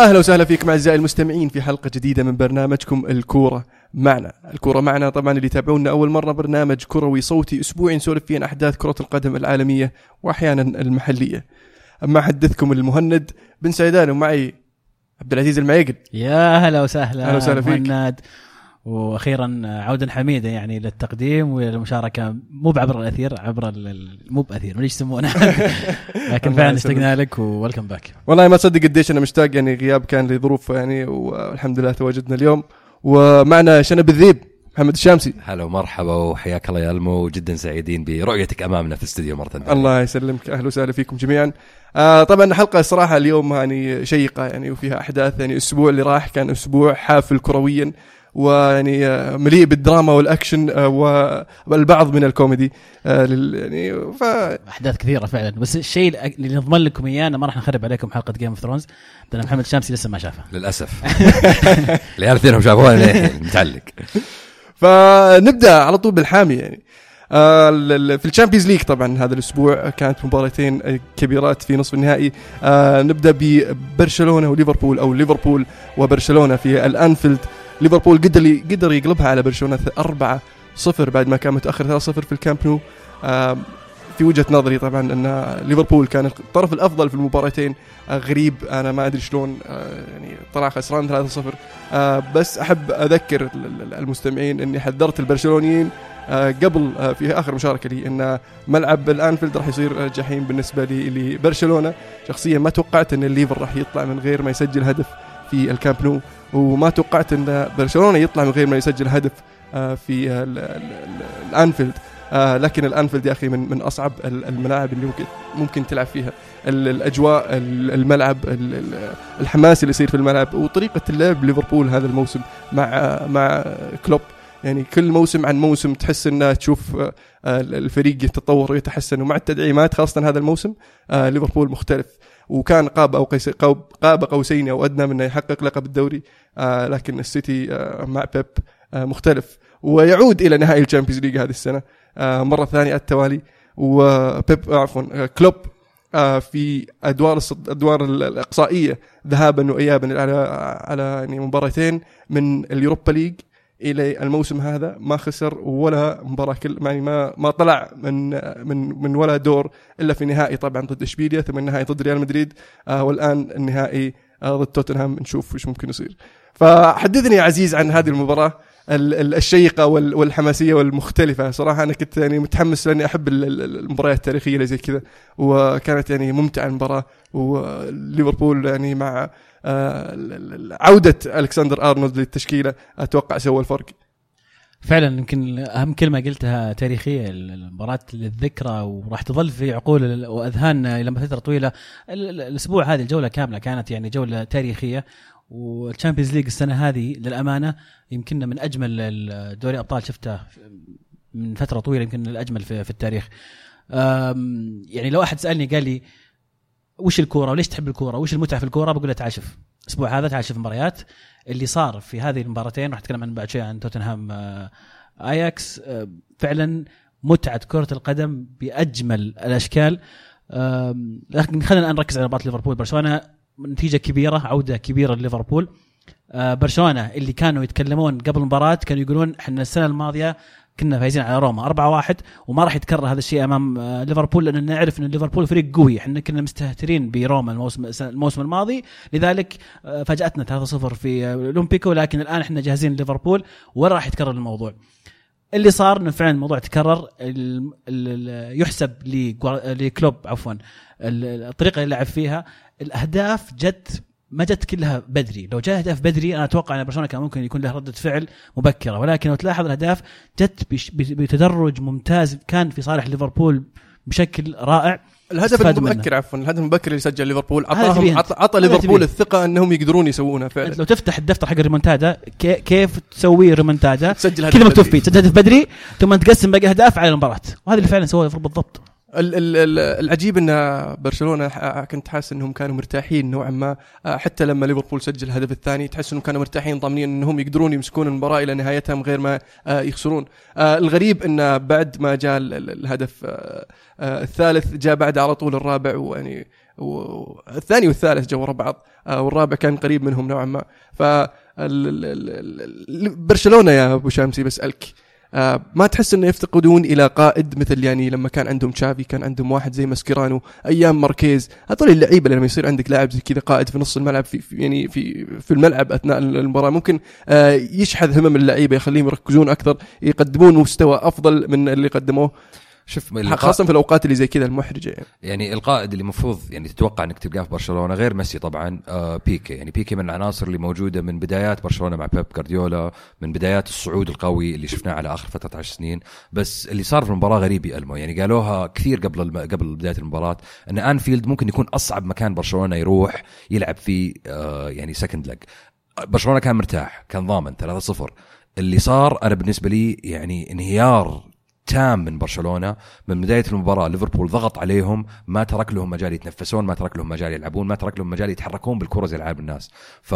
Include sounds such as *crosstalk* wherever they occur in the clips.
أهلا وسهلا فيكم أعزائي المستمعين في حلقة جديدة من برنامجكم الكورة معنا، الكورة معنا طبعا اللي يتابعونا أول مرة برنامج كروي صوتي أسبوعي نسولف فيه عن أحداث كرة القدم العالمية واحيانا المحلية. أما أحدثكم المهند بن سيدان ومعي عبد العزيز المعيقل. يا هلا وسهلا أهلا وسهلا فيك. مهند وأخيرا عودا حميدا يعني للتقديم والمشاركه مو بعبر الأثير عبر ال- ال- مو بأثير ولا إيش يسمونه؟ *laughs* لكن فعلا. اشتقنا لك و welcome back. والله ما تصدق قديش أنا مشتاق يعني غياب كان لظروف يعني والحمد لله تواجدنا اليوم. ومعنا شنب الذيب محمد الشامسي. هلا ومرحبا وحياك الله يا ألمو جدا سعيدين برؤيتك أمامنا في الاستديو مرة ثانية. الله يسلمك أهلا وسهلا فيكم جميعا. آه طبعا حلقة الصراحه اليوم يعني شيقة يعني وفيها أحداث يعني الأسبوع اللي راح كان أسبوع حافل كرويا. ويعني آه، مليء بالدراما والأكشن آه، والبعض من الكوميدي آه لل- يعني ف أحداث كثيرة فعلا. بس الشيء اللي نضمن لكم إياه ما راح نخرب عليكم حلقة Game of Thrones لأن محمد الشامسي لسه ما شافها. للأسف. *laughs* العيال الاثنين شافوها للحين متعلق. فنبدأ على طول بالحامي يعني. في ال Champions League طبعا هذا الأسبوع كانت مباراتين كبيرات في نصف النهائي. نبدأ ببرشلونة وليفربول أو ليفربول وبرشلونة في الأنفيلد. ليفربول قدر قدر يقلبها على برشلونة 4 0 بعد ما كان متأخر 3 0 في الكامب نو. في وجهة نظري طبعا أن ليفربول كان الطرف الأفضل في المباراتين. آه، غريب أنا ما أدري شلون آه، يعني طلع خسران 3 0 آه، بس أحب أذكر ال- ال- المستمعين أني حذرت البرشلونيين قبل في آخر مشاركة لي أن ملعب الأنفيلد راح يصير جحيم بالنسبة لي لبرشلونة. شخصيا ما توقعت أن الليفر راح يطلع من غير ما يسجل هدف في الكامب نو. وما توقعت إن برشلونة يطلع من غير ما يسجل هدف آه، في ال- الأنفيلد. آه، لكن الأنفيلد يا أخي من من أصعب ال- الملاعب اللي ممكن ممكن تلعب فيها. ال- الأجواء ال- الملعب ال- ال- الحماس اللي يصير في الملعب وطريقة اللعب ليفربول هذا الموسم مع مع كلوب. يعني كل موسم عن موسم تحس إنه تشوف آه، آه، الفريق يتطور ويتحسن ومع التدعيمات خاصة هذا الموسم آه، ليفربول مختلف. وكان قاب أو قاب قوسين أو أدنى من انه يحقق لقب الدوري. آه، لكن السيتي آه، مع بيب آه، مختلف. ويعود إلى نهائي ال Champions League هذه السنة آه، مرة ثانية على التوالي. وبيب آه، عفوا آه، كلوب آه، في أدوار الادوار ال- الإقصائية ذهابا وايابا على على يعني مباراتين من ال Europa League. إلى الموسم هذا ما خسر ولا مباراة كل يعني ما ما طلع من من من ولا دور إلا في نهائي طبعا ضد إشبيليا ثم النهائي ضد ريال مدريد. آه والآن النهائي آه ضد توتنهام. نشوف إيش ممكن يصير. فحدثني يا عزيز عن هذه المباراة ال- ال- الشيقة وال- والحماسية والمختلفة. صراحة أنا كنت يعني متحمس لأني أحب ال- ال- المباريات التاريخية اللي زي كذا وكانت يعني ممتعة المباراة وليفربول يعني مع عودة ألكسندر أرنولد للتشكيلة أتوقع سوى الفرق. فعلا يمكن أهم كلمة قلتها تاريخية المباراة للذكرى وراح تظل في عقولنا واذهاننا إلى فتره طويلة. ال- ال- الأسبوع هذه الجولة كاملة كانت يعني جولة تاريخية وال Champions League السنة هذه للأمانة يمكننا من أجمل دوري أبطال شفته من فترة طويلة يمكن الأجمل في, التاريخ. يعني لو أحد سألني قال لي وش الكورة وليش تحب الكورة وش المتعة في الكورة؟ بقول له تعال شوف. الأسبوع هذا تعال شوف مباريات. اللي صار في هذه المباراتين راح أتكلم عن بعد شوي عن توتنهام آه، آياكس آه، فعلا متعة كرة القدم بأجمل الأشكال. لكن خلينا الآن نركز على مباراة ليفربول. برشلونة نتيجة كبيرة عودة كبيرة لليفربول. آه، برشلونة اللي كانوا يتكلمون قبل المباراة كانوا يقولون إحنا السنة الماضية كنا فايزين على روما 4-1 وما راح يتكرر هذا الشيء أمام آه، ليفربول لأن نعرف إن ليفربول فريق قوي. إحنا كنا مستهترين بروما الموسم الموسم الماضي. لذلك آه، فاجأتنا 3-0 في الاولمبيكو لكن الآن إحنا جاهزين ليفربول ولا راح يتكرر الموضوع؟ اللي صار إنه فعلا الموضوع تكرر يحسب لكلوب عفوا ال- الطريقة اللي لعب فيها. الأهداف جت ما جت كلها بدري لو جاء اهداف بدري أنا أتوقع أن برشلونة كان ممكن يكون له ردة فعل مبكرة ولكن لو تلاحظ الأهداف جت بتدرج ممتاز كان في صالح ليفربول بشكل رائع الهدف. المبكر عفوا الهدف المبكر اللي سجل ليفربول هذا عطاهم تبيه عطى, أنت. عطى هذا ليفربول. الثقة أنهم يقدرون يسوونها فعلا لو تفتح الدفتر حق الريمونتادا كي- كيف تسوي ريمونتادا تسجل هدف كذا مكتوب. فيه تسجل هدف بدري ثم تقسم باقي أهداف على المباراة وهذا اللي فعلا سواه ليفربول بالضبط ال- ال- ال- العجيب إن برشلونة كنت حاسس إنهم كانوا مرتاحين نوعا ما. آه، حتى لما ليفربول سجل الهدف الثاني تحس إنهم كانوا مرتاحين ضامنين إنهم يقدرون يمسكون المباراة إلى نهايتها من غير ما آه، يخسرون. آه، الغريب إن بعد ما جاء ال- ال- الهدف الثالث جاء بعد على طول الرابع ويعني والثاني والثالث جو ورا بعض والرابع كان قريب منهم نوعا ما. ف برشلونة يا أبو شامسي بسألك ما تحس إنه يفتقدون إلى قائد مثل يعني لما كان عندهم تشافي كان عندهم واحد زي ماسكيرانو أيام ماركيز هذول اللعيبة لما يصير عندك لاعب زي كذا قائد في نص الملعب في في- يعني في في الملعب أثناء المباراة ممكن آه، يشحذ همم اللعيبة يخليهم يركزون أكثر يقدمون مستوى أفضل من اللي قدموه. شوف خاصة في الأوقات اللي زي كذا المحرجة يعني. يعني القائد اللي المفروض يعني تتوقع إنك تلقاه في برشلونة غير ميسي طبعا آه بيكي. يعني بيكي من العناصر اللي موجودة من بدايات برشلونة مع بيب جارديولا من بدايات الصعود القوي اللي شفناه على آخر فترة 10 سنين. بس اللي صار في المباراة غريب يا ألمو. يعني قالوها كثير قبل الم... قبل بداية المباراة إن أنفيلد ممكن يكون أصعب مكان برشلونة يروح يلعب فيه آه يعني second leg برشلونة كان مرتاح كان ضامن 3-0 اللي صار أنا بالنسبة لي يعني انهيار تام من برشلونة من بداية المباراة ليفربول ضغط عليهم ما ترك لهم مجال يتنفسون ما ترك لهم مجال يلعبون ما ترك لهم مجال يتحركون بالكرة زي العاب الناس ف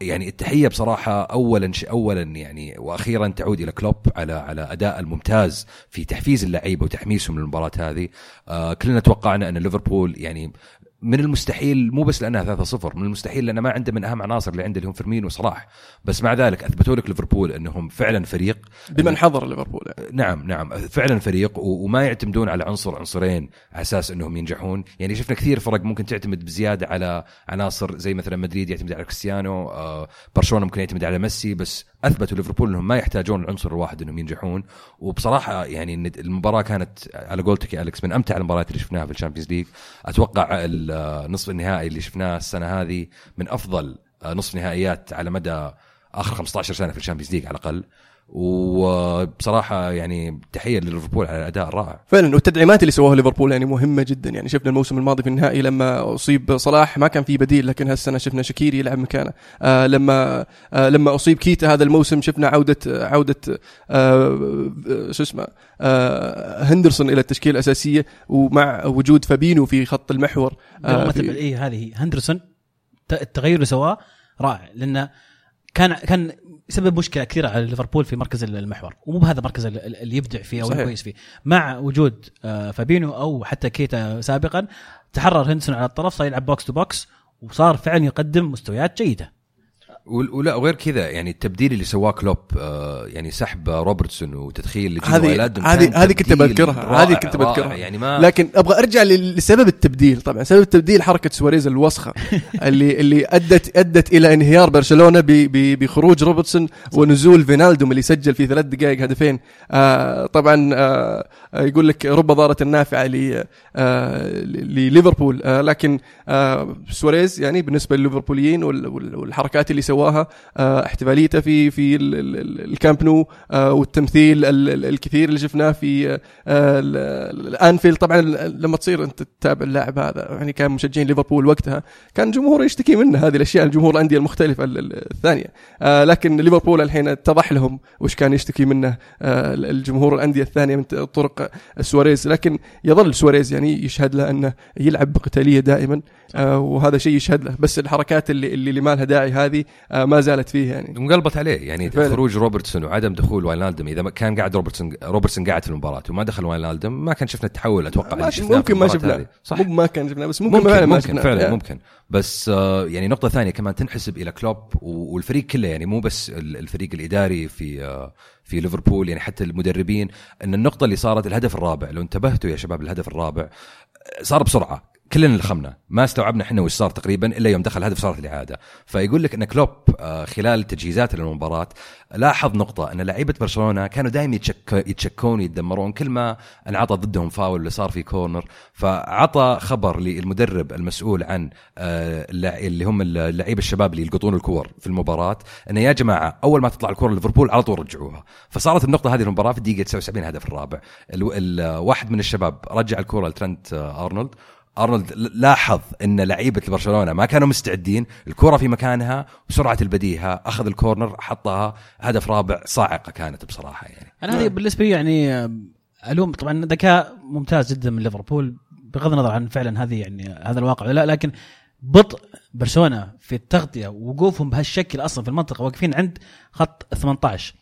يعني التحية بصراحة اولا. اولا يعني وأخيرا تعود إلى كلوب على على أداء الممتاز في تحفيز اللعيبة وتحميسهم للمباراة هذه آه كلنا توقعنا أن ليفربول يعني من المستحيل مو بس لأنها 3-0 من المستحيل لأن ما عنده من أهم عناصر اللي عنده اللي هم فيرمين وصلاح. بس مع ذلك أثبتوا لك ليفربول إنهم فعلا فريق. بمن حضر ليفربول. يعني. نعم نعم فعلا فريق وما يعتمدون على عنصر عنصرين على أساس إنهم ينجحون. يعني شفنا كثير فرق ممكن تعتمد بزيادة على عناصر زي مثلا مدريد يعتمد على كريستيانو آه، برشلونة ممكن يعتمد على ميسي بس أثبتوا ليفربول إنهم ما يحتاجون العنصر الواحد إنهم ينجحون. وبصراحة يعني المباراة كانت على قولتك يا الكس من أمتع المباريات اللي شفناها في ال Champions League. أتوقع النصف النهائي اللي شفناه السنة هذه من أفضل آه، نصف نهائيات على مدى آخر 15 سنة في ال Champions League على الأقل. وبصراحة يعني تحية لليفربول على الأداء الرائع. فعلا والتدعيمات اللي سواها ليفربول يعني مهمة جدا. يعني شفنا الموسم الماضي في النهائي لما أصيب صلاح ما كان في بديل لكن هالسنة شفنا شكيري يلعب مكانه. آه لما آه لما أصيب كيتا هذا الموسم شفنا عودة عودة آه شو اسمه آه هندرسون إلى التشكيلة الأساسية ومع وجود فابينو في خط المحور. آه آه اي هذه هندرسون ت- التغير اللي سواه رائع لأنه كان كان يسبب مشكلة كثيرة على ليفربول في مركز المحور. ومو بهذا المركز ال- اللي يبدع فيه أو. كويس فيه. مع وجود آه، فابينو أو حتى كيتا سابقا تحرر هندرسون على الطرف صار يلعب box to box وصار فعلا يقدم مستويات جيدة. ولا وغير كذا يعني التبديل اللي سواه كلوب آه يعني سحب روبرتسون وتدخيل هذه هذه هذه كنت بذكرها هذه كنت. بذكرها يعني ما لكن أبغى أرجع لسبب التبديل طبعا سبب التبديل حركة سواريز الوسخة *laughs* اللي اللي ادت أدت إلى انهيار برشلونة بخروج روبرتسون ونزول فينالدوم اللي سجل في ثلاث دقائق هدفين. آه طبعا آه يقول لك رب ضارة ل- آه لليفربول. لكن سواريز يعني بالنسبة لليفربوليين وال- وال- والحركات اللي سواها آه احتفاليته في في ال- ال- ال- الكامب نو آه والتمثيل ال- ال- الكثير اللي شفناه في آه ال- ال- الانفيلد طبعا لما تصير أنت تتابع اللاعب هذا يعني كان مشجعين ليفربول وقتها كان الجمهور يشتكي منه هذه الأشياء الجمهور الأندية المختلفة ال- ال- الثانية. لكن ليفربول الحين اتضح لهم وش كان يشتكي منه الجمهور الأندية الثانية من طرق سواريز. لكن يظل سواريز يعني يشهد له أنه يلعب بقتالية دائما وهذا شيء يشهد له. بس الحركات اللي اللي ما لها داعي هذه ما زالت فيه يعني انقلبت عليه يعني فعلا. خروج روبرتسون وعدم دخول واينالدم إذا ما كان قاعد روبرتسون روبرتسون قاعد في المباراة وما دخل واينالدم ما كان شفنا التحول أتوقع ما اللي شفناه ممكن ما شفناه. صح ما كان شفناه بس ممكن, ممكن ما ممكن شفناه. فعلا يعني. ممكن بس آه، يعني نقطة ثانية كمان تنحسب إلى كلوب والفريق كله يعني مو بس ال- الفريق الإداري في آه، في ليفربول يعني حتى المدربين أن النقطة اللي صارت الهدف الرابع لو انتبهتوا يا شباب الهدف الرابع آه، صار بسرعة كلنا لخمنا ما استوعبنا إحنا وش صار تقريبا إلا يوم دخل هدف صارت الإعادة. فيقول لك إن كلوب آه، خلال تجهيزاته للمباراة لاحظ نقطة إن لعيبة برشلونة كانوا دائما يتشك يتشكون ويتدمرون كل ما انعطى ضدهم فاول اللي صار في كورنر. فعطى خبر للمدرب المسؤول عن آه، اللي هم اللعيبة الشباب اللي يلقطون الكور في المباراة انه يا جماعة أول ما تطلع الكره ليفربول على طول رجعوها. فصارت النقطة هذه المباراه في الدقيقة 79 هدف الرابع ال- ال- واحد من الشباب رجع الكره لترنت آه، أرنولد. أرنولد لاحظ إن لعيبة برشلونه ما كانوا مستعدين الكرة في مكانها بسرعة البديهة أخذ الكورنر حطها هدف رابع صاعقة كانت بصراحة يعني. أنا هذه بالنسبة لي يعني آه، ألوم. طبعا ذكاء ممتاز جدا من ليفربول بغض النظر عن فعلا هذه يعني هذا الواقع ولا لا لكن بطء برشلونة في التغطية ووقوفهم بهالشكل أصلا في المنطقة واقفين عند خط 18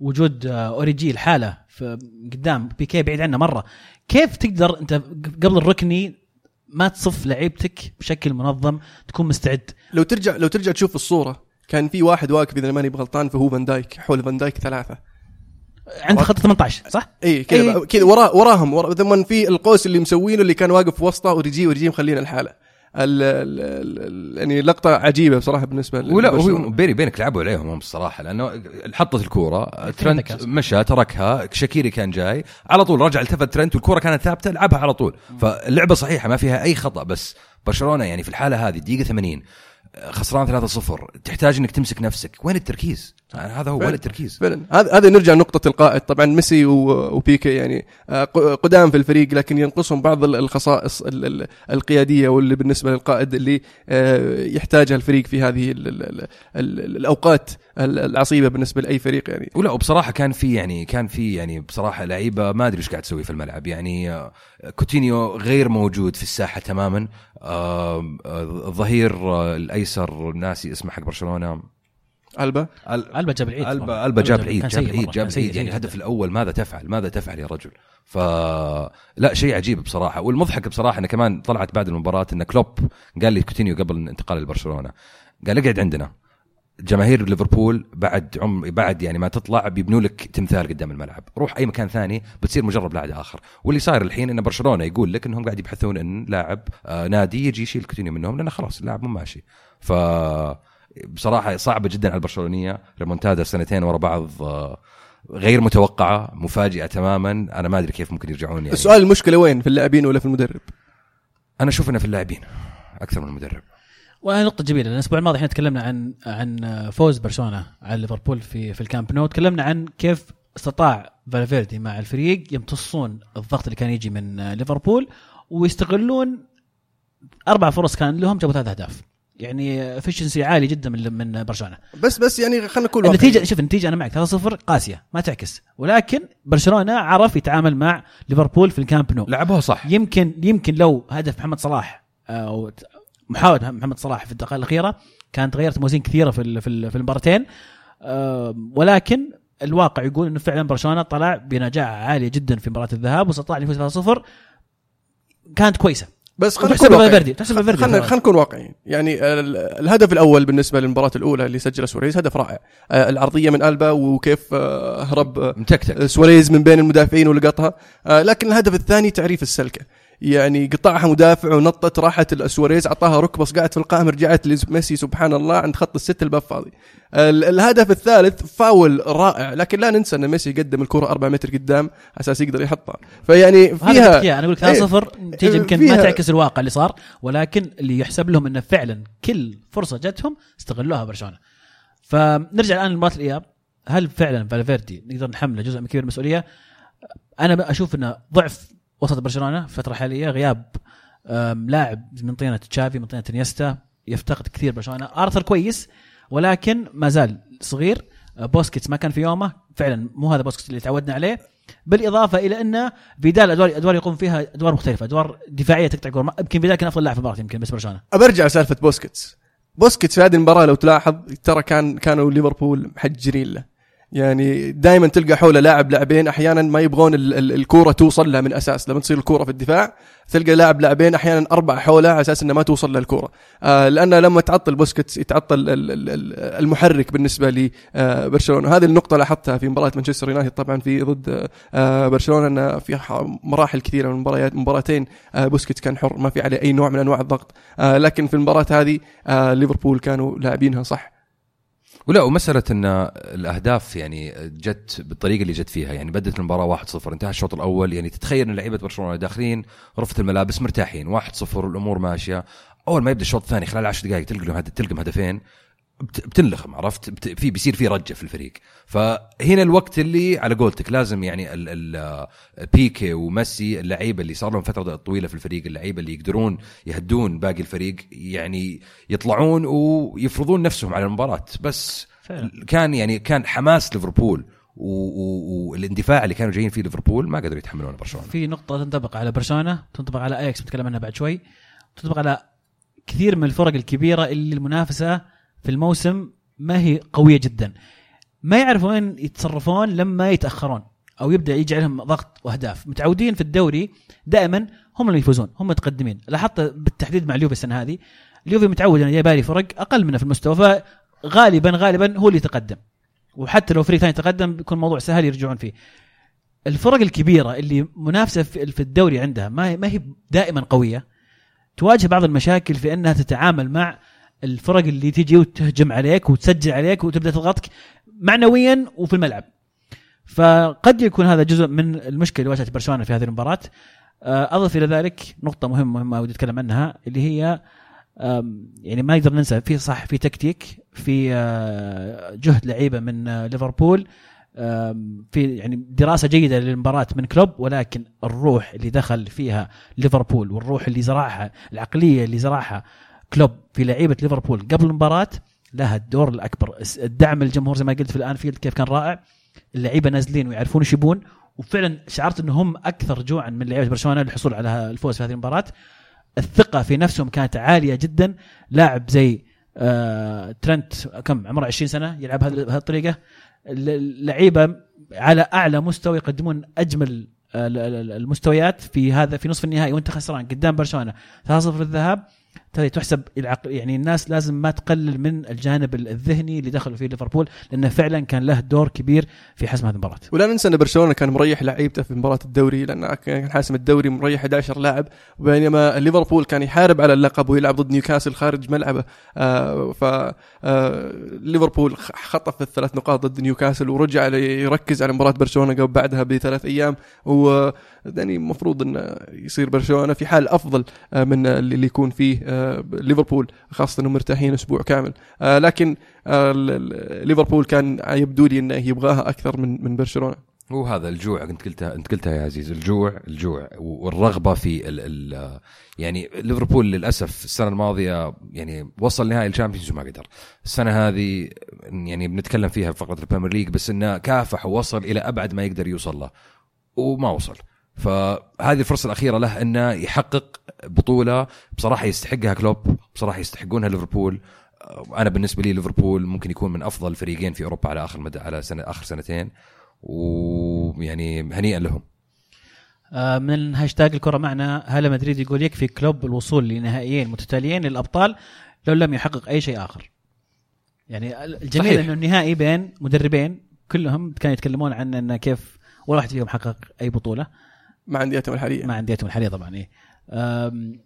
وجود آه، أوريجي الحاله قدام بيكي بعيد عنه مرة. كيف تقدر أنت قبل الركني ما تصف لعيبتك بشكل منظم تكون مستعد لو ترجع لو ترجع تشوف الصورة كان في واحد واقف إذا ماني بغلطان فهو فان دايك حول فان دايك ثلاثة عند خط 18 صح؟ إي كذا. كذا وراه وراهم ورا ثم في القوس اللي مسوينه اللي كان واقف وسطه ورجي ورجي مخلينا الحالة ال- ال- ال- يعني لقطة عجيبة بصراحة بالنسبة ولا هو. بيني بينك لعبوا عليهم هم الصراحة لأنه حطت الكورة ترنت. مشى تركها شاكيري كان جاي على طول رجع التفت ترنت والكورة كانت ثابتة لعبها على طول فاللعبه صحيحة ما فيها أي خطأ بس برشلونة يعني في الحالة هذه دقيقة 80 خسران 3-0 تحتاج إنك تمسك نفسك وين التركيز يعني هذا هو فعلا. التركيز فعلا هذا هذا نرجع لنقطة القائد. طبعا ميسي وبيكي يعني آه، قدام في الفريق لكن ينقصهم بعض ال- الخصائص ال- ال- القيادية واللي بالنسبة للقائد اللي آه، يحتاجها الفريق في هذه ال- ال- ال- ال- الأوقات ال- العصيبة بالنسبة لأي فريق يعني. ولا وبصراحة كان في يعني كان في يعني بصراحة لعيبة ما أدري إيش قاعد تسوي في الملعب. يعني آه، كوتينيو غير موجود في الساحة تماما. الظهير الأيسر ناسي اسمه حق برشلونة. ألبا؟ أل- ألبا جاب العيد البا ألبا جاب العيد جاب العيد جاب العيد. يعني الهدف. الأول ماذا تفعل؟ ماذا تفعل يا رجل؟ ف لا شيء عجيب بصراحة. والمضحك بصراحة انه كمان طلعت بعد المباراة إن كلوب قال لي كوتينيو قبل الانتقال لبرشلونة قال اقعد عندنا. جماهير ليفربول بعد عم بعد يعني ما تطلع بيبنوا لك تمثال قدام الملعب. روح أي مكان ثاني بتصير مجرد لاعب آخر. واللي صاير الحين إن برشلونة يقول لك إنهم قاعد يبحثون إن لاعب آه نادي يجي يشيل كوتينيو منهم لأنه خلاص اللاعب مو ماشي. ف بصراحة صعبة جدا على البرشلونية. ريمونتادا سنتين ورا بعض آه غير متوقعة مفاجئة تماما. أنا ما أدري كيف ممكن يرجعون يعني. السؤال المشكلة وين؟ في اللاعبين ولا في المدرب؟ أنا أشوف إنه في اللاعبين أكثر من المدرب. وهذه نقطة جميلة، الأسبوع الماضي إحنا تكلمنا عن عن فوز برشلونة على ليفربول في في الكامب نو، تكلمنا عن كيف استطاع فالفيردي مع الفريق يمتصون الضغط اللي كان يجي من ليفربول ويستغلون أربع فرص كان لهم جابوا ثلاث أهداف. يعني efficiency عالي جدا من من برشلونة. بس بس يعني خلينا النتيجة واقعيين. شوف النتيجة أنا معك 3-0 قاسية ما تعكس، ولكن برشلونة عرف يتعامل مع ليفربول في الكامب نو. لعبوها صح يمكن يمكن لو هدف محمد صلاح أو ت- محاولة محمد صلاح في الدقائق الأخيرة كانت غيرت موازين كثيرة في ال- في ال- في المباراتين آه، ولكن الواقع يقول إنه فعلا برشلونة طلع بنجاعه عاليه جدا في مباراة الذهاب واستطاع أن يفوز 3-0 كانت كويسة بس خلينا نكون واقعيين. فالفيردي تحسب فالفيردي خلينا خلينا نكون واقعيين. يعني ال- الهدف الأول بالنسبة للمباراة الأولى اللي سجله سواريز هدف رائع. آه، العرضية من ألبا وكيف آه، هرب آه، متكتك. سواريز من بين المدافعين ولقطها. لكن الهدف الثاني تعريف السلكة. يعني قطعها مدافع ونطت راحت لسواريز أعطاها ركبه صقعت في القائم رجعت لميسي سبحان الله عند خط الست الباب فاضي. ال- الهدف الثالث فاول رائع لكن لا ننسى أن ميسي قدم الكرة 4 متر قدام أساس يقدر يحطها. فيعني فيها أنا أقول لك 3-0 نتيجه يمكن ما تعكس الواقع اللي صار ولكن اللي يحسب لهم إنه فعلا كل فرصة جتهم استغلوها برشلونة. فنرجع الآن لمباراة الإياب. هل فعلا فالفيردي نقدر نحمله جزء من كبير المسؤولية؟ أنا أشوف إنه ضعف وسط برشلونة في الفترة الحاليه غياب لاعب من طينه تشافي من طينه انيستا يفتقد كثير برشلونة. ارثر كويس ولكن ما زال صغير. أه، بوسكيتس ما كان في يومه. فعلا مو هذا بوسكيتس اللي تعودنا عليه. بالإضافة إلى ان فيدال أدوار أدوار يقوم فيها أدوار مختلفة أدوار دفاعية تقطع كورة. ما- يمكن فيدال كان أفضل لاعب في المباراة يمكن بس برشلونة. برجع سالفه بوسكيتس. بوسكيتس في هذه المباراة لو تلاحظ ترى كان كانوا ليفربول محجرين له. يعني دائما تلقى حوله لاعب لاعبين أحيانا ما يبغون ال- ال- الكورة توصل له من أساس. لما تصير الكورة في الدفاع تلقى لاعب لاعبين أحيانا أربع حوله على أساس إنه ما توصل له الكورة. آه لأن لما تعطل بوسكيتس يتعطل ال- ال- ال- المحرك بالنسبة لبرشلونه هذه النقطة لاحظتها في مباراة مانشستر يونايتد طبعا في ضد آه برشلونة إن في مراحل كثيرة من المباريات مباراتين آه بوسكيتس كان حر ما في عليه أي نوع من أنواع الضغط. آه لكن في المباراة هذه آه ليفربول كانوا لاعبينها صح. ولا ومسألة إن الأهداف يعني جت بالطريقة اللي جت فيها يعني بدت المباراة 1-0 انتهى الشوط الأول يعني تتخيل إن لعيبة برشلونة داخلين غرفة الملابس مرتاحين 1-0 والامور ماشية أول ما يبدأ الشوط الثاني خلال 10 دقائق تلقى لهم تلقم هدفين بتنلخم عرفت؟ بت... في بيصير في رجة في الفريق. فهنا الوقت اللي على قولتك لازم يعني ال... ال... بيكي وميسي اللعيبة اللي صار لهم فترة طويلة في الفريق اللعيبة اللي يقدرون يهدون باقي الفريق يعني يطلعون ويفرضون نفسهم على المباراة. بس فعلا. كان يعني كان حماس ليفربول والإندفاع اللي كانوا جايين فيه ليفربول ما قدروا يتحملون برشلونة. في نقطة تنطبق على برشلونة تنطبق على أياكس بنتكلم عنها بعد شوي. تنطبق على كثير من الفرق الكبيرة اللي المنافسة في الموسم ما هي قوية جدا. ما يعرفون وين يتصرفون لما يتأخرون أو يبدأ يجي عليهم ضغط وأهداف. متعودين في الدوري دائما هم اللي يفوزون هم متقدمين. لاحظت بالتحديد مع اليوفي السنة هذه اليوفي متعود إنه جايبالي فرق أقل منه في المستوى فغالبا غالبا هو اللي يتقدم. وحتى لو فريق ثاني تقدم بيكون الموضوع سهل يرجعون فيه. الفرق الكبيرة اللي منافسة في في الدوري عندها ما ما هي دائما قوية تواجه بعض المشاكل في أنها تتعامل مع الفرق اللي تيجي وتهجم عليك وتسجل عليك وتبدأ تضغطك معنويا وفي الملعب. فقد يكون هذا جزء من المشكلة اللي واجهت برشلونة في هذه المباراة. آه، أضف إلى ذلك نقطة مهمة مهمه ودي أتكلم عنها اللي هي يعني ما نقدر ننسى في صح في تكتيك في آه، جهد لعيبة من آه، ليفربول. في يعني دراسة جيدة للمباراة من كلوب ولكن الروح اللي دخل فيها ليفربول والروح اللي زرعها العقلية اللي زرعها كلوب في لعيبة ليفربول قبل المباراة لها الدور الأكبر. الدعم الجمهور زي ما قلت في الانفيلد كيف كان رائع. اللعيبة نازلين ويعرفون إيش يبون وفعلا شعرت إنهم أكثر جوعا من لعيبة برشلونة للحصول على الفوز في هذه المباراة. الثقة في نفسهم كانت عالية جدا. لاعب زي آه ترنت كم؟ عمره 20 سنة يلعب بهذه الطريقة اللعيبه على أعلى مستوى يقدمون أجمل آه، ال- ال- المستويات في هذا في نصف النهائي وانت خسران قدام برشلونة. 3-0 الذهاب ترى تحسب العقل يعني الناس لازم ما تقلل من الجانب الذهني اللي دخلوا فيه ليفربول لأنه فعلا كان له دور كبير في حسم هذه المباراة. ولا ننسى أن برشلونة كان مريح لعيبته في مباراة الدوري لأن كان حاسم الدوري مريح 11 لاعب بينما ليفربول كان يحارب على اللقب ويلعب ضد نيوكاسل خارج ملعبه. آه ف آه ليفربول خطف الثلاث نقاط ضد نيوكاسل ورجع يركز على مباراة برشلونة بعدها بثلاث أيام. و يعني المفروض انه يصير برشلونة في حال أفضل آه، من اللي اللي يكون فيه آه، ليفربول خاصة إنهم مرتاحين أسبوع كامل. آه، لكن آه، ليفربول كان يبدو لي إنه يبغاها أكثر من من برشلونة. هو هذا الجوع انت قلتها أنت قلتها يا عزيز الجوع الجوع والرغبة في ال ال يعني ليفربول للأسف السنة الماضية يعني وصل نهائي ال Champions وما قدر. السنة هذه يعني بنتكلم فيها في فقره ال Premier League بس إنه كافح ووصل إلى أبعد ما يقدر يوصل له وما وصل. فهذه الفرصة الأخيرة له أنه يحقق بطولة بصراحة يستحقها كلوب بصراحة يستحقونها ليفربول أنا بالنسبة لي ليفربول ممكن يكون من أفضل الفريقين في أوروبا على آخر مدى على سنة آخر سنتين ويعني هنيئا لهم آه، من هاشتاج الكرة معنا هلا مدريد يقول يكفي كلوب الوصول لنهائيين متتاليين للأبطال لو لم يحقق أي شيء آخر. يعني الجميل صحيح. إنه النهائي بين مدربين كلهم كانوا يتكلمون عن انه كيف ولا واحد فيهم حقق أي بطولة مع انديتهم الحالية. مع انديتهم الحالية طبعا إيه. أم،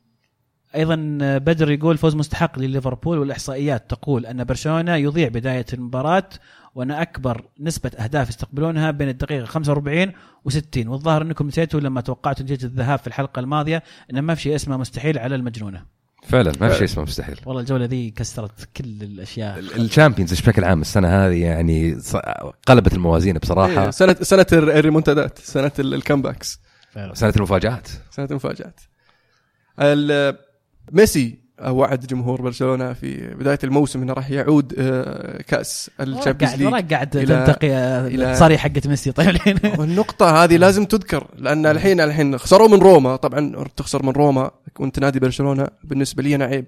أيضا بدر يقول فوز مستحق لليفربول والإحصائيات تقول أن برشلونة يضيع بداية المباراة وأن أكبر نسبة أهداف يستقبلونها بين الدقيقة 45 و60 والظاهر أنكم نسيتوا لما توقعتوا نتيجة الذهاب في الحلقة الماضية أن ما في شيء اسمه مستحيل على المجنونة. فعلا ما في شيء اسمه مستحيل. والله الجولة ذي كسرت كل الأشياء. ال Champions بشكل عام السنة هذه يعني قلبت الموازين بصراحة. إيه، سنه سنة الريمونتادات سنة ال- ال comebacks فعلا. سنه المفاجآت. سنه المفاجآت. ال- ميسي وعد جمهور برشلونة في بداية الموسم إنه راح يعود آه، كأس ال Champions قاعد League وراك قاعد تنتقي إلى- الصاري حقت ميسي. طيب الحين *laughs* والنقطة هذه لازم تذكر لأن الحين الحين خسروا من روما. طبعا تخسر من روما وأنت نادي برشلونة بالنسبة لي أنا عيب.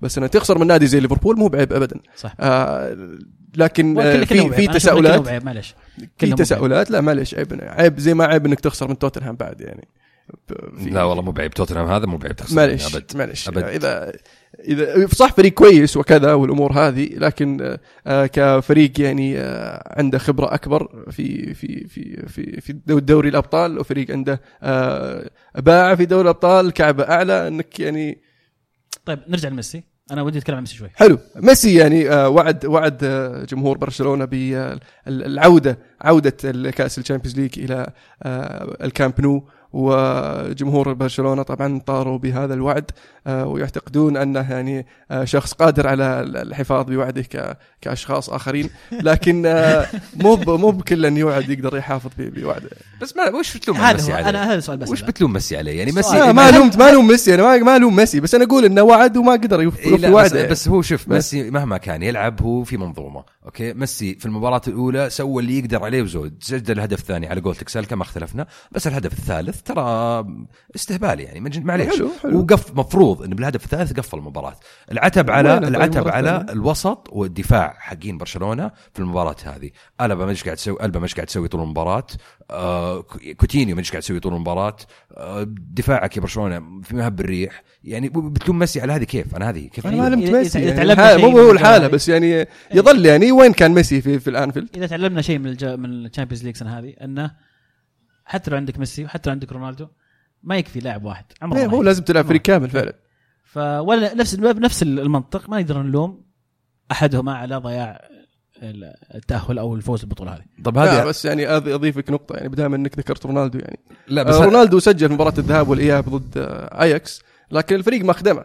بس أنا تخسر من نادي زي ليفربول مو بعيب أبدا. صح. آه لكن آه في. في تساؤلات. معلش. في تساؤلات؟ لا معلش عيب عيب زي ما عيب إنك تخسر من توتنهام بعد يعني. لا والله مو بعيب. توتنهام هذا مو بعيب تخسر. معلش أبد. معلش. أبد. إذا إذا صح فريق كويس وكذا والأمور هذه لكن آه، كفريق يعني آه، عنده خبرة أكبر في في في في في دو- دوري الأبطال وفريق عنده آه، باع في دوري الأبطال كعبه أعلى إنك يعني طيب نرجع لميسي. أنا ودي أتكلم عن ميسي شوي. حلو. ميسي يعني آه، وعد وعد آه، جمهور برشلونة بالعوده عودة الكأس ال Champions League إلى آه، الكامب نو. وجمهور برشلونة طبعا طاروا بهذا الوعد آه، ويعتقدون أنه يعني آه، شخص قادر على الحفاظ بوعده كأشخاص آخرين لكن آه، مو مو بكل من يوعد يقدر يحافظ بوعده بس ما وش بتلوم ميسي عليه؟ أنا هذا السؤال بس وش بتلوم ميسي عليه؟ يعني ميسي ما ما لوم ما لوم ميسي أنا ما ما لوم ميسي بس أنا أقول إنه وعد وما قدر يوفي إيه لا بس, وعده بس هو شوف. ميسي مهما كان يلعب هو في منظومة okay ميسي في المباراة الأولى سوى اللي يقدر عليه وزود سجل الهدف الثاني على قولتك سالكه ما اختلفنا بس الهدف الثالث ترى استهبال يعني. معليش. حلو، حلو. وقف مفروض انه بالهدف الثالث قفل المباراة. العتب على العتب على؟ الوسط والدفاع حقين برشلونة في المباراة هذه. ألبا ما إيش قاعد تسوي ألبا ما إيش قاعد تسوي طول المباراة. آه كوتينيو ما إيش قاعد تسوي طول المباراة. آه دفاعك يا برشلونة في مهب الريح. يعني بتلوم ميسي على هذه كيف؟ أنا هذه كيف؟ أنا ما لمت ميسي. يعني مو هو الحالة. بس يعني يظل يعني وين كان ميسي في في الأنفيلد؟ إذا تعلمنا شيء من الج... من ال Champions League السنة هذه إنه حتى لو عندك ميسي وحتى لو عندك رونالدو ما يكفي لاعب واحد. عمره إيه، ما هو يكفي. لازم تلعب فريق كامل فعلا. فولا نفس بنفس المنطق ما نقدر نلوم أحدهما على ضياع التأهل أو الفوز بالبطولة هذه. طب هذه بس يعني أض- اضيف لك نقطة يعني بدام إنك ذكرت رونالدو يعني. لا بس هذا- رونالدو سجل في مباراة الذهاب والإياب ضد آه، أياكس لكن الفريق ما خدمه.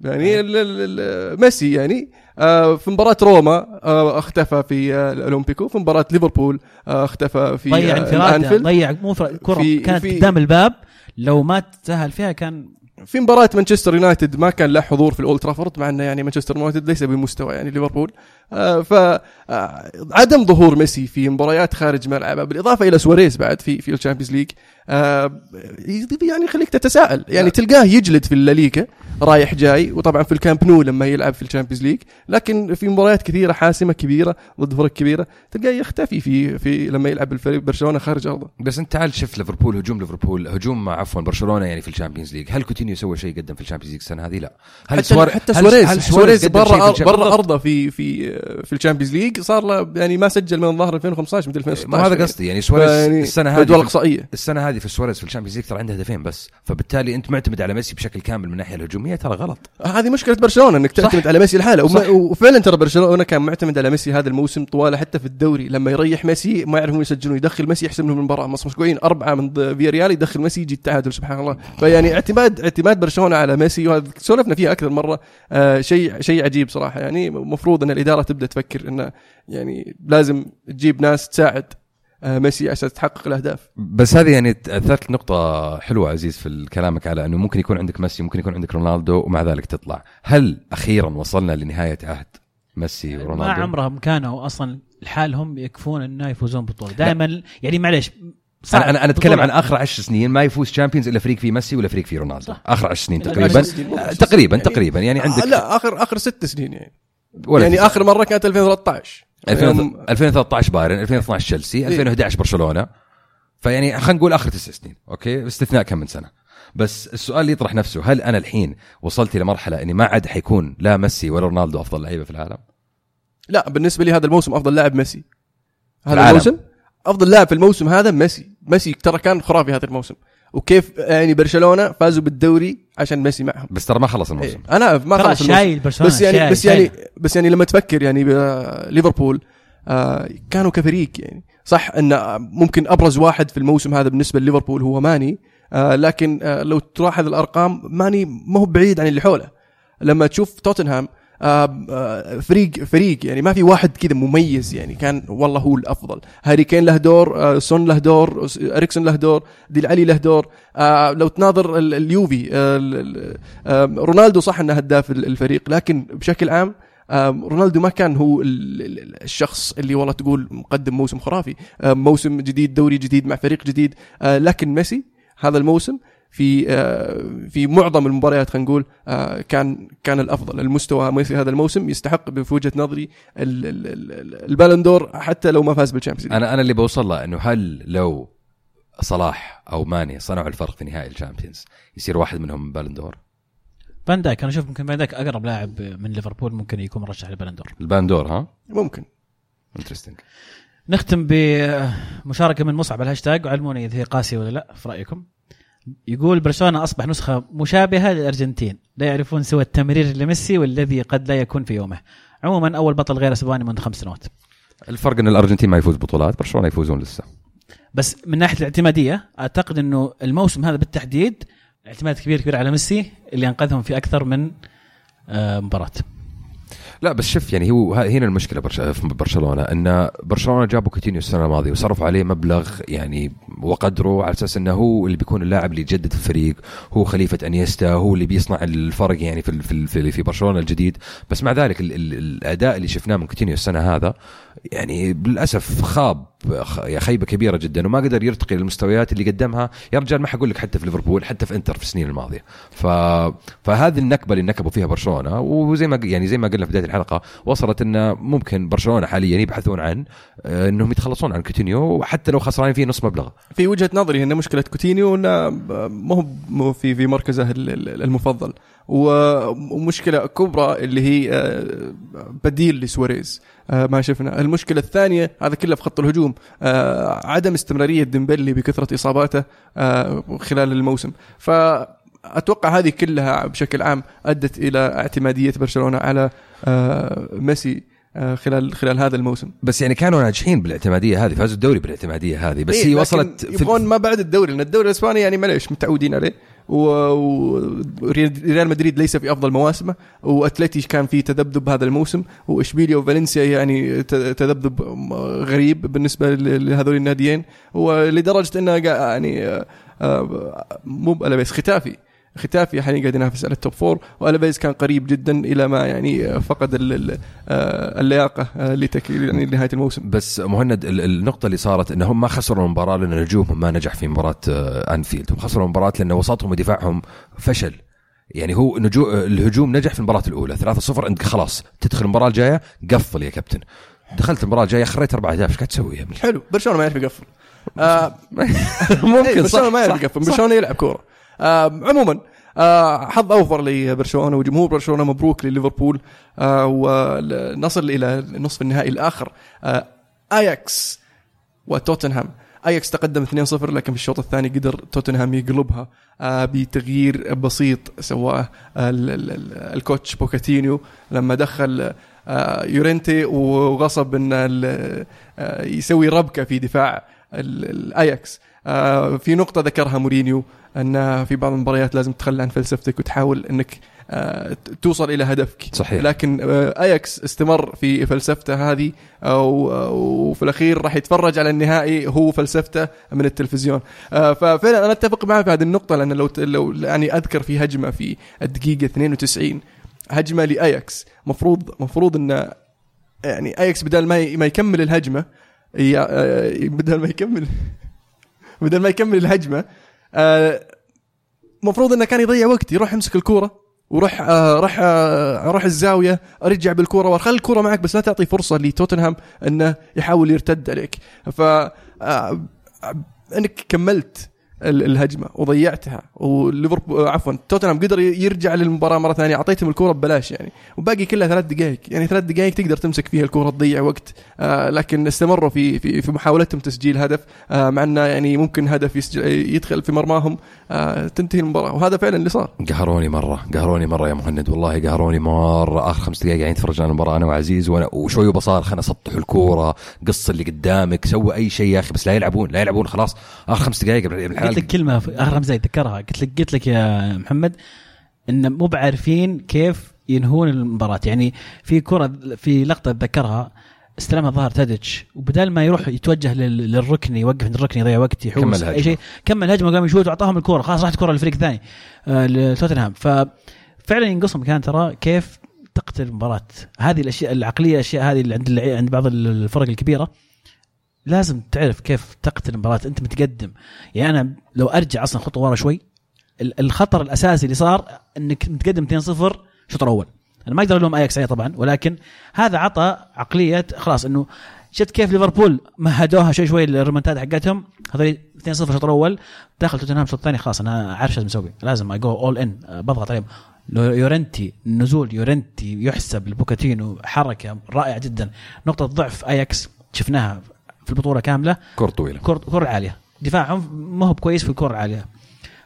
يعني ال- ال- ال- ميسي يعني آه، في مباراة روما آه، اختفى في آه، الأولمبيكو في مباراة ليفربول آه، اختفى في ضيع آه، انفرادة. ضيع مو كرة في- كانت قدام الباب لو ما تسهل فيها كان في مباراة مانشستر يونايتد ما كان له حضور في الأولد ترافورد مع إنه يعني مانشستر يونايتد ليس بمستوى يعني ليفربول. آه، ف آه، عدم ظهور ميسي في مباريات خارج ملعبه بالإضافة إلى سواريز بعد في في ال Champions League آه، يعني يخليك تتساءل. يعني تلقاه يجلد في الليغا رايح جاي وطبعا في الكامب نو لما يلعب في ال Champions League لكن في مباريات كثيرة حاسمة كبيرة ضد فرق كبيرة تلقاه يختفي في في لما يلعب الفريق برشلونة خارج أرضه. بس أنت تعال شوف ليفربول هجوم ليفربول هجوم عفوا برشلونة يعني في ال Champions League. هل كوتينيو سوى شيء قدم في ال Champions League السنة هذه؟ لا. هل حتى سوار- حتى سواريز هل سواريز برا برا. أرضه في في في ال Champions League صار له يعني ما سجل من الظاهر 2015 مثل 2016 ما هذا قصدي. يعني سواريز يعني السنة هذه في- الاقصائيه السنة هذه في سواريز في ال Champions League ترى عنده هدفين بس. فبالتالي أنت معتمد على ميسي بشكل كامل من الناحية الهجومية ترى غلط. هذه مشكلة برشلونة إنك تعتمد على ميسي لحاله. وفعلا ترى برشلونة كان معتمد على ميسي هذا الموسم طواله حتى في الدوري. لما يريح ميسي ما يعرفون يسجلون يدخل ميسي يحسم لهم المباراة. مسكوين أربعة من ض- فياريال يدخل ميسي يجي التعادل سبحان الله. فيعني اعتماد اعتماد برشلونة على ميسي وهذا سولفنا فيها أكثر مرة. آه شيء شيء عجيب صراحة. يعني المفروض أن الإدارة تبدأ تفكر انه يعني لازم تجيب ناس تساعد آه ميسي عشان تحقق الأهداف. بس هذه يعني اثرت نقطة حلوة عزيز في كلامك على أنه ممكن يكون عندك ميسي ممكن يكون عندك رونالدو ومع ذلك تطلع، هل أخيرا وصلنا لنهاية عهد ميسي ما ورونالدو؟ عمرهم كانوا أصلا لحالهم يكفون إنه يفوزون بطولة. دائما يعني معليش صعب أنا أنا أتكلم عن آخر عشر سنين ما يفوز شامبيونز إلا فريق فيه ميسي ولا فريق فيه رونالدو، صح. آخر عشر سنين إلا تقريبا. آه، تقريبا يعني- تقريبا. يعني عندك آه لا اخر آخر ست سنين يعني. ولا يعني في- آخر مرة كانت 2013 يوم- 2013 بايرن 2012 تشيلسي 2011 برشلونة. فيعني خلينا نقول آخر تسع سنين أوكي؟ باستثناء كم من سنة. بس السؤال اللي يطرح نفسه هل أنا الحين وصلت إلى مرحلة إني ما عاد حيكون لا ميسي ولا رونالدو أفضل لعيبة في العالم؟ لا بالنسبة لي هذا الموسم أفضل لاعب ميسي. هذا العالم. الموسم؟ أفضل لاعب في الموسم هذا ميسي. ميسي ترى كان خرافي هذا الموسم. وكيف يعني برشلونة فازوا بالدوري عشان ميسي معهم. بس ترى ما خلص الموسم. إيه. أنا ما خلص الموسم. شايل برشلونة بس يعني شايل بس يعني شايل. بس يعني لما تفكر يعني ليفربول آه كانوا كفريق يعني. صح إن ممكن أبرز واحد في الموسم هذا بالنسبة لليفربول هو ماني آه لكن آه لو تلاحظ الأرقام ماني ما هو بعيد عن اللي حوله. لما تشوف توتنهام فريق فريق يعني ما في واحد كذا مميز يعني. كان والله هو الأفضل. هاري كين له دور آه سون له دور إريكسون له دور ديل علي له دور. آه لو تناظر ال- اليوفي آه ال- ال- آه رونالدو صح إنه هداف ال- الفريق لكن بشكل عام آه رونالدو ما كان هو ال- ال- الشخص اللي والله تقول مقدم موسم خرافي. آه موسم جديد دوري جديد مع فريق جديد. آه لكن ميسي هذا الموسم في آه في معظم المباريات خلينا نقول آه كان كان الأفضل. المستوى ميسي هذا الموسم يستحق في وجهه نظري ال- ال- ال- ال Ballon d'Or حتى لو ما فاز بال Champions. أنا أنا اللي بوصل له إنه هل لو صلاح أو ماني صنعوا الفرق في نهائي ال Champions يصير واحد منهم Ballon d'Or؟ فان دايك أنا أشوف ممكن فان دايك أقرب لاعب من ليفربول ممكن يكون مرشح لل Ballon d'Or ال Ballon d'Or ها؟ ممكن. interesting نختم بمشاركة من مصعب الهاشتاج. وعلموني إذا هي قاسية ولا لا في رأيكم. يقول برشلونة أصبح نسخة مشابهة للأرجنتين لا يعرفون سوى التمرير لميسي والذي قد لا يكون في يومه. عموما أول بطل غير اسباني منذ خمس سنوات. الفرق إن الأرجنتين ما يفوز بطولات برشلونة يفوزون لسه. بس من ناحية الاعتمادية أعتقد إنه الموسم هذا بالتحديد اعتماد كبير كبير على ميسي اللي أنقذهم في أكثر من آه، مباراة. لا بس شوف يعني هو هنا المشكلة. في برشلونة إن برشلونة جابوا كوتينيو السنة الماضية وصرفوا عليه مبلغ يعني وقدره على أساس إنه هو اللي بيكون اللاعب اللي يجدد الفريق هو خليفة إنييستا هو اللي بيصنع الفرق يعني في في في, برشلونة الجديد بس مع ذلك ال... ال... الأداء اللي شفناه من كوتينيو السنة هذا يعني للأسف خاب خ- خيبة كبيرة جدا وما قدر يرتقي للمستويات اللي قدمها. يا رجال ما حقول لك حتى في ليفربول حتى في إنتر في السنين الماضية. ف... فهذه النكبة اللي نكبوا فيها برشلونة وزي ما يعني زي ما قلنا في بداية الحلقة وصلت انه ممكن برشلونة حاليا يبحثون عن آه، إنهم يتخلصون عن كوتينيو وحتى لو خسرانين فيه نص مبلغ. في وجهة نظري إن مشكلة كوتينيو إنه هو مو في في مركزه ال- ال- المفضل. ومشكلة كبرى اللي هي آه، بديل لسواريز. آه، ما شفنا. المشكلة الثانية هذا كله في خط الهجوم. آه، عدم استمرارية ديمبلي بكثرة إصاباته خلال الموسم. ف أتوقع هذه كلها بشكل عام أدت إلى اعتمادية برشلونة على ميسي خلال خلال هذا الموسم. بس يعني كانوا ناجحين بالاعتمادية هذه فازوا الدوري بالاعتمادية هذه. بس إيه، هي وصلت يبغون ما بعد الدوري لأن الدوري الإسباني يعني معليش متعودين عليه. وريال مدريد ليس في أفضل مواسمه وأتلتي كان في تذبذب هذا الموسم وإشبيليا وفالنسيا يعني تذبذب غريب بالنسبة لهذول الناديين ولدرجة إنه يعني آه، آه، مو بألافيس خيتافي. خيتافي حاليا قاعد ينافس على ال top four وألافيس كان قريب جدا إلى ما يعني فقد آه، اللياقة آه، يعني لنهاية الموسم. بس مهند ال- النقطة اللي صارت إنهم ما خسروا المباراة لأن نجومهم ما نجح في مباراة آه، أنفيلد، هم خسروا المباراة لأن وسطهم ودفاعهم فشل. يعني هو نجو الهجوم نجح في المباراة الأولى. 3-0 أنت خلاص تدخل المباراة الجاية قفل يا كابتن. دخلت المباراة الجاية خريت أربع أهداف. إيش قاعد تسوي؟ حلو. برشلونة ما يعرف يقفل. آه *laughs* ممكن إيه، برشلونة ما يعرف يقفل. برشلونة يلعب كورة. عموما آه حظ أوفر لبرشلونة وجمهور برشلونة مبروك لليفربول آه ونصل إلى نصف النهائي الآخر. آه آياكس وتوتنهام. آياكس تقدم 2-0 لكن في الشوط الثاني قدر توتنهام يقلبها بتغيير بسيط سواه ال- ال- ال- ال coach بوكاتينيو لما دخل يورنتي وغصب إن يسوي ربكة في دفاع ال- الاياكس في نقطة ذكرها مورينيو أن في بعض المباريات لازم تتخلى عن فلسفتك وتحاول أنك آه توصل إلى هدفك. صحيح. لكن آه، اياكس استمر في فلسفته هذه وفي الأخير راح يتفرج على النهائي هو فلسفته من التلفزيون. آه، ففعلا أنا أتفق معه في هذه النقطة لأن لو لو يعني أذكر في هجمة في الدقيقة 92 هجمة لاياكس مفروض مفروض إن يعني اياكس بدل ما ما يكمل آه، بدل ما يكمل بدل ما يكمل الهجمة آه، مفروض إنه كان يضيع وقت يروح يمسك الكورة وروح آه راح آه راح الزاوية ارجع بالكورة وخلي الكورة معك بس لا تعطي فرصة لتوتنهام إنه يحاول يرتد عليك. ف آه إنك كملت الهجمة وضيعتها. وليفربول آه، عفوا توتنهام قدر يرجع للمباراة مرة ثانية أعطيتهم الكورة ببلاش يعني. وباقي كلها ثلاث دقائق يعني ثلاث دقائق تقدر تمسك فيها الكورة تضيع وقت. آه لكن استمروا في في في محاولتهم تسجيل هدف. آه مع إنه يعني ممكن هدف يدخل في مرماهم. آه تنتهي المباراة. وهذا فعلا اللي صار. قهروني مرة قهروني مرة يا مهند والله قهروني مرة. آخر خمس دقائق قاعدين نتفرج على المباراة أنا وعزيز وأنا وشوي وبصار خلنا سطحوا الكورة قص اللي قدامك سوى أي شيء يا أخي بس لا يلعبون لا يلعبون خلاص. آخر خمس دقائق قلت لك كلمة اخر خمس دقائق ذكرها. قلت لك قلت لك يا محمد إن مو بعارفين كيف ينهون المباراة. يعني في كرة في لقطة اتذكرها استلمها ظهر تاديتش وبدال ما يروح يتوجه لل- للركني يوقف عند الركني يضيع وقت كمل يحوس هجمة. أي شيء كمل هجمة قام يشوت وأعطاهم الكورة. خلاص راحت الكورة للفريق الثاني آه لتوتنهام. ففعلا ينقصهم كان ترى كيف تقتل المباراة. هذه الأشياء العقلية الأشياء هذه اللي عند عند بعض الفرق الكبيرة. لازم تعرف كيف تقتل المباراة. أنت متقدم. يعني أنا لو أرجع أصلا خطوة ورا شوي ال- الخطر الأساسي اللي صار إنك متقدم 2-0 الشوط الأول أنا ما أقدر ألوم أياكس عليه طبعا ولكن هذا عطى عقلية خلاص إنه شفت كيف ليفربول مهدوها شوي شوي الريمونتاد حقتهم. هذول 2-0 الشوط الأول داخل توتنهام الشوط الثاني خلاص أنا عارف لازم أسوي. لازم اي جو اول ان بضغط عليهم. يورنتي نزول يورنتي يحسب لبوكاتينو حركة رائعة جدا. نقطة ضعف أياكس شفناها في البطولة كاملة. كرة طويلة. كرة كرة عالية. دفاعهم ما هو كويس في الكرة العالية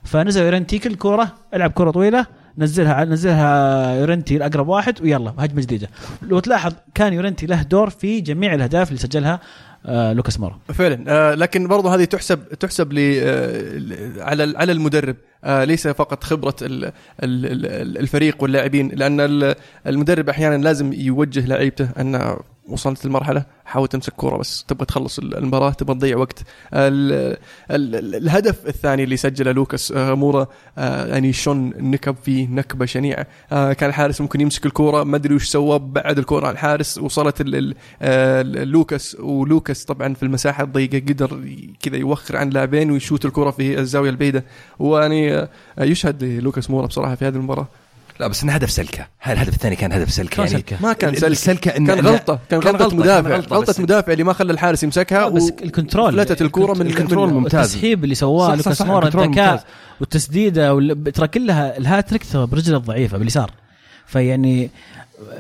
فنزل يورنتي كل كرة ألعب كرة طويلة نزلها نزلها يورنتي لاقرب واحد ويلا هجمة جديدة. لو تلاحظ كان يورنتي له دور في جميع الأهداف اللي سجلها آه لوكاس مورا. فعلا. آه لكن برضو هذه تحسب تحسب ل آه على على المدرب. آه ليس فقط خبرة ال ال ال الفريق واللاعبين لأن ال- المدرب أحيانا لازم يوجه لعيبته أن وصلت المرحله حاول تمسك كورة بس تبغى تخلص المباراة تبغى تضيع وقت. ال ال ال الهدف الثاني اللي سجله لوكاس آه، مورا آه، يعني شون نكب فيه نكبة شنيعة. آه، كان الحارس ممكن يمسك الكورة ما أدري وش سوى بعد الكورة عن الحارس وصلت لوكاس. ولوكاس طبعا في المساحة الضيقة قدر كذا يوخر عن لاعبين ويشوت الكورة في الزاوية البعيدة. ويعني يشهد لوكاس مورا بصراحة في هذه المباراة. لا بس انه هدف سلكة. الهدف الثاني كان هدف سلكة؟ شلون يعني سلكة؟ ما كان سلك السلكه إن كان غلطة. كان غلطة مدافع. كان غلطة بس- مدافع اللي ما خلى الحارس يمسكها بس و- ال control. فلتت الكرة من- ال control ممتاز. التسحيب اللي سواه لوكاس مورا. الذكاء والتسديدة وال- ترى كلها الهاتريك برجله الضعيفة باليسار فيعني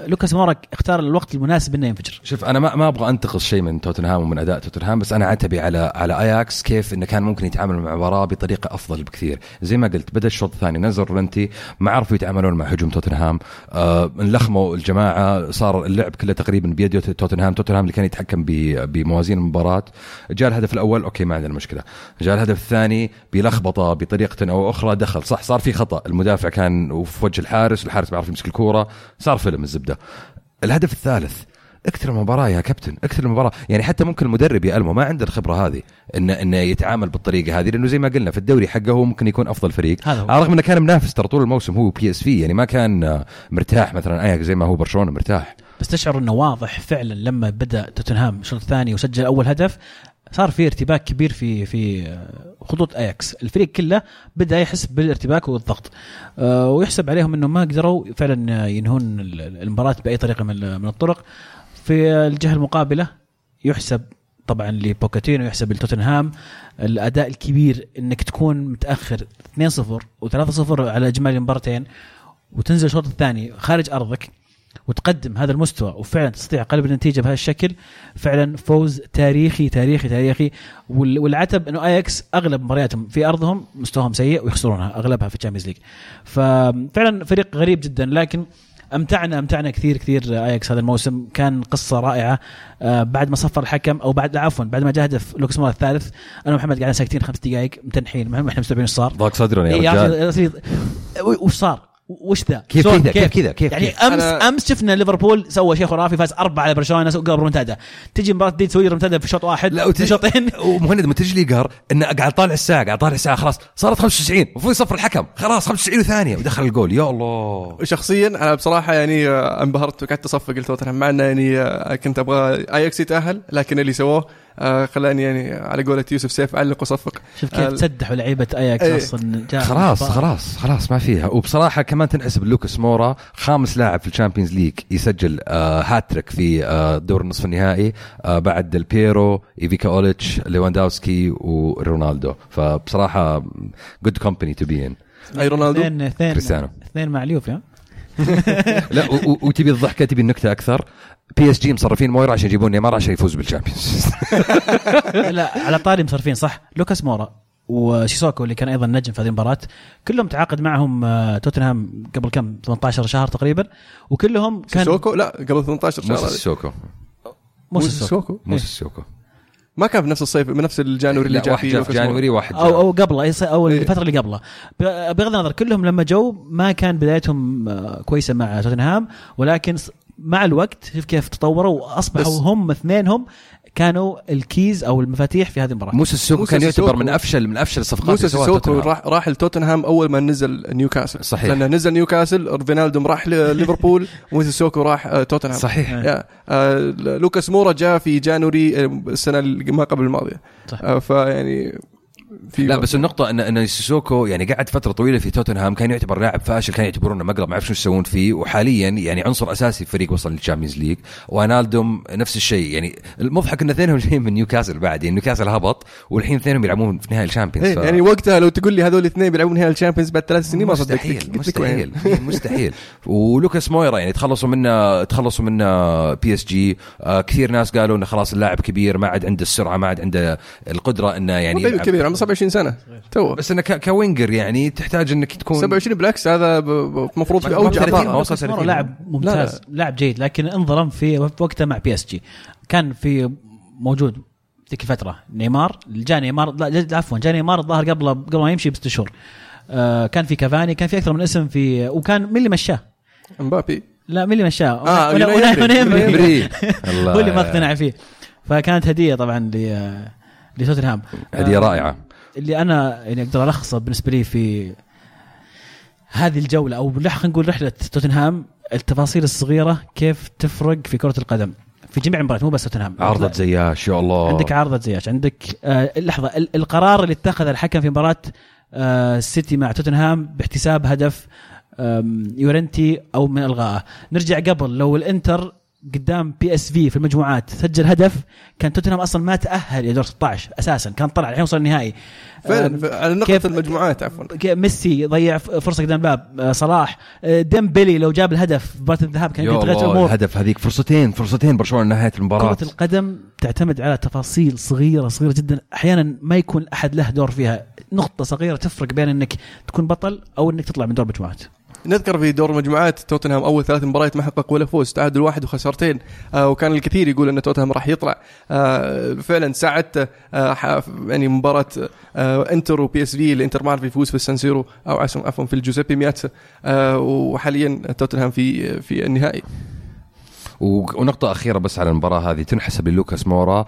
لوكاس مورا اختار الوقت المناسب إنه ينفجر. شوف أنا ما ما أبغى أنتقص شيء من توتنهام ومن أداء توتنهام بس أنا عتبي على على اياكس كيف إنه كان ممكن يتعامل مع المباراه بطريقة أفضل بكثير. زي ما قلت بدأ الشوط الثاني نزل يورنتي ما عرفوا يتعاملون مع هجوم توتنهام. آه انلخموا الجماعة صار اللعب كله تقريبا بيد توتنهام. توتنهام اللي كان يتحكم بموازين المباراة. جاء الهدف الأول أوكي ما عندنا مشكلة. جاء الهدف الثاني بلخبطة بطريقة أو أخرى دخل. صح صار في خطأ. المدافع كان في وجه الحارس والحارس بيعرف يمسك الكورة صار فيلم الزبدة. الهدف الثالث أكثر المباراة يا كابتن أكثر المباراة. يعني حتى ممكن المدرب يلام ما عنده الخبرة هذه انه إنه يتعامل بالطريقة هذه لأنه زي ما قلنا في الدوري حقه هو ممكن يكون أفضل فريق. على رغم إنه كان منافس ترى طول الموسم هو بي إس في يعني ما كان مرتاح مثلا اياكس زي ما هو برشلونة مرتاح. بس تشعر إنه واضح فعلا لما بدأ توتنهام الشوط الثاني وسجل أول هدف صار في ارتباك كبير في في خطوط اياكس الفريق كله بدأ يحس بالارتباك والضغط. آه، ويحسب عليهم إنه ما قدروا فعلا ينهون المباراة بأي طريقة من من الطرق. في الجهة المقابلة يحسب طبعا لبوكاتينو يحسب لتوتنهام. الأداء الكبير إنك تكون متأخر 2-0 و3-0 على إجمالي المباراتين وتنزل الشوط الثاني خارج أرضك. وتقدم هذا المستوى وفعلا تستطيع قلب النتيجة بهذا الشكل فعلا فوز تاريخي تاريخي تاريخي. وال- والعتب إنه اياكس أغلب مبارياتهم في أرضهم مستواهم سيء ويخسرونها أغلبها في الشامبيونز ليج. ففعلا فريق غريب جدا لكن أمتعنا أمتعنا كثير كثير اياكس هذا الموسم. كان قصة رائعة. آه، بعد ما صفر الحكم أو بعد عفوا بعد ما جاء هدف لوكاس مورا الثالث أنا ومحمد قاعدين ساكتين خمس دقائق متنحين. ما إحنا مستوعبين إيش صار. ضاق صدرنا يا إيه رجال. وش صار؟ وش ذا؟ كيف؟ كذا؟ كيف كذا؟ كيف يعني كيف؟ أمس أنا- أمس شفنا ليفربول سوى شيء خرافي فاز أربعة على برشلونة قبل ريمونتادا تجي مباراة دي تسوي ريمونتادا في شوط واحد لا في وتجي شوطين *laughs* ومهند متجي لي قهر إنه قاعد طالع الساعة قاعد طالع الساعة خلاص صارت 95 المفروض يصفر الحكم خلاص 95 وثانية ودخل الجول يا الله شخصيا أنا بصراحة يعني آه، انبهرت وقعدت أصفق لتوتنهام مع إنه يعني آه، كنت أبغى اياكس يتأهل لكن اللي سووه آه، خلاني يعني على قولة يوسف سيف أعلق واصفق شوف كيف آه، تسدحوا لعيبة اياكس إيه. أصلا خلاص. خلاص خلاص ما فيها وبصراحة كمان تنحسب لوكاس مورا خامس لاعب في الشامبيونز ليج يسجل آه هاتريك في آه دور النصف النهائي آه بعد ديل بيرو ايفيكا اوليتش ليواندوسكي ورونالدو فبصراحة good company to be in أي رونالدو اثنين اثنين كريستيانو. اثنين مع اليوفي ها؟ *laughs* لا وتبي الضحكة تبي النكتة أكثر بي إس جي مصرفين مورا عشان يجيبون نيمار عشان يفوز بالشامبيونز. *laughs* لا على طاري مصرفين صح. لوكاس مورا وسيسوكو اللي كان أيضا نجم في هذه المباراة. كلهم تعاقد معهم آه، توتنهام قبل كم؟ 18 شهر تقريبا. وكلهم كان سيسوكو لا قبل 18 شهر موسى هذه. سيسوكو. مو مو سيسوكو؟ سوكو موسى سيسوكو. ما كان في نفس الصيف بنفس ال January اللي جاء واحد فيه جاء في. January واحد أو. أو قبله أي- أو إيه. الفترة اللي قبله. بغض النظر كلهم لما جو ما كان بدايتهم آه، كويسة مع توتنهام ولكن مع الوقت شوف كيف تطوروا وأصبحوا هم اثنينهم كانوا ال keys أو المفاتيح في هذه المباراه موسى موسى كان يعتبر. من افشل من أفشل الصفقات موسى توتنهام. راح راح لتوتنهام أول ما نزل نيوكاسل صحيح. لأنه نزل نيوكاسل فاينالدوم راح لليفربول وموسى *laughs* سيسوكو راح آه، توتنهام صحيح يا آه، لوكاس مورا جاء في January آه، السنة ما قبل الماضية صح. آه، فيعني في لا بس النقطة ان إن سيسوكو يعني قعد فترة طويلة في توتنهام كان يعتبر لاعب فاشل كان يعتبرونه مقلب ما يعرف شو يسوون فيه وحاليا يعني عنصر أساسي في فريق وصل للشامبيونز ليج وفاينالدوم نفس الشيء يعني المضحك إن اثنينهم جايين من نيوكاسل بعد يعني نيوكاسل هبط والحين اثنينهم يلعبون في نهائي الشامبيونز إيه ف- يعني وقتها لو تقول لي هذول الاثنين بيلعبون نهائي الشامبيونز بعد ثلاث سنين ما صدقتك مستحيل لك وين. مستحيل مستحيل *laughs* ولوكاس مويرا يعني تخلصوا منه تخلصوا منه بي إس جي آه كثير ناس قالوا إنه خلاص اللاعب كبير ما عاد عنده السرعة ما عاد عنده القدرة إنه يعني. كبير 27 سنة تو بس إنه ك- كوينجر يعني تحتاج إنك تكون 27 بالعكس هذا المفروض في اوج ما 30 اعطائه ما وصل لوكاس مورا 30. لاعب ممتاز لاعب جيد لكن انظلم في وقته مع بي اس جي كان في موجود ذيك الفترة نيمار جاء نيمار لا عفوا جاء نيمار الظاهر قبل قبل ما يمشي بست شهور آه كان في كافاني كان في أكثر من اسم في وكان مين اللي مشاه؟ امبابي لا مين اللي مشاه؟ ولا- يوناي ولا- إمري. ولا إمري. إمري. الله هو اللي ما اقتنع فيه فكانت هدية طبعا ل لتوتنهام هدية آه، رائعة اللي أنا يعني أقدر ألخصه بالنسبة لي في هذه الجولة أو خلينا نقول رحلة توتنهام التفاصيل الصغيرة كيف تفرق في كرة القدم. في جميع المباريات مو بس توتنهام. عرضة زياش يا الله. عندك عارضه زياش عندك آه لحظة ال- القرار اللي اتخذ الحكم في مباراة آه السيتي مع توتنهام باحتساب هدف يورنتي أو من إلغائه. نرجع قبل لو الإنتر قدام بي اس في في المجموعات. سجل هدف. كان توتنهام أصلا ما تأهل إلى دور 16 أساسا. كان طلع الحين وصل النهائي. فعلا ف- على نقطة كيف- المجموعات عفوا. ميسي ضيع فرصة قدام الباب آه، صلاح. آه، ديمبلي لو جاب الهدف مباراة الذهاب كان يا يمكن تغير الله الأمور. الهدف هذيك فرصتين فرصتين برشلونة نهاية المباراة. كرة القدم تعتمد على تفاصيل صغيرة صغيرة جدا. أحيانا ما يكون أحد له دور فيها. نقطة صغيرة تفرق بين أنك تكون بطل أو أنك تطلع من دور مجموعات. نذكر في دور المجموعات توتنهام أول ثلاث مباريات ما حقق ولا فوز تعادل واحد وخسارتين آه وكان الكثير يقول أن توتنهام راح يطلع. آه فعلا ساعدته. آه يعني مباراة إنتر وبي اس في الإنتر ما عرف يفوز في السانسيرو أو عفوا في الجوزيبي مياتسا وحاليا توتنهام في في النهائي. ونقطة أخيرة بس على المباراة هذه تنحسب للوكاس مورا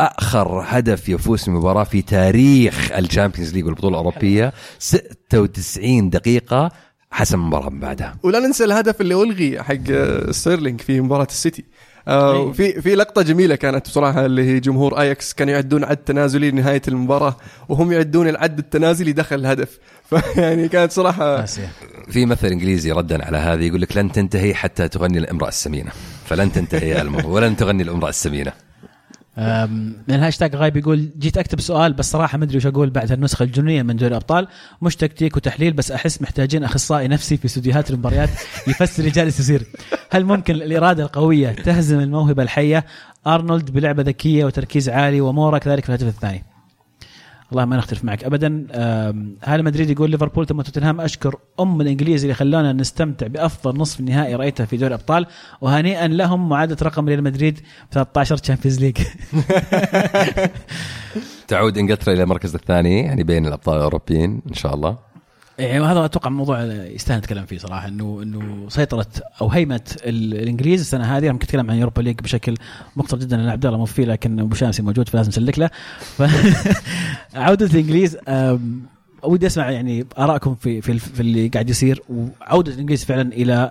أخر هدف يفوز في مباراة في تاريخ الشامبيونز ليج والبطولة الأوروبية 96 دقيقة. حسم المباراة من بعدها. ولا ننسى الهدف اللي ألغي حق آه، ستيرلينج في مباراة السيتي. آه أي. في في لقطة جميلة كانت بصراحة اللي هي جمهور اياكس كانوا يعدون عد تنازلي لنهاية المباراة وهم يعدون العد التنازلي دخل الهدف. *laughs* فيعني كانت صراحة آسيا في مثل إنجليزي ردا على هذه يقول لك لن تنتهي حتى تغني الإمرأة السمينة. فلن تنتهي الموضوع. ولن تغني الإمرأة السمينة. من الهاشتاج غايب يقول جيت أكتب سؤال بس صراحة ما أدري وش أقول بعد هالنسخه الجنونية من دوري الأبطال. مش تكتيك وتحليل بس أحس محتاجين أخصائي نفسي في استديوهات المباريات يفسر اللي جالس يصير هل ممكن الإرادة القوية تهزم الموهبة الحية؟ أرنولد بلعبة ذكية وتركيز عالي ومورا كذلك في الهدف الثاني. والله ما نختلف معك ابدا. هل مدريد يقول ليفربول ثم توتنهام. أشكر أم الإنجليز اللي خلونا نستمتع بأفضل نصف نهائي رأيته في دوري الأبطال. وهنيئا لهم معادلة رقم ريال مدريد في 13 Champions League تعود إنجلترا إلى المركز الثاني يعني بين الأبطال الأوروبيين إن شاء الله. يعني هذا أتوقع موضوع يستاهل نتكلم فيه صراحة انه إنه سيطرة أو هيمنة ال- الإنجليز السنة هذه ممكن اتكلم عن Europa League بشكل مقتصر جدا لأن عبد الله مو فيه لكن أبو شامسي موجود فلازم نسلك له. ف... *laughs* عودة الإنجليز ودي أسمع يعني آرائكم في في, في اللي قاعد يصير وعودة الإنجليز فعلا إلى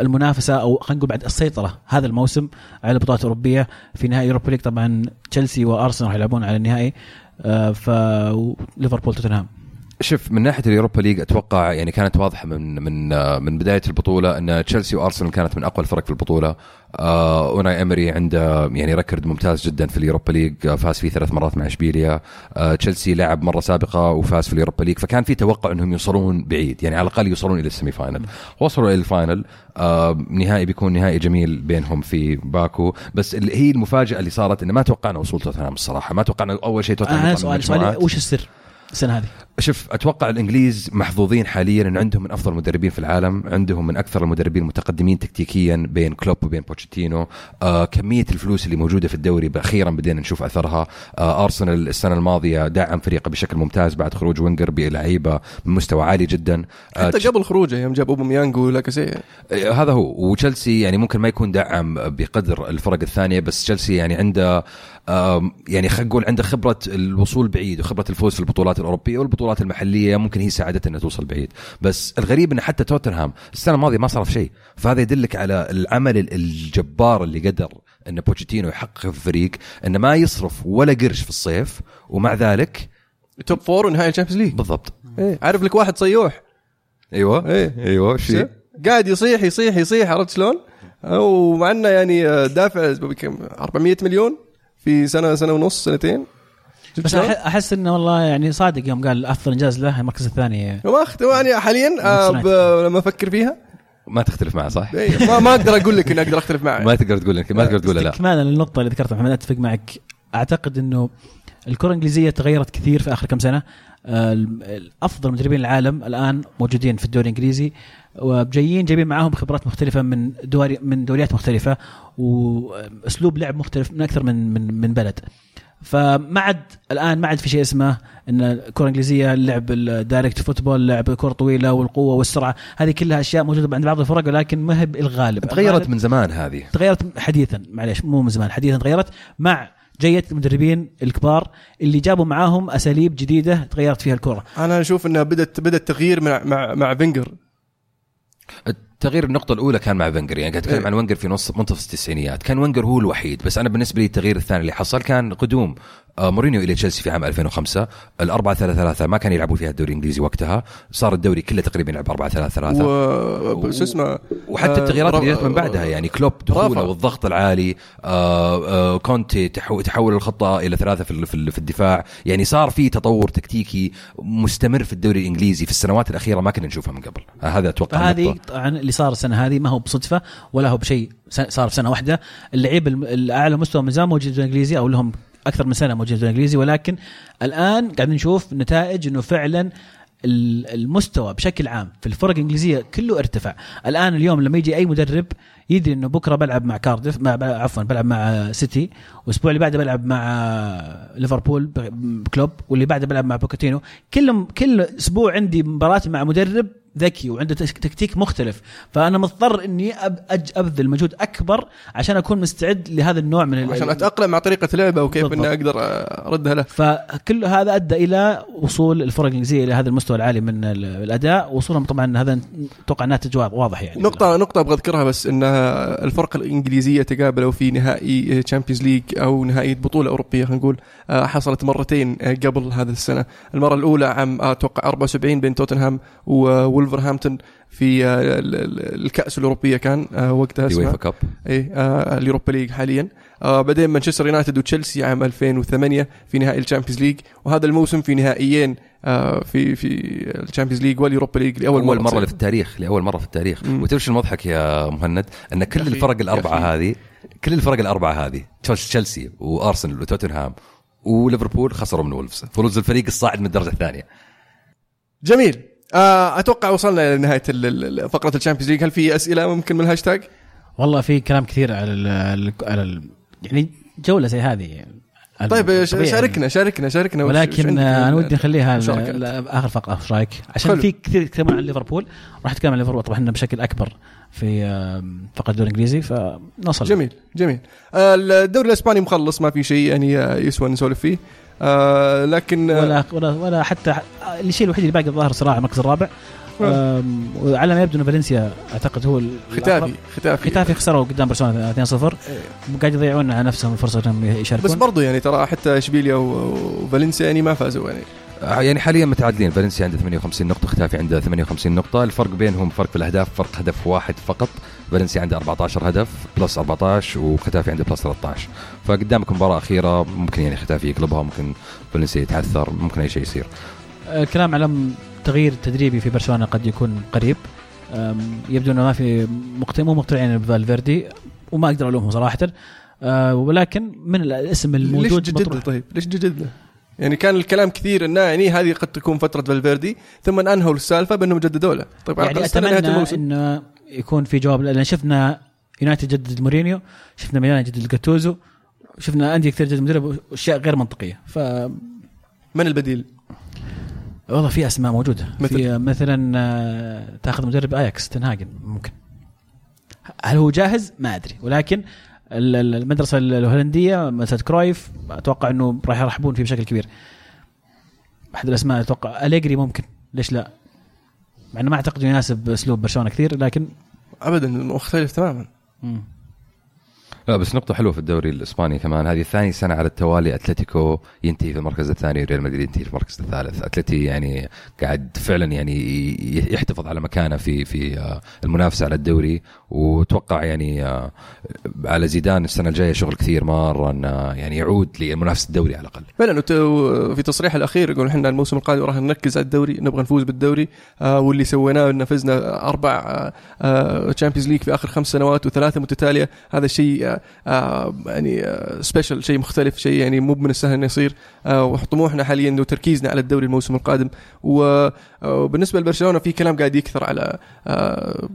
المنافسة أو خلينا نقول بعد السيطرة هذا الموسم على البطولات الأوروبية في نهائي Europa League طبعا تشيلسي وأرسنال راح يلعبون على النهائي أه، ف ليفربول توتنهام. شوف من ناحية ال Europa League أتوقع يعني كانت واضحة من من من بداية البطولة أن تشيلسي وأرسنال كانت من أقوى الفرق في البطولة. آه أوناي إمري عنده يعني record ممتاز جدا في ال Europa League آه، فاز فيه ثلاث مرات مع إشبيليا. آه تشيلسي لعب مرة سابقة وفاز في ال Europa League. فكان في توقع إنهم يوصلون بعيد يعني على الأقل يوصلون إلى ال semi final. وصلوا إلى ال final. آه نهائي بيكون نهائي جميل بينهم في باكو. بس اللي هي المفاجأة اللي صارت انه ما توقعنا وصول توتنهام الصراحة. ما توقعنا أول شيء توتنهام أنا سؤالي المجموعات. وش السر السنة هذه؟ شوف أتوقع الإنجليز محظوظين حاليا إن عندهم من أفضل المدربين في العالم عندهم من أكثر المدربين متقدمين تكتيكيا بين كلوب وبين بوتشيتينو. آه كمية الفلوس اللي موجودة في الدوري أخيرا بدينا نشوف أثرها. آه أرسنال السنة الماضية دعم فريقه بشكل ممتاز بعد خروج وينجر بلعيبة من مستوى عالي جدا. آه حتى قبل خروجه يوم جاب أوباميانج ولاكاسيه آه، هذا هو. وتشيلسي يعني ممكن ما يكون دعم بقدر الفرق الثانية بس تشيلسي يعني عنده آم، يعني خلينا نقول عنده خبرة الوصول بعيد وخبرة الفوز في البطولات الأوروبية والبطولات المحلية ممكن هي ساعدته إنها توصل بعيد. بس الغريب إن حتى توتنهام السنة الماضية ما صرف شيء. فهذا يدلك على العمل ال- الجبار اللي قدر إن بوتشيتينو يحققه في الفريق انه ما يصرف ولا قرش في الصيف ومع ذلك top four ونهائي ال Champions League. بالضبط. إيه. عارف لك واحد صيوح. أيوه. إيه. أيوه. في؟ قاعد يصيح يصيح يصيح عرفت شلون؟ ومع إنه يعني دافع بكم 400 مليون في سنة سنة ونص سنتين. بس أحس إنه والله يعني صادق يوم قال أفضل إنجاز له المركز الثاني. وما أخت... يعني حاليا آه، لما أفكر فيها. ما تختلف معه صح؟ إيه، ما ما أقدر أقول لك إني أقدر أختلف معه. ما تقدر تقول ما تقدر تقول لا. استكمالا للنقطة اللي ذكرتها محمد أتفق معك. أعتقد إنه الكرة الإنجليزية تغيرت كثير في آخر كم سنة. آه، أفضل مدربين العالم الآن موجودين في الدوري الإنجليزي. وجايين جايبين معاهم خبرات مختلفة من دوري من دوريات مختلفة وأسلوب لعب مختلف من أكثر من من من بلد. فما عاد الآن ما عاد في شيء اسمه إن الكرة الإنجليزية لعب ال direct football لعب كرة طويلة والقوة والسرعة. هذه كلها أشياء موجودة عند بعض الفرق ولكن ما هي الغالب تغيرت من زمان هذه. تغيرت حديثا معليش مو من زمان حديثا تغيرت مع جية المدربين الكبار اللي جابوا معاهم أساليب جديدة تغيرت فيها الكرة. أنا أشوف إنها بدات بدا التغيير مع مع مع فينجر. التغيير النقطة الأولى كان مع فنجر يعني قاعد أتكلم إيه. عن وينجر في نص منتصف التسعينيات كان وينجر هو الوحيد بس أنا بالنسبة لي التغيير الثاني اللي حصل كان قدوم مورينيو إلى تشيلسي في عام 2005 الأربعة ثلاثة ثلاثة ما كان يلعبوا فيها الدوري الإنجليزي وقتها. صار الدوري كله تقريبا يلعب 4 3 3 و شو اسمه وحتى آه، التغييرات را- اللي جت من بعدها يعني كلوب دخوله رافع. والضغط العالي آه آه كونتي تحو- تحول الخطة إلى ثلاثة في ال- في ال- في الدفاع. يعني صار في تطور تكتيكي مستمر في الدوري الإنجليزي في السنوات الأخيرة ما كنا نشوفها من قبل. آه هذا أتوقع النقطة. طبعا اللي صار السنة هذه ما هو بصدفة ولا هو بشيء صار في سنة واحدة. اللعيبه الاعلى مستوى من زمان موجود في الدوري الإنجليزي أو لهم أكثر من سنة موجود في الإنجليزي ولكن الآن قاعدين نشوف نتائج إنه فعلا ال- المستوى بشكل عام في الفرق الإنجليزية كله ارتفع. الآن اليوم لما يجي أي مدرب يدري إنه بكرة بلعب مع كارديف مع عفوا بلعب مع سيتي والأسبوع اللي بعده بلعب مع ليفربول كلوب واللي بعده بلعب مع بوتشيتينو كل كل أسبوع عندي مباراة مع مدرب ذكي وعنده تك- تكتيك مختلف. فأنا مضطر إني أبذل مجهود أكبر عشان أكون مستعد لهذا النوع من عشان أتأقلم مع طريقة لعبه وكيف. إني أقدر أردها له. فكل هذا أدى إلى وصول الفرق الإنجليزية إلى هذا المستوى العالي من ال- الأداء وصولهم طبعا هذا أتوقع ناتج وا- واضح يعني. نقطة نقطة أبغى أذكرها بس ان الفرق الإنجليزية تقابلوا في نهائي Champions League أو نهائي بطولة أوروبية خلينا نقول آه، حصلت مرتين آه، قبل هذه السنة، المرة الأولى عام آه، أتوقع 74 بين توتنهام وولفرهامبتون في آه، ال- ال- الكأس الأوروبية كان آه، وقتها اسمها. Cup آه ال Europa League حاليا. آه بعدين مانشستر يونايتد وتشيلسي عام 2008 في نهائي ال Champions League. وهذا الموسم في نهائيين آه في في ال Champions League وال Europa League لأول اول مرة تصير. في التاريخ لأول مرة في التاريخ. شو المضحك يا مهند؟ أن كل الفرق الأربعة. هذه كل الفرق الأربعة هذه تشيلسي- وأرسنال وتوتنهام وليفربول خسروا من وولفز. وولفز الفريق الصاعد من الدرجة الثانية. جميل. آه أتوقع وصلنا إلى نهاية ال- ال- فقرة ال Champions League. هل في أسئلة ممكن من الهاشتاج؟ والله في كلام كثير على ال ال على ال يعني جولة زي هذه. طيب. شاركنا شاركنا شاركنا ولكن أنا ودي نخليها ل- آخر فقرة إيش رأيك؟ عشان حلو. في كثير يتكلمون عن ليفربول راح نتكلم عن ليفربول. طبعا بشكل أكبر في فقره الدوري الإنجليزي فنوصل. جميل جميل. آه الدوري الإسباني مخلص ما في شيء يعني آه، يسوى نسولف فيه. آه لكن ولا ولا ولا حتى الشيء الوحيد اللي باقي الظاهر صراع المركز الرابع. وعلى ما يبدو إن فالنسيا أعتقد هو ختافي. ختافي. ختافي خسروا قدام برشلونة 2-0 إيه. قاعد يضيعون على نفسهم الفرصه إنهم يشاركون. بس برضو يعني ترى حتى إشبيليا وفالنسيا يعني ما فازوا يعني. آه، يعني حاليا متعادلين. فالنسيا عنده 58 نقطة ختافي عنده 58 نقطة. الفرق بينهم فرق في الأهداف فرق هدف واحد فقط. فالنسيا عنده 14 هدف plus 14 وختافي عنده plus 13 فقدامك مباراة أخيرة ممكن يعني ختافي يقلبها ممكن فالنسيا يتعثر ممكن أي شيء يصير. آه، كلام على م- تغيير تدريبي في برشلونة قد يكون قريب. يبدو إنه ما في مقتنع مو مقتنعين بفالفيردي وما أقدر ألومهم صراحة. آه، ولكن من الاسم ليش الموجود جدد له مطروح. طيب؟ ليش جدد له يعني كان الكلام كثير إنه يعني هذه قد تكون فترة فالفيردي ثم أنهوا السالفة بأنهم جددوا له. طيب يعني أتمنى إنه يكون في جواب لأن شفنا يونايتد جدد مورينيو شفنا ميلان جدد جاتوزو شفنا أندية كثير جدد مدرب واشياء غير منطقية. ف من البديل؟ والله في أسماء موجودة مثل؟ في مثلا آه، تأخذ مدرب اياكس تن هاج ممكن هل هو جاهز؟ ما أدري ولكن ال- ال- المدرسة الهولندية مدرسة كرويف أتوقع إنه راح يرحبون فيه بشكل كبير أحد الأسماء أتوقع أليجري ممكن ليش لا؟ مع إنه ما أعتقد يناسب أسلوب برشلونة كثير لكن ابدا مختلف تماما مم. لا بس نقطة حلوة في الدوري الإسباني كمان. هذه ثاني سنة على التوالي. أتلتيكو ينتهي في المركز الثاني وريال مدريد ينتهي في المركز الثالث. أتلتي يعني قاعد فعلا يعني يحتفظ على مكانه في في آه، المنافسة على الدوري. وتوقع يعني آه، على زيدان السنة الجاية شغل كثير مرة إنه يعني يعود لمنافسة الدوري على الأقل. فعلا. في تصريح الأخير يقول إحنا الموسم القادم راح نركز على الدوري نبغى نفوز بالدوري. آه واللي سويناه ان فزنا أربع Champions League في آخر خمس سنوات وثلاثة متتالية. هذا شيء آه آه يعني special شيء مختلف شيء يعني مو من السهل إنه يصير. آه وطموحنا حاليا وتركيزنا على الدوري الموسم القادم. و- وبالنسبة لبرشلونة في كلام قاعد يكثر على آه،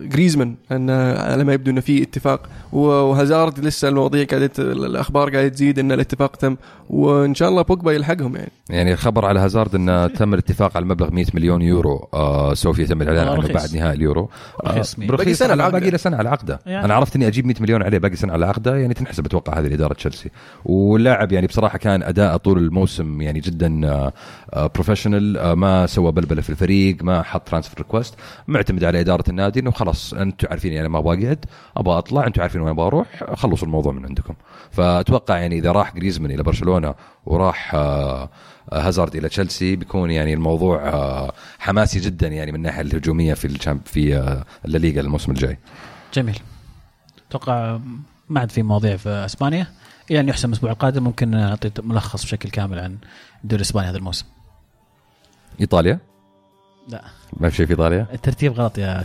جريزمان إن على ما يبدو إنه في اتفاق. وهازارد لسه المواضيع قاعدة الأخبار قاعدة تزيد إن الاتفاق تم. وإن شاء الله بوجبا يلحقهم يعني. يعني الخبر على هازارد انه تم الاتفاق على مبلغ 100 مليون يورو آه سوف يتم الإعلان آه، عنه. بعد نهائي اليورو. آه. باقي سنة على باقي سنة على عقده. يعني. أنا عرفت إني أجيب 100 مليون عليه باقي سنة على عقده يعني تنحسب أتوقع هذه الإدارة تشيلسي. واللاعب يعني بصراحة كان اداءه طول الموسم يعني جدا آه، آه، professional آه، ما سوى بلبله في الفريق ما حط transfer request معتمد على إدارة النادي إنه خلاص أنتم عارفين يعني ما أبغى أقعد أبغى أطلع أنتم عارفين وين أبغى أروح خلصوا الموضوع من عندكم. فأتوقع يعني إذا راح جريزمان إلى برشلونة وراح آه، آه، هازارد إلى تشيلسي بيكون يعني الموضوع آه، حماسي جدا يعني من الناحية الهجومية في الشامب في آه، الليغا الموسم الجاي. جميل. أتوقع ما عاد في مواضيع في إسبانيا. إلى ان يحسم الأسبوع القادم ممكن نعطي ملخص بشكل كامل عن الدوري الاسباني هذا الموسم. إيطاليا؟ لا. ما في شيء في إيطاليا؟ الترتيب غلط يا.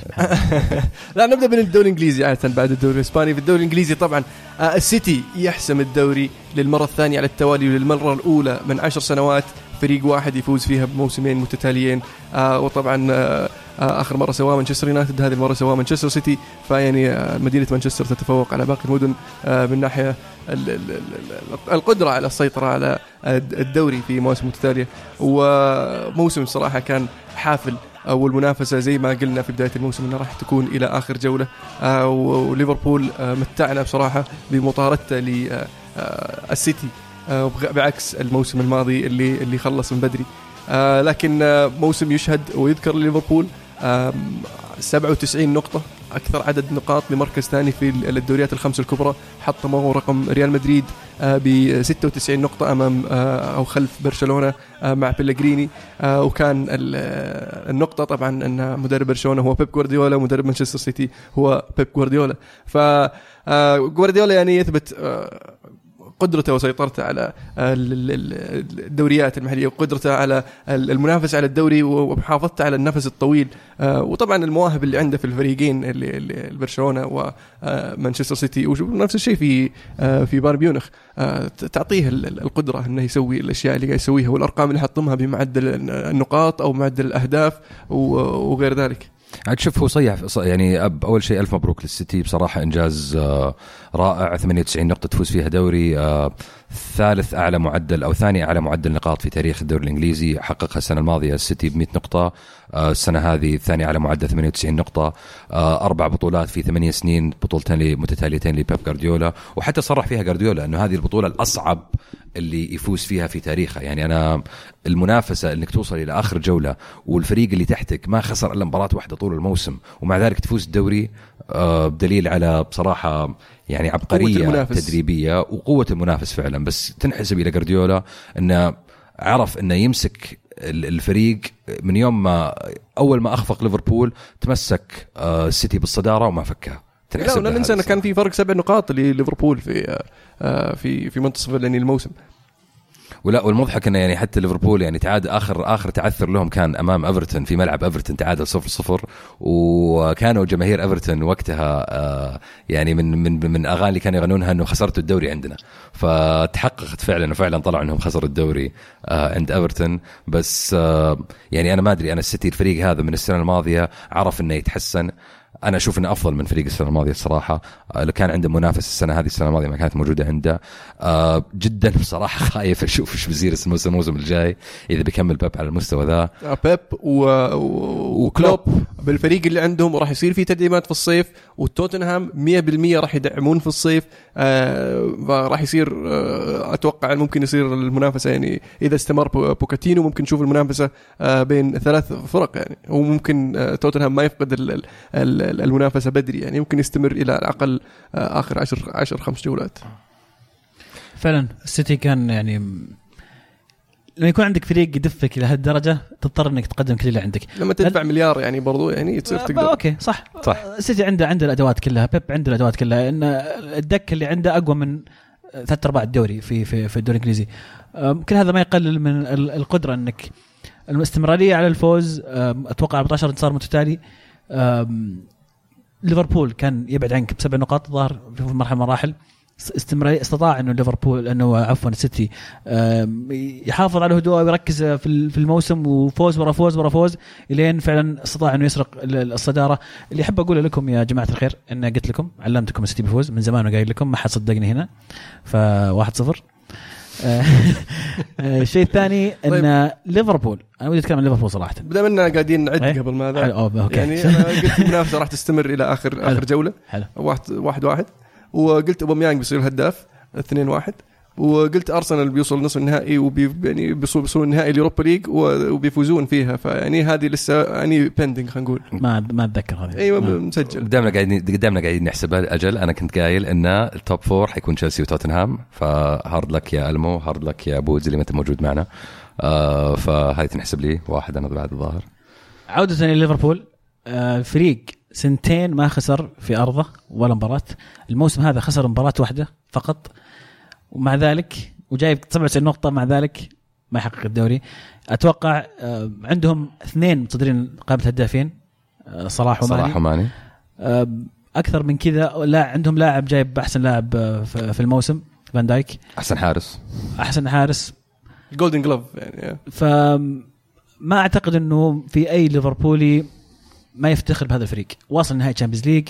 *laughs* لا نبدأ من الدوري الإنجليزي عادة بعد الدوري الإسباني. في الدوري الإنجليزي طبعا آه، السيتي يحسم الدوري للمرة الثانية على التوالي وللمرة الأولى من عشر سنوات. فريق واحد يفوز فيها بموسمين متتاليين. آه وطبعا آه آه آخر مرة سواه مانشستر يونايتد هذه المرة سواه مانشستر سيتي. فيعني مدينة مانشستر تتفوق على باقي المدن من ناحية ال- ال- ال- ال- القدرة على السيطرة على الدوري في مواسم متتالية. وموسم صراحة كان حافل والمنافسة زي ما قلنا في بداية الموسم إنها راح تكون إلى آخر جولة. آه، و- وليفربول متعنا بصراحة بمطاردته للسيتي بعكس الموسم الماضي اللي اللي خلص من بدري. آه، لكن آه، موسم يشهد ويذكر لليفربول آم، 97 نقطة أكثر عدد نقاط لمركز ثاني في الدوريات الخمس الكبرى. حطموا رقم ريال مدريد ب 96 نقطة أمام آه، أو خلف برشلونة آه، مع بيلغريني آه، وكان ال- آه، النقطة طبعا أن مدرب برشلونة هو بيب جوارديولا ومدرب مانشستر سيتي هو بيب جوارديولا. ف آه، جوارديولا يعني يثبت آه، قدرته وسيطرته على ال- الدوريات المحلية وقدرته على ال- المنافسه على الدوري ومحافظته على النفس الطويل. آه، وطبعا المواهب اللي عنده في الفريقين اللي برشلونه ومانشستر سيتي ونفس الشيء في آه، في بايرن ميونخ. آه، تعطيه ال- ال- القدرة إنه يسوي الأشياء اللي قاعد يسويها والأرقام اللي حطمها بمعدل النقاط أو معدل الأهداف وغير ذلك. عاد شوف هو صيح يعني أول شيء ألف مبروك للسيتي. بصراحة إنجاز آه، رائع. 98 نقطة تفوز فيها دوري آه، ثالث أعلى معدل أو ثاني أعلى معدل نقاط في تاريخ الدوري الإنجليزي حققها السنة الماضية السيتي ب 100 نقطة. السنة هذه ثاني اعلى معدل 98 نقطة. آه، أربع بطولات في ثمانية سنين بطولتين متتاليتين لبيب جارديولا وحتى صرح فيها جارديولا إنه هذه البطولة الأصعب اللي يفوز فيها في تاريخه. يعني أنا المنافسة إنك توصل إلى آخر جولة والفريق اللي تحتك ما خسر إلا مباراة واحدة طول الموسم ومع ذلك تفوز الدوري آه، بدليل على بصراحة يعني عبقرية. تدريبية وقوة المنافس فعلا. بس تنحسب إلى جارديولا إنه عرف إنه يمسك الفريق من يوم ما أول ما أخفق ليفربول تمسك آه، السيتي بالصدارة وما فكها. لا ولا ننسى انه كان في فرق سبع نقاط لليفربول في آه، في في منتصف يعني الموسم. ولا والمضحك إنه يعني حتى ليفربول يعني تعادل آخر آخر تعثر لهم كان أمام إيفرتون في ملعب إيفرتون تعادل 0 0 وكانوا جماهير إيفرتون وقتها آه، يعني من من من أغاني اللي كانوا يغنونها إنه خسرتوا الدوري عندنا. فتحققت فعلا وفعلا طلعوا إنهم خسروا الدوري آه، عند إيفرتون. بس آه، يعني أنا ما أدري أنا السيتي الفريق هذا من السنة الماضية عرف إنه يتحسن. أنا أشوف إنه أفضل من فريق السنة الماضية الصراحة. آه، لو كان عنده منافس السنة هذه السنة الماضية ما كانت موجودة عنده. آه، جدا *laughs* بصراحة خايف أشوف إيش بيصير الموسم الجاي إذا بيكمل بيب على المستوى ذا. آه، بيب و... و... وكلوب. بالفريق اللي عندهم وراح يصير في تدعيمات في الصيف وتوتنهام 100% راح يدعمون في الصيف. آه راح يصير آه أتوقع ممكن يصير المنافسة يعني. إذا استمر بو- بوتشيتينو ممكن نشوف المنافسة آه بين ثلاث فرق يعني. وممكن توتنهام ما يفقد ال... ال... ال- المنافسة بدري يعني. ممكن يستمر إلى الأقل آخر 10 10 خمس جولات. فعلا السيتي كان يعني لما يكون عندك فريق يدفعك إلى هالدرجة تضطر إنك تقدم كل اللي عندك. لما تدفع مليار يعني برضو يعني تصير آه، تقدر. okay صح. صح. السيتي عنده عنده الأدوات كلها بيب عنده الأدوات كلها. إن الدكة اللي عنده أقوى من ثلاث أرباع الدوري في في في الدوري الإنجليزي. كل هذا ما يقلل من ال- القدرة إنك الاستمرارية على الفوز. أتوقع 14 انتصار متتالي. ليفربول كان يبعد عنك بسبع نقاط ظهر في مرحلة من المراحل استمرار استطاع إنه ليفربول إنه عفوا السيتي يحافظ على هدوءه ويركز في ال- في الموسم وفوز ورا فوز ورا فوز إلين فعلا استطاع إنه يسرق ال- الصدارة. اللي أحب أقوله لكم يا جماعة الخير إن قلت لكم علمتكم السيتي بيفوز. من زمان وقايل لكم ما حد صدقني هنا ف 1 0 الشيء الثاني إن ليفربول أنا ودي أتكلم عن ليفربول صراحة. بدأ اننا قاعدين نعد إيه؟ قبل ما يعني أنا قلت المنافسة راح تستمر إلى اخر. آخر جولة. حلو. واحد واحد واحد. وقلت اوباميانج بيصير هداف 2 1 وقلت أرسنال بيوصل نصف النهائي وبي يعني بيوصل بيوصلون نهائي ال Europa League وبيفوزون فيها. فيعني هذه لسه يعني pending خلينا نقول. ما ما أتذكر هذه. أيوه ما. مسجل. قدامنا قاعدين قدامنا قاعدين نحسبها أجل. أنا كنت قايل إن ال top four حيكون تشيلسي وتوتنهام. ف hard luck يا ألمو hard luck يا بوز اللي ما أنت موجود معنا. آه فهذه تنحسب لي. واحد أنا بعد الظاهر. عودة لليفربول آه، فريق سنتين ما خسر في أرضه ولا مباراة. الموسم هذا خسر مباراة واحدة فقط. ومع ذلك وجايب 97 نقطة مع ذلك ما يحقق الدوري. أتوقع آه، عندهم اثنين متصدرين قائمة الهدافين آه، صلاح وماني. صلاح وماني. آه، أكثر من كذا لا عندهم لاعب جايب أحسن لاعب في الموسم فان دايك. أحسن حارس. أحسن حارس. Golden Glove يعني فما أعتقد إنه في أي ليفربولي ما يفتخر بهذا الفريق. واصل نهائي Champions League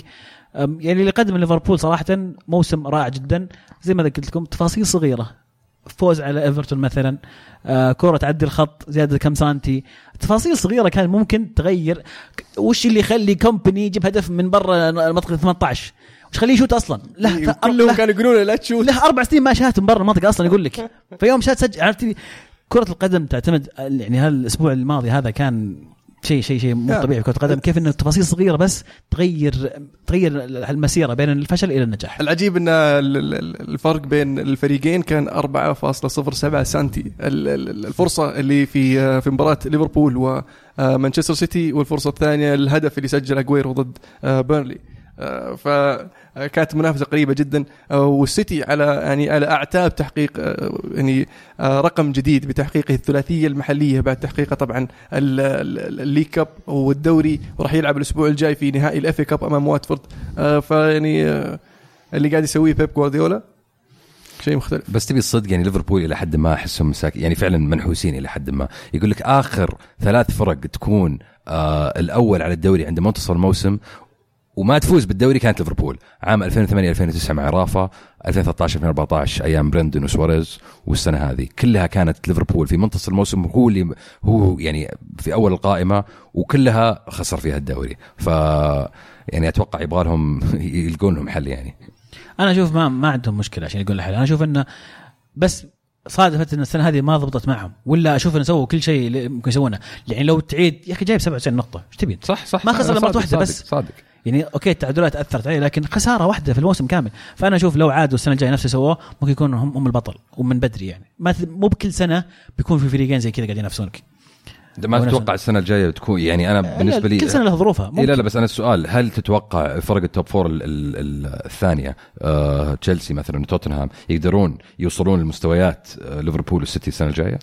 يعني اللي قدم ليفربول صراحة موسم رائع جدا. زي ما قلت لكم تفاصيل صغيرة. فوز على إيفرتون مثلا. آه كرة تعدي الخط زيادة كم سنتي. تفاصيل صغيرة كان ممكن تغير. وش اللي يخلي كومباني يجيب هدف من برا المنطقة 18 وش خليه يشوت أصلا؟ له له- كلهم له- كانوا يقولون لا تشوت. له أربع سنين ما شات من برا المنطقة أصلا يقول لك. *laughs* فيوم شات سجل. عرفتي كرة القدم تعتمد يعني هذا الأسبوع الماضي هذا كان شيء شيء شيء مو. طبيعي. في كره القدم كيف إنه تفاصيل صغيرة بس تغير تغير المسيرة بين الفشل إلى النجاح. العجيب إن ال- ال- ال- الفرق بين الفريقين كان 4.07 سنتي. ال- ال- الفرصة اللي في في مباراة ليفربول ومانشستر سيتي والفرصة الثانية الهدف اللي سجل اجويرو ضد آه، بيرنلي. آه، فكانت منافسة قريبة جدا آه، والسيتي على يعني على أعتاب تحقيق آه، يعني آه، رقم جديد بتحقيقه الثلاثية المحلية بعد تحقيقه طبعا ال- ال- League Cup والدوري وراح يلعب الأسبوع الجاي في نهائي ال FA Cup أمام واتفورد. فيعني اللي قاعد يسويه بيب جوارديولا شيء مختلف. بس تبي الصدق يعني ليفربول إلى حد ما أحسهم مساك يعني فعلا منحوسين إلى حد ما. يقول لك آخر ثلاث فرق تكون آه الأول على الدوري عند منتصف الموسم وما تفوز بالدوري كانت ليفربول. عام 2008 2009 مع رافا 2013 2014 أيام برندن وسواريز والسنة هذه. كلها كانت ليفربول في منتصف الموسم هو اللي هو يعني في أول القائمة وكلها خسر فيها الدوري. ف يعني أتوقع يبغى لهم *laughs* يلقون لهم حل يعني. أنا أشوف ما ما عندهم مشكلة عشان يقول الحل أنا أشوف إنه بس صادفت إن السنة هذه ما ضبطت معهم. ولا أشوف إنه سووا كل شيء اللي ممكن يسوونه. يعني لو تعيد يا أخي جايب 97 نقطة. إيش تبين صح صح ما خسر صادق- واحدة صادق- بس. صادق. يعني okay التعادلات أثرت عليه لكن خسارة واحدة في الموسم كامل فأنا أشوف لو عادوا السنة الجاية نفس اللي سووه ممكن يكونوا هم هم البطل ومن بدري يعني ما مو بكل سنة بيكون في فريقين زي كذا قاعدين ينافسونك ما تتوقع السنة الجاية تكون يعني أنا بالنسبة لي كل سنة لها ظروفها إيه. لا لا بس أنا السؤال هل تتوقع فرق ال top four ال- ال- ال- الثانية آه تشيلسي مثلا وتوتنهام يقدرون يوصلون لمستويات آه ليفربول والسيتي السنة الجاية؟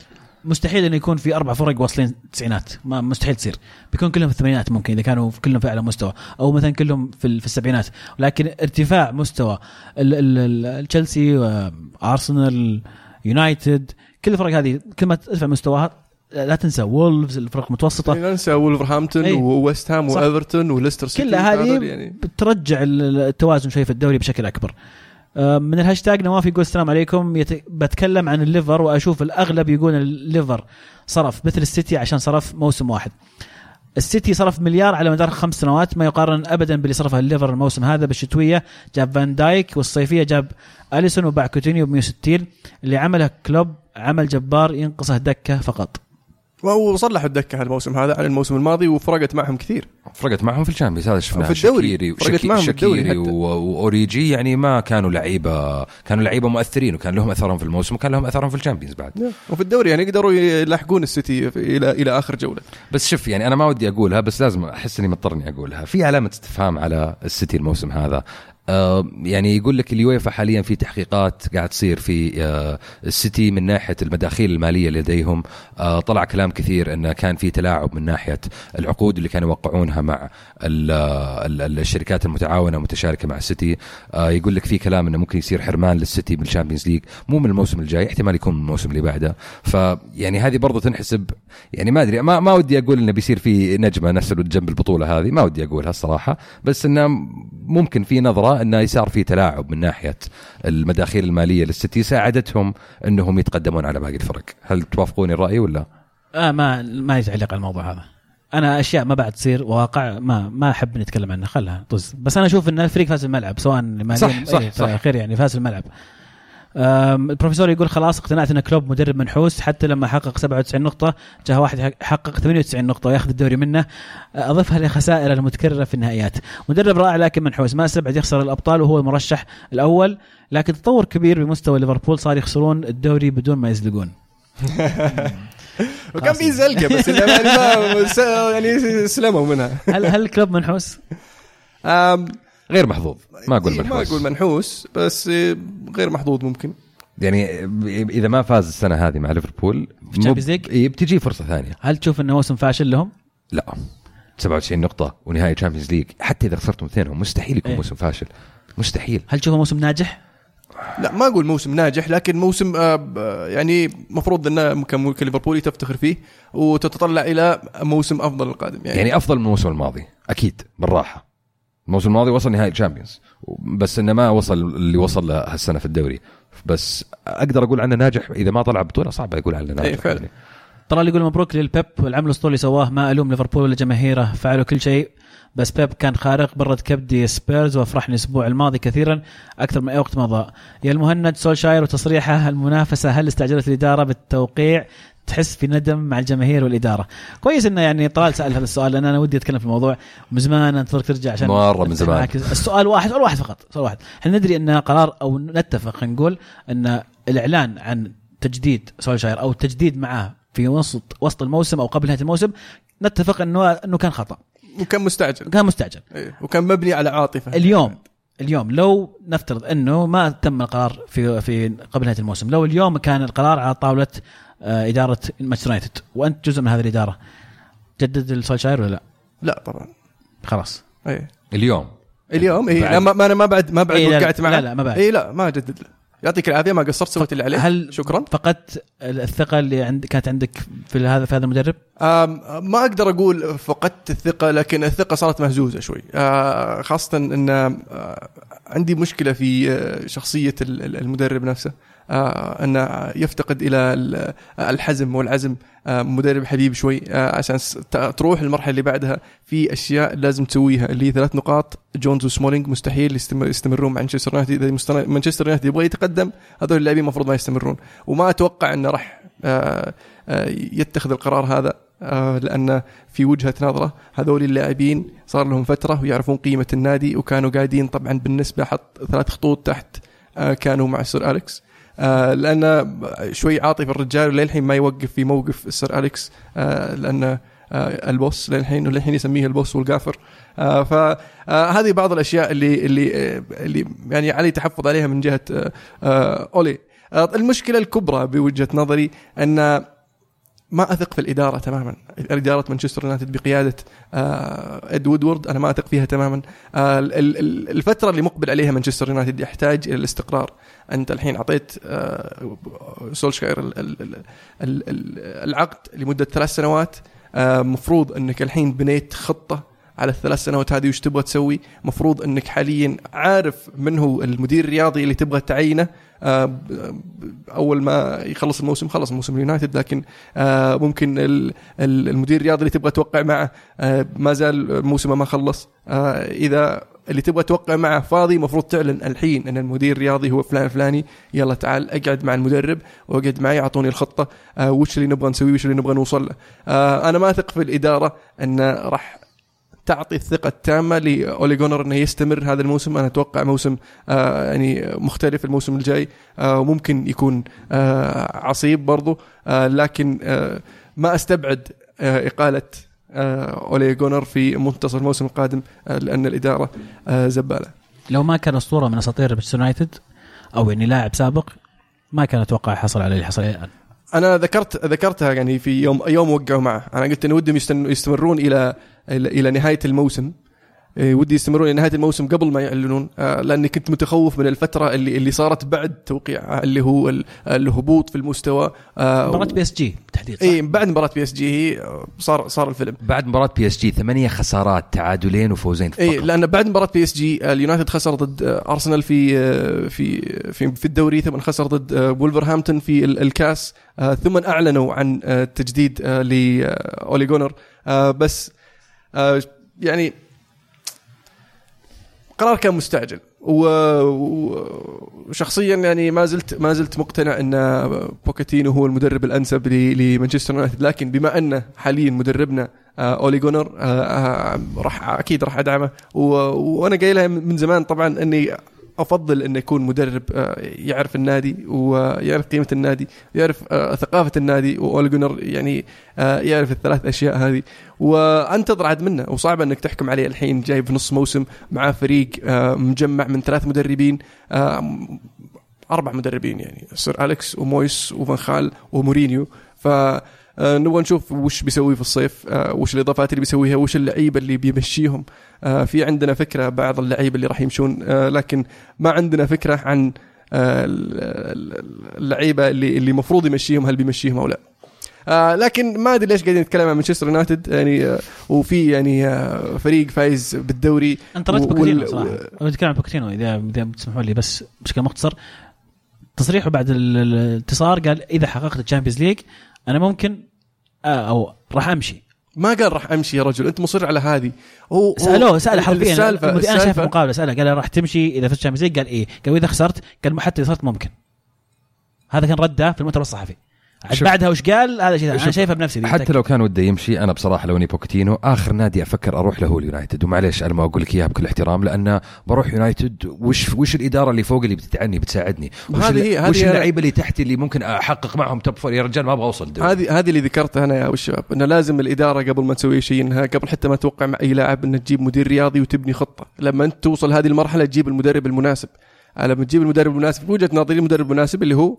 مستحيل إنه يكون في أربع فرق واصلين تسعينات. ما مستحيل تصير. بيكون كلهم في الثمانينات ممكن إذا كانوا كلهم في أعلى مستوى. أو مثلا كلهم في, في السبعينات. لكن ارتفاع مستوى تشيلسي أرسنال يونايتد كل الفرق هذه كل ما ترفع مستواها لا تنسى وولفز الفرق المتوسطه يعني ننسى ولفرهامبتون أي. وويست هام. وإيفرتون وليستر سيتي. كلها هذه يعني. بترجع ال- التوازن شوي في الدوري بشكل أكبر. من الهاشتاج نواف يقول السلام عليكم. يت... بتكلم عن الليفر وأشوف الأغلب يقول الليفر صرف مثل السيتي عشان صرف موسم واحد. السيتي صرف مليار على مدار خمس سنوات ما يقارن ابدا باللي صرفه الليفر الموسم هذا بالشتوية. جاب فان دايك والصيفية جاب أليسون وباع كوتينيو ب 160 اللي عمله كلوب عمل جبار ينقصه دكة فقط. وهو صلحوا الدكه هالموسم هذا على الموسم الماضي وفرقت معهم كثير. فرقت معهم في ال Champions هذا شفناه وفي الدوري. شكيري فرقت معهم في الدوري شكيري وأوريجي يعني ما كانوا لعيبه كانوا لعيبة مؤثرين وكان لهم أثرهم في الموسم وكان لهم أثرهم في ال Champions بعد. وفي الدوري يعني قدروا يلاحقون السيتي في- إلى إلى آخر جولة. بس شوف يعني أنا ما ودي أقولها بس لازم أحس إني مضطر اني أقولها. في علامة استفهام على السيتي الموسم هذا. يعني يقول لك اليويفا حاليا في تحقيقات قاعد تصير في آه، السيتي من ناحية المداخيل المالية لديهم. آه، طلع كلام كثير انه كان في تلاعب من ناحية العقود اللي كانوا يوقعونها مع ال ال الشركات المتعاونة المتشاركه مع السيتي. يقول لك في كلام إنه ممكن يصير حرمان للسيتي بال Champions League مو من الموسم الجاي احتمال يكون من الموسم اللي بعده. فيعني هذه برضو تنحسب يعني ما أدري ما, ما ودي أقول إنه بيصير في نجمة نسل جنب البطولة هذه ما ودي أقولها الصراحة بس إنه ممكن في نظره أنه صار في تلاعب من ناحية المداخيل المالية للسيتي. ساعدتهم أنهم يتقدمون على باقي الفرق. هل توافقوني الرأي ولا؟ آه ما ما يتعلق على الموضوع هذا. أنا أشياء ما بعد تصير واقع ما ما أحب نتكلم عنها. خلها طز بس أنا أشوف إن الفريق فاز الملعب سواء ماليا صح صح, إيه، صح. خير يعني فاز الملعب. البروفيسور يقول خلاص اقتنعت إن كلوب مدرب منحوس حتى لما حقق 97 نقطة جاء واحد حقق 98 نقطة وياخذ الدوري منه. أضفها لخسائر المتكررة في النهائيات. مدرب رائع لكن منحوس. ما استبعد يخسر الأبطال وهو المرشح الأول لكن تطور كبير بمستوى ليفربول صار يخسرون الدوري بدون ما يزلقون. *laughs* وكان في زلقة بس يعني *laughs* يعني سلموا منها. هل هل كلوب منحوس؟ غير محظوظ. ما أقول إيه، ما منحوس. أقول منحوس بس إيه، غير محظوظ ممكن. يعني إذا ما فاز السنة هذه مع ليفربول؟ إيه بتجي فرصة ثانية. هل تشوف إنه موسم فاشل لهم؟ لا. 97 نقطة ونهائي Champions League حتى إذا خسرتم اثنينهم مستحيل يكون إيه. موسم فاشل. مستحيل. هل تشوفه موسم ناجح؟ لا ما أقول موسم ناجح لكن موسم آه، يعني مفروض ان كم- كليفربولي تفتخر فيه وتتطلع إلى موسم أفضل القادم يعني, يعني أفضل من الموسم الماضي أكيد بالراحة. الموسم الماضي وصل نهائي Champions بس إنه ما وصل اللي وصل له هالسنة في الدوري بس أقدر أقول عنه ناجح إذا ما طلع بطولة صعب أقول عنه ناجح إيه، فعلا. يعني. ترى اللي يقول مبروك للبيب والعمل الأسطوري اللي سواه ما ألوم ليفربول ولا جماهيره فعلوا كل شيء بس بيب كان خارق برد كبدي سبيرز وافرحني الأسبوع الماضي كثيرا أكثر من أي وقت مضى يا المهند سولشاير وتصريحه المنافسة هل استعجلت الإدارة بالتوقيع تحس في ندم مع الجماهير والإدارة. كويس إنه يعني طلال سأل هذا السؤال لأن أنا ودي أتكلم في الموضوع من زمان أنتظرك ترجع عشان مرة من زمان. السؤال واحد سؤال واحد فقط سؤال واحد. إحنا ندري أن قرار أو نتفق خلينا نقول أن الإعلان عن تجديد سولشاير أو التجديد معاه في وسط وسط الموسم أو قبل نهاية الموسم نتفق انه أنه كان خطأ. وكان مستعجل. كان مستعجل. إيه، وكان مبني على عاطفة. اليوم اليوم لو نفترض أنه ما تم القرار في في قبل نهاية الموسم لو اليوم كان القرار على طاولة إدارة مانشستر يونايتد وأنت جزء من هذه الإدارة. جدد السولشاير ولا لا؟ لا طبعا. خلاص. إيه. اليوم. اليوم؟ اي. لا ما أنا ما بعد ما بعد إيه، وقعت معه. لا، لا، ما بعد. اي لا ما جدد له يعطيك العافية ما قصرت سويت اللي عليك هل شكرا. فقدت الثقة اللي عند كانت عندك في هذا في هذا المدرب؟ ما أقدر أقول فقدت الثقة لكن الثقة صارت مهزوزة شوي. آه، خاصة إن آه، عندي مشكلة في آه، شخصية ال- ال- المدرب نفسه. آه، انه يفتقد إلى ال- الحزم والعزم. آه، مدرب حبيب شوي آه، عشان تروح المرحلة اللي بعدها في أشياء لازم تسويها اللي هي ثلاث نقاط. جونز وسمولينج مستحيل يستمر يستمرون مع مانشستر يونايتد. إذا مانشستر يونايتد يبغى يتقدم هذول اللاعبين المفروض ما يستمرون. وما أتوقع أنه راح آه، آه، يتخذ القرار هذا آه، لأن في وجهة نظره هذول اللاعبين صار لهم فترة ويعرفون قيمة النادي وكانوا قاعدين طبعا بالنسبة حط ثلاث خطوط تحت آه، كانوا مع السير أليكس. آه، لأن شوي عاطف الرجال وللحين ما يوقف في موقف السر أليكس. آه، لأن آه، البوس للحين وللحين يسميه البوس والقافر. فهذه بعض الأشياء اللي اللي آه، اللي يعني علي تحفظ عليها من جهة آه، آه، أولي. آه، المشكلة الكبرى بوجهة نظري أن ما أثق في الإدارة تماما. إدارة مانشستر يونايتد بقيادة آه، إد وودورد أنا ما أثق فيها تماما. آه، ال- ال- الفترة اللي مقبل عليها مانشستر يونايتد يحتاج إلى الاستقرار. أنت الحين أعطيت آه، سولشاير ال- ال- ال- ال- ال- العقد لمدة ثلاث سنوات. مفروض إنك الحين بنيت خطة على الثلاث سنوات هذه وش تبغى تسوي. مفروض إنك حاليا عارف من هو المدير الرياضي اللي تبغى تعينه. أول ما يخلص الموسم خلص موسم اليونايتد لكن آه، ممكن ال- ال- المدير الرياضي اللي تبغى توقع معه آه، ما زال موسمه ما خلص. آه، إذا اللي تبغى توقع معه فاضي المفروض تعلن الحين إن المدير الرياضي هو فلان الفلاني يلا تعال أقعد مع المدرب وأقعد معي أعطوني الخطة. آه، وش اللي نبغى نسويه وش اللي نبغى نوصل؟ له آه، أنا ما أثق في الإدارة إن راح تعطي الثقة التامة لأولي جونر أنه يستمر هذا الموسم. أنا أتوقع موسم آه يعني مختلف الموسم الجاي آه وممكن يكون آه عصيب برضو. آه لكن آه ما أستبعد آه إقالة آه أولي جونر في منتصف الموسم القادم آه لأن الإدارة آه زبالة. لو ما كان أسطورة من أساطير مانشستر يونايتد أو يعني لاعب سابق ما كان أتوقع حصل على اللي حصل الآن. أنا ذكرت ذكرتها يعني في يوم يوم وقعوا معه. أنا قلت إنه ودهم يستمرون إلى إلى نهاية الموسم. إيه، ودي يستمرون إلى نهاية الموسم قبل ما يعلنون آه، لأني كنت متخوف من الفترة اللي اللي صارت بعد توقيع اللي هو ال- الهبوط في المستوى آه، مباراة PSG بالتحديد؟ اي بعد مباراة PSG صار صار الفيلم. بعد مباراة PSG ثمانية خسارات تعادلين وفوزين فقط اي لأن بعد مباراة PSG اليونايتد خسر ضد ارسنال في آه، في في في الدوري ثم خسر ضد وولفرهامبتون في ال- الكاس ثم أعلنوا عن تجديد لاولي جونر بس يعني قرار كان مستعجل. وشخصيا يعني ما زلت ما زلت مقتنع إن بوكيتينو هو المدرب الأنسب لمانشستر يونايتد. لكن بما انه حاليا مدربنا آه، أولي جونر آه، آه، راح أكيد راح أدعمه. وأنا قايلها من زمان طبعا إني أفضل انه يكون مدرب آه، يعرف النادي ويعرف قيمة النادي يعرف آه، ثقافة النادي واولي جونر يعني آه، يعرف الثلاث أشياء هذه. وانتظر عاد منه. وصعب أنك تحكم عليه الحين جاي في نص موسم مع فريق مجمع من ثلاث مدربين أربع مدربين يعني سير أليكس ومويس وفان خال ومورينيو. ف نبغى نشوف وش بيسوي في الصيف وش الإضافات اللي بيسويها وش اللعيبة اللي بيمشيهم. في عندنا فكرة بعض اللعيبة اللي راح يمشون آه، لكن ما عندنا فكرة عن آه، ال- ال- اللعيبة اللي اللي المفروض يمشيهم هل بيمشيهم أو لا. آه لكن ما أدري ليش قاعدين نتكلم عن مانشستر يونايتد يعني آه وفي يعني آه فريق فايز بالدوري أنت ردت وال- بوكيتينو صراحة؟ أنا بتكلم عن بوكيتينو إذا إذا بتسمحوا لي بس بشكل مختصر. تصريحه بعد ال- ال- الانتصار قال إذا حققت ال Champions League أنا ممكن آه أو راح أمشي. ما قال راح أمشي يا رجل أنت مصر على هذه. هو سألوه سأله حرفيا. السالفه أنا شايف مقابلة سأله قال راح تمشي إذا فزت ال Champions قال إيه قال واذا خسرت قال حتى إذا خسرت ممكن. هذا كان رده في المؤتمر الصحفي. عاد بعدها وش قال؟ هذا شيء. أنا شايفها بنفسي دي حتى لو كان وده يمشي أنا بصراحة لو إني بوكيتينو آخر نادي أفكر أروح له هو اليونايتد. ومعليش أنا ما أقول لك اياها بكل احترام لأن بروح يونايتد وش وش الإدارة اللي فوق اللي بتدعمني بتساعدني؟ وش هذه وش اللعيبة اللي تحتي اللي ممكن أحقق معهم top four يا رجال ما أبغى أوصل. هذه هذه اللي ذكرتها أنا يا والشباب إنه لازم الإدارة قبل ما تسوي شيء إنها قبل حتى ما توقع مع أي لاعب انك تجيب مدير رياضي وتبني خطة. لما أنت توصل هذه المرحلة تجيب المدرب المناسب. لما تجيب المدرب المناسب وجهة نظري المدرب المناسب اللي هو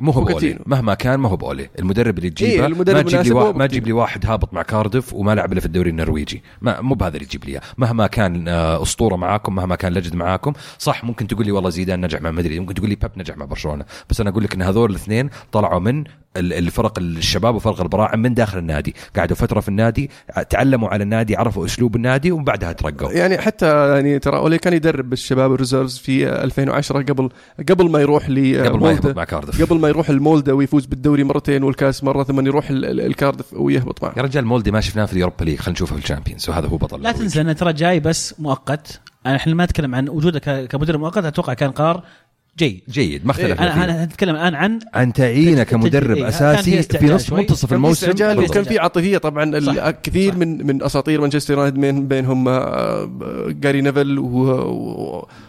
مو هو. مهما كان ما هو بأولي المدرب اللي تجيبه إيه، ما تجيب لي واحد ما. تجيب لي واحد هابط مع كاردف وما لعب إلا في الدوري النرويجي ما مو بهذا اللي تجيب لي. مهما كان آه، أسطورة معاكم مهما كان لجد معاكم صح ممكن تقول لي والله زيدان نجح مع مدريد ممكن تقول لي بيب نجح مع برشلونة بس أنا أقول لك إن هذول الاثنين طلعوا من الفرق الشباب وفرق البراعم من داخل النادي. قعدوا فترة في النادي تعلموا على النادي عرفوا أسلوب النادي ومن بعدها ترقوا. يعني حتى يعني ترى أولي كان يدرب الشباب ال reserves في 2010 قبل قبل ما يروح ل قبل ما يهبط مع كاردف قبل ما يروح المولدا ويفوز بالدوري مرتين والكاس مرة ثم يروح ال- ال- الكاردف ويهبط معه. يا رجال مولدي ما شفناه في ال Europa League. خلينا نشوفه في ال Champions وهذا هو بطل لا. تنسى انه ترى جاي بس مؤقت. إحنا ما نتكلم عن وجوده ك- كمدرب مؤقت أتوقع كان قرار جيد جيد ما اختلفنا أنا أنا نتكلم الآن عن عن تعيينه. كمدرب إيه، كان اساسي في استعجال نص شوي. منتصف كان الموسم بالضبط. وكان في عاطفية طبعا صح. كثير صح. من من أساطير مانشستر يونايتد بين بينهم آه، جاري نيفل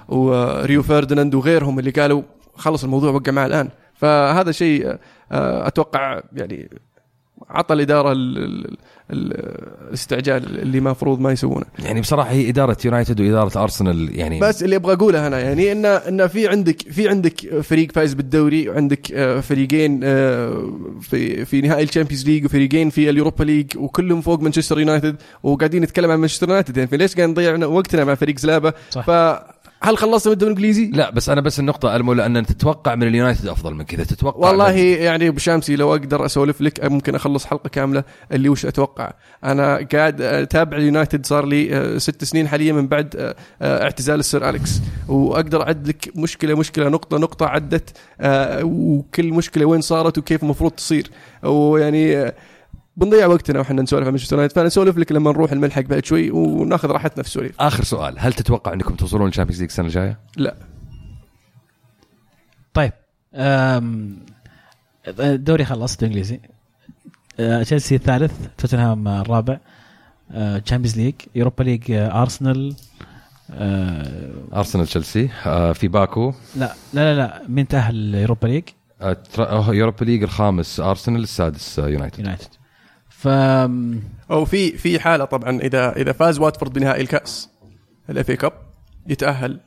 وريو فرديناند وغيرهم اللي قالوا خلص الموضوع وقع معه الآن فهذا شيء آه، أتوقع يعني عطى الإدارة ال- ال- ال- الاستعجال اللي المفروض ما يسوونه. يعني بصراحة هي إدارة يونايتد وإدارة أرسنال يعني بس اللي أبغى أقوله هنا يعني ان إن في عندك في عندك فريق فايز بالدوري وعندك آه، فريقين آه، في في نهائي ال Champions League وفريقين في ال Europa League وكلهم فوق مانشستر يونايتد وقاعدين نتكلم عن مانشستر يونايتد. يعني فليش قاعد نضيع وقتنا مع فريق زلابة؟ صح. فهل خلصنا من الدوري الإنجليزي؟ لا بس أنا بس النقطة ألمو لأن تتوقع من اليونايتد أفضل من كذا. تتوقع والله من- يعني أبو شامسي لو أقدر أسولف لك ممكن أخلص حلقة كاملة اللي وش أتوقع؟ أنا قاعد اتابع اليونايتد صار لي آه، ست سنين حاليا من بعد آه، آه، اعتزال السير أليكس. وأقدر أعد لك مشكلة مشكلة نقطة نقطة عدت آه، وكل مشكلة وين صارت وكيف المفروض تصير. ويعني آه، بنضيع وقتنا وإحنا نسولف عن مانشستر يونايتد فنسولف لك لما نروح الملحق بعد شوي وناخذ راحتنا في السواليف آخر سؤال هل تتوقع أنكم توصلون لل Champions League السنة الجاية؟ لا. طيب أم، الدوري خلص الانجليزي أه، تشيلسي الثالث توتنهام الرابع. Champions League Europa League ارسنال ارسنال تشيلسي آه، في باكو. لا لا لا لا مين تأهل Europa League؟ آه، آه، Europa League الخامس ارسنال السادس آه، يونايتد يونايتد ف أو في في حالة طبعا اذا إذا فاز واتفورد بنهائي الكأس ال FA Cup يتأهل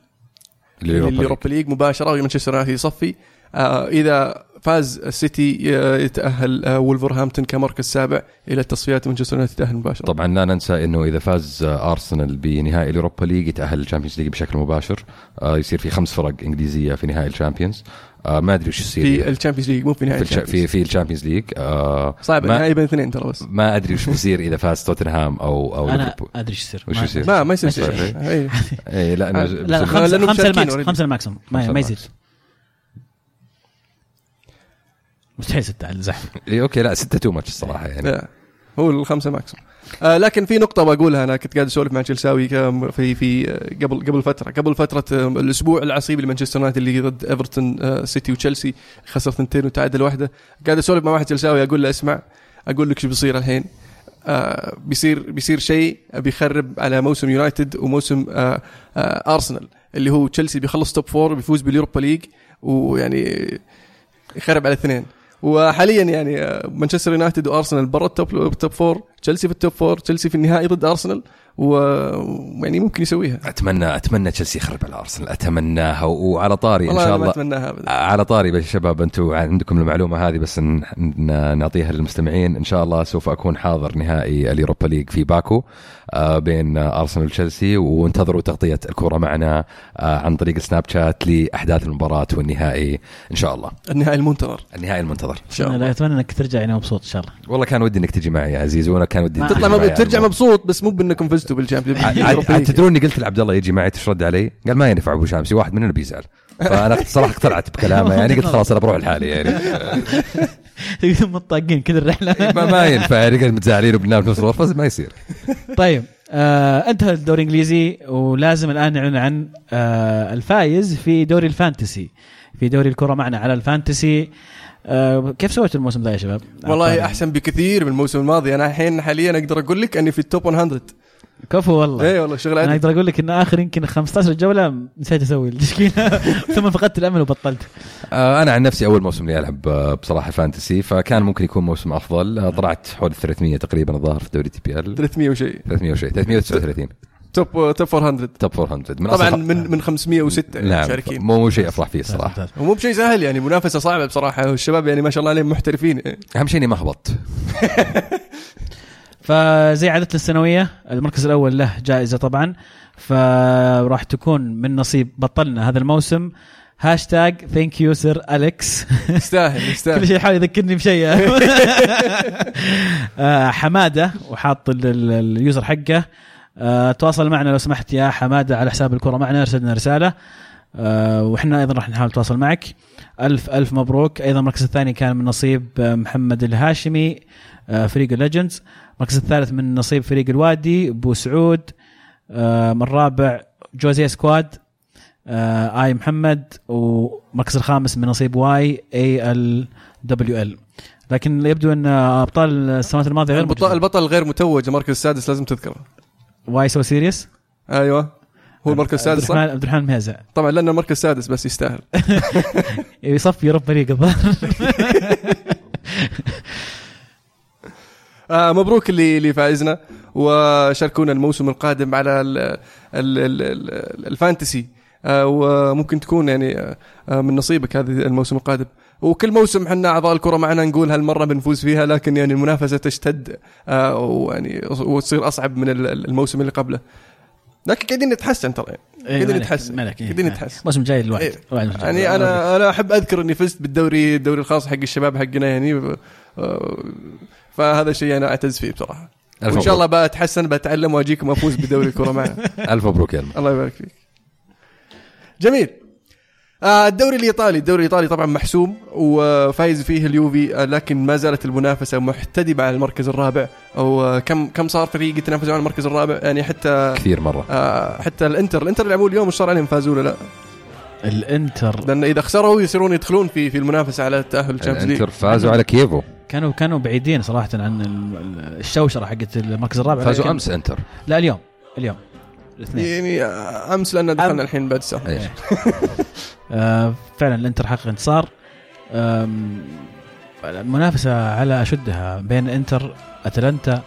ال Europa League. مباشرة ومانشستر يونايتد يصفي. آه إذا فاز السيتي آه، يتأهل آه، وولفرهامبتون كمركز سابع إلى التصفيات مانشستر يونايتد يتأهل مباشرة. طبعا لا ننسى إنه إذا فاز أرسنال بنهائي ال Europa League يتأهل ال Champions League بشكل مباشر. يصير في خمس فرق إنجليزية في نهائي ال Champions. آه، ما أدري وش يصير في ال Champions League مو في في نهائي في ال Champions. في ال Champions League آه، صعب النهائي بين اثنين ترى بس. ما أدري وش بيصير إذا فاز توتنهام أو أو أنا ليفربول. أدري إيش يصير. وش ما- يصير؟ ما ما يصير شيء إيه. *laughs* إيه لا لا خمسه خمسة ال max. خمسة ال maximum. ما, يزيد. مستحيل ستة على الزحف إيه okay لا ستة too much الصراحة يعني. هو الخمسة maximum آه لكن في نقطة بقولها أنا كنت قاعد أسولف مع تشيلساوي في في آه، قبل قبل فترة. قبل فترة آه، الأسبوع العصيب لمانشستر يونايتد اللي ضد إيفرتون آه سيتي وتشيلسي خسر ثنتين وتعادل واحدة. قاعد أسولف مع واحد تشيلساوي أقول له اسمع أقول لك شو بيصير الحين. آه بيصير بيصير شيء بيخرب على موسم يونايتد وموسم آه آه أرسنال اللي هو تشيلسي بيخلص top four بيفوز بال Europa League ويعني يخرب على الاثنين وحاليا يعني مانشستر يونايتد وارسنال برا ال top ال top four تشيلسي في ال top four تشيلسي في النهائي ضد ارسنال ويعني ممكن يسويها. اتمنى أتمنى تشيلسي يخرب على أرسنال. أتمناها وعلى طاري إن شاء الله. أتمناها ابدا. على طاري بس شباب أنتم عندكم المعلومة هذه بس نعطيها للمستمعين. إن شاء الله سوف أكون حاضر نهائي ال Europa League في باكو آه، بين أرسنال وتشيلسي وانتظروا تغطية الكره معنا آه، عن طريق سناب شات لأحداث المباراة والنهائي إن شاء الله. النهائي المنتظر. النهائي المنتظر. إن شاء الله. أتمنى إنك ترجع يعني مبسوط إن شاء الله. والله كان ودي إنك تجي معي يا عزيز وأنا كان ودي تطلع. ترجع مبسوط بس مو بإنكم فزتوا بال Champions *laughs* عاد عاد تدروني قلت لعبد الله يجي معي إيش رد علي؟ قال ما ينفع أبو شامسي واحد مننا بيزعل. فأنا صراحة اقتنعت بكلامه يعني قلت خلاص أنا بروح لحالي يعني. *laughs* مطاقين كذا الرحلة. ما, ما ينفع يعني قاعد متزعلين وبننام في نفس الغرفه ما يصير. *laughs* طيب آه انتهى الدوري الإنجليزي ولازم الآن نعلن عن آه الفايز في دوري ال fantasy في دوري الكرة معنا على ال fantasy. آه كيف سويت الموسم ذا يا شباب؟ والله. أحسن بكثير من الموسم الماضي. أنا الحين حاليا أقدر أقول لك أني في ال top 100 كفو والله. اي والله شغل أنا عدل. أقدر أقول لك إن آخر يمكن 15 جولة نسيت أسوي التشكيله *laughs* ثم فقدت الأمل وبطلت. آه، أنا عن نفسي أول موسم لي ألعب آه، بصراحة fantasy فكان ممكن يكون موسم أفضل. آه، طلعت حول 300 تقريبا الظاهر في دوري FPL. 300 وشيء 300 وشيء 339 top top 400 top 400 من طبعا من من 506 نعم مشاركين مو مو شيء افرح فيه الصراحة. ومو بشيء سهل يعني منافسة صعبة بصراحة والشباب يعني ما شاء الله عليهم محترفين. أهم شيء إني ما هبطت *laughs* فزي عادتنا السنوية المركز الأول له جائزة طبعا. فراح تكون من نصيب بطلنا هذا الموسم. هاشتاج thank you Sir Alex يستاهل *laughs* كل يستاهل شيء يحاول يذكرني بشيء. *laughs* آه، حمادة وحاط ال- ال- ال user حقه. آه، تواصل معنا لو سمحت يا حمادة على حساب الكرة معنا ارسل لنا رسالة. آه، وإحنا أيضا راح نحاول نتواصل معك. ألف ألف مبروك. أيضا المركز الثاني كان من نصيب محمد الهاشمي فريق ال Legends المركز الثالث من نصيب فريق الوادي أبو سعود آه، من الرابع جوزيه Squad آه، آي محمد والمركز الخامس من نصيب Y A L W L لكن يبدو أن أبطال السنوات الماضية غير البطل. البطل غير متوج المركز السادس لازم تذكره. why so serious أيوه. هو المركز السادس عبد صح؟ الرحمن عبد الرحمن مهزع *laughs* طبعا لأنه المركز السادس بس يستاهل. *laughs* يصفي Europa League الظاهر آه مبروك اللي اللي فايزنا وشاركونا الموسم القادم على ال ال ال ال ال fantasy. آه وممكن تكون يعني آه آه، من نصيبك هذا الموسم القادم. وكل موسم إحنا أعضاء الكرة معنا نقول هالمرة بنفوز فيها لكن يعني المنافسة تشتد آه ويعني وتصير أصعب من ال- الموسم اللي قبله. لكن قاعدين نتحسن ترى قاعدين نتحسن. قاعدين نتحسن. الموسم الجاي الواحد إيه. الواحد الموسم الجاي. يعني أنا أنا أحب أذكر إني فزت بالدوري الدوري الخاص حق الشباب حقنا يعني آه، فهذا شيء أنا أعتز فيه بصراحة. ألف وإن شاء الله. بتحسن بتعلم وأجيكم افوز بدوري الكره معنا *laughs* ألف مبروك يا الله يبارك فيك. جميل. آه، الدوري الإيطالي الدوري الإيطالي طبعا محسوم وفايز فيه اليوفي لكن ما زالت المنافسة محتدمه على المركز الرابع. أو كم كم صار فريق يتنافسون على المركز الرابع؟ يعني حتى كثير مرة. آه، حتى الإنتر. الإنتر لعبوه اليوم إيش صار عليهم؟ فازوا ولا لا؟ الإنتر. لأن إذا خسروا يصيرون يدخلون في في المنافسة على التاهل لل Champions League. الإنتر فازوا على كييفو. كانوا كانوا بعيدين صراحة عن ال- ال- الشوشرة حقت المركز الرابع. فازوا أمس إنتر. لا اليوم. اليوم. الاثنين. يعني أمس لأن دخلنا الحين بعد ساعه إيش *laughs* آه فعلا الإنتر حقق انتصار. المنافسة على أشدها بين إنتر أتلانتا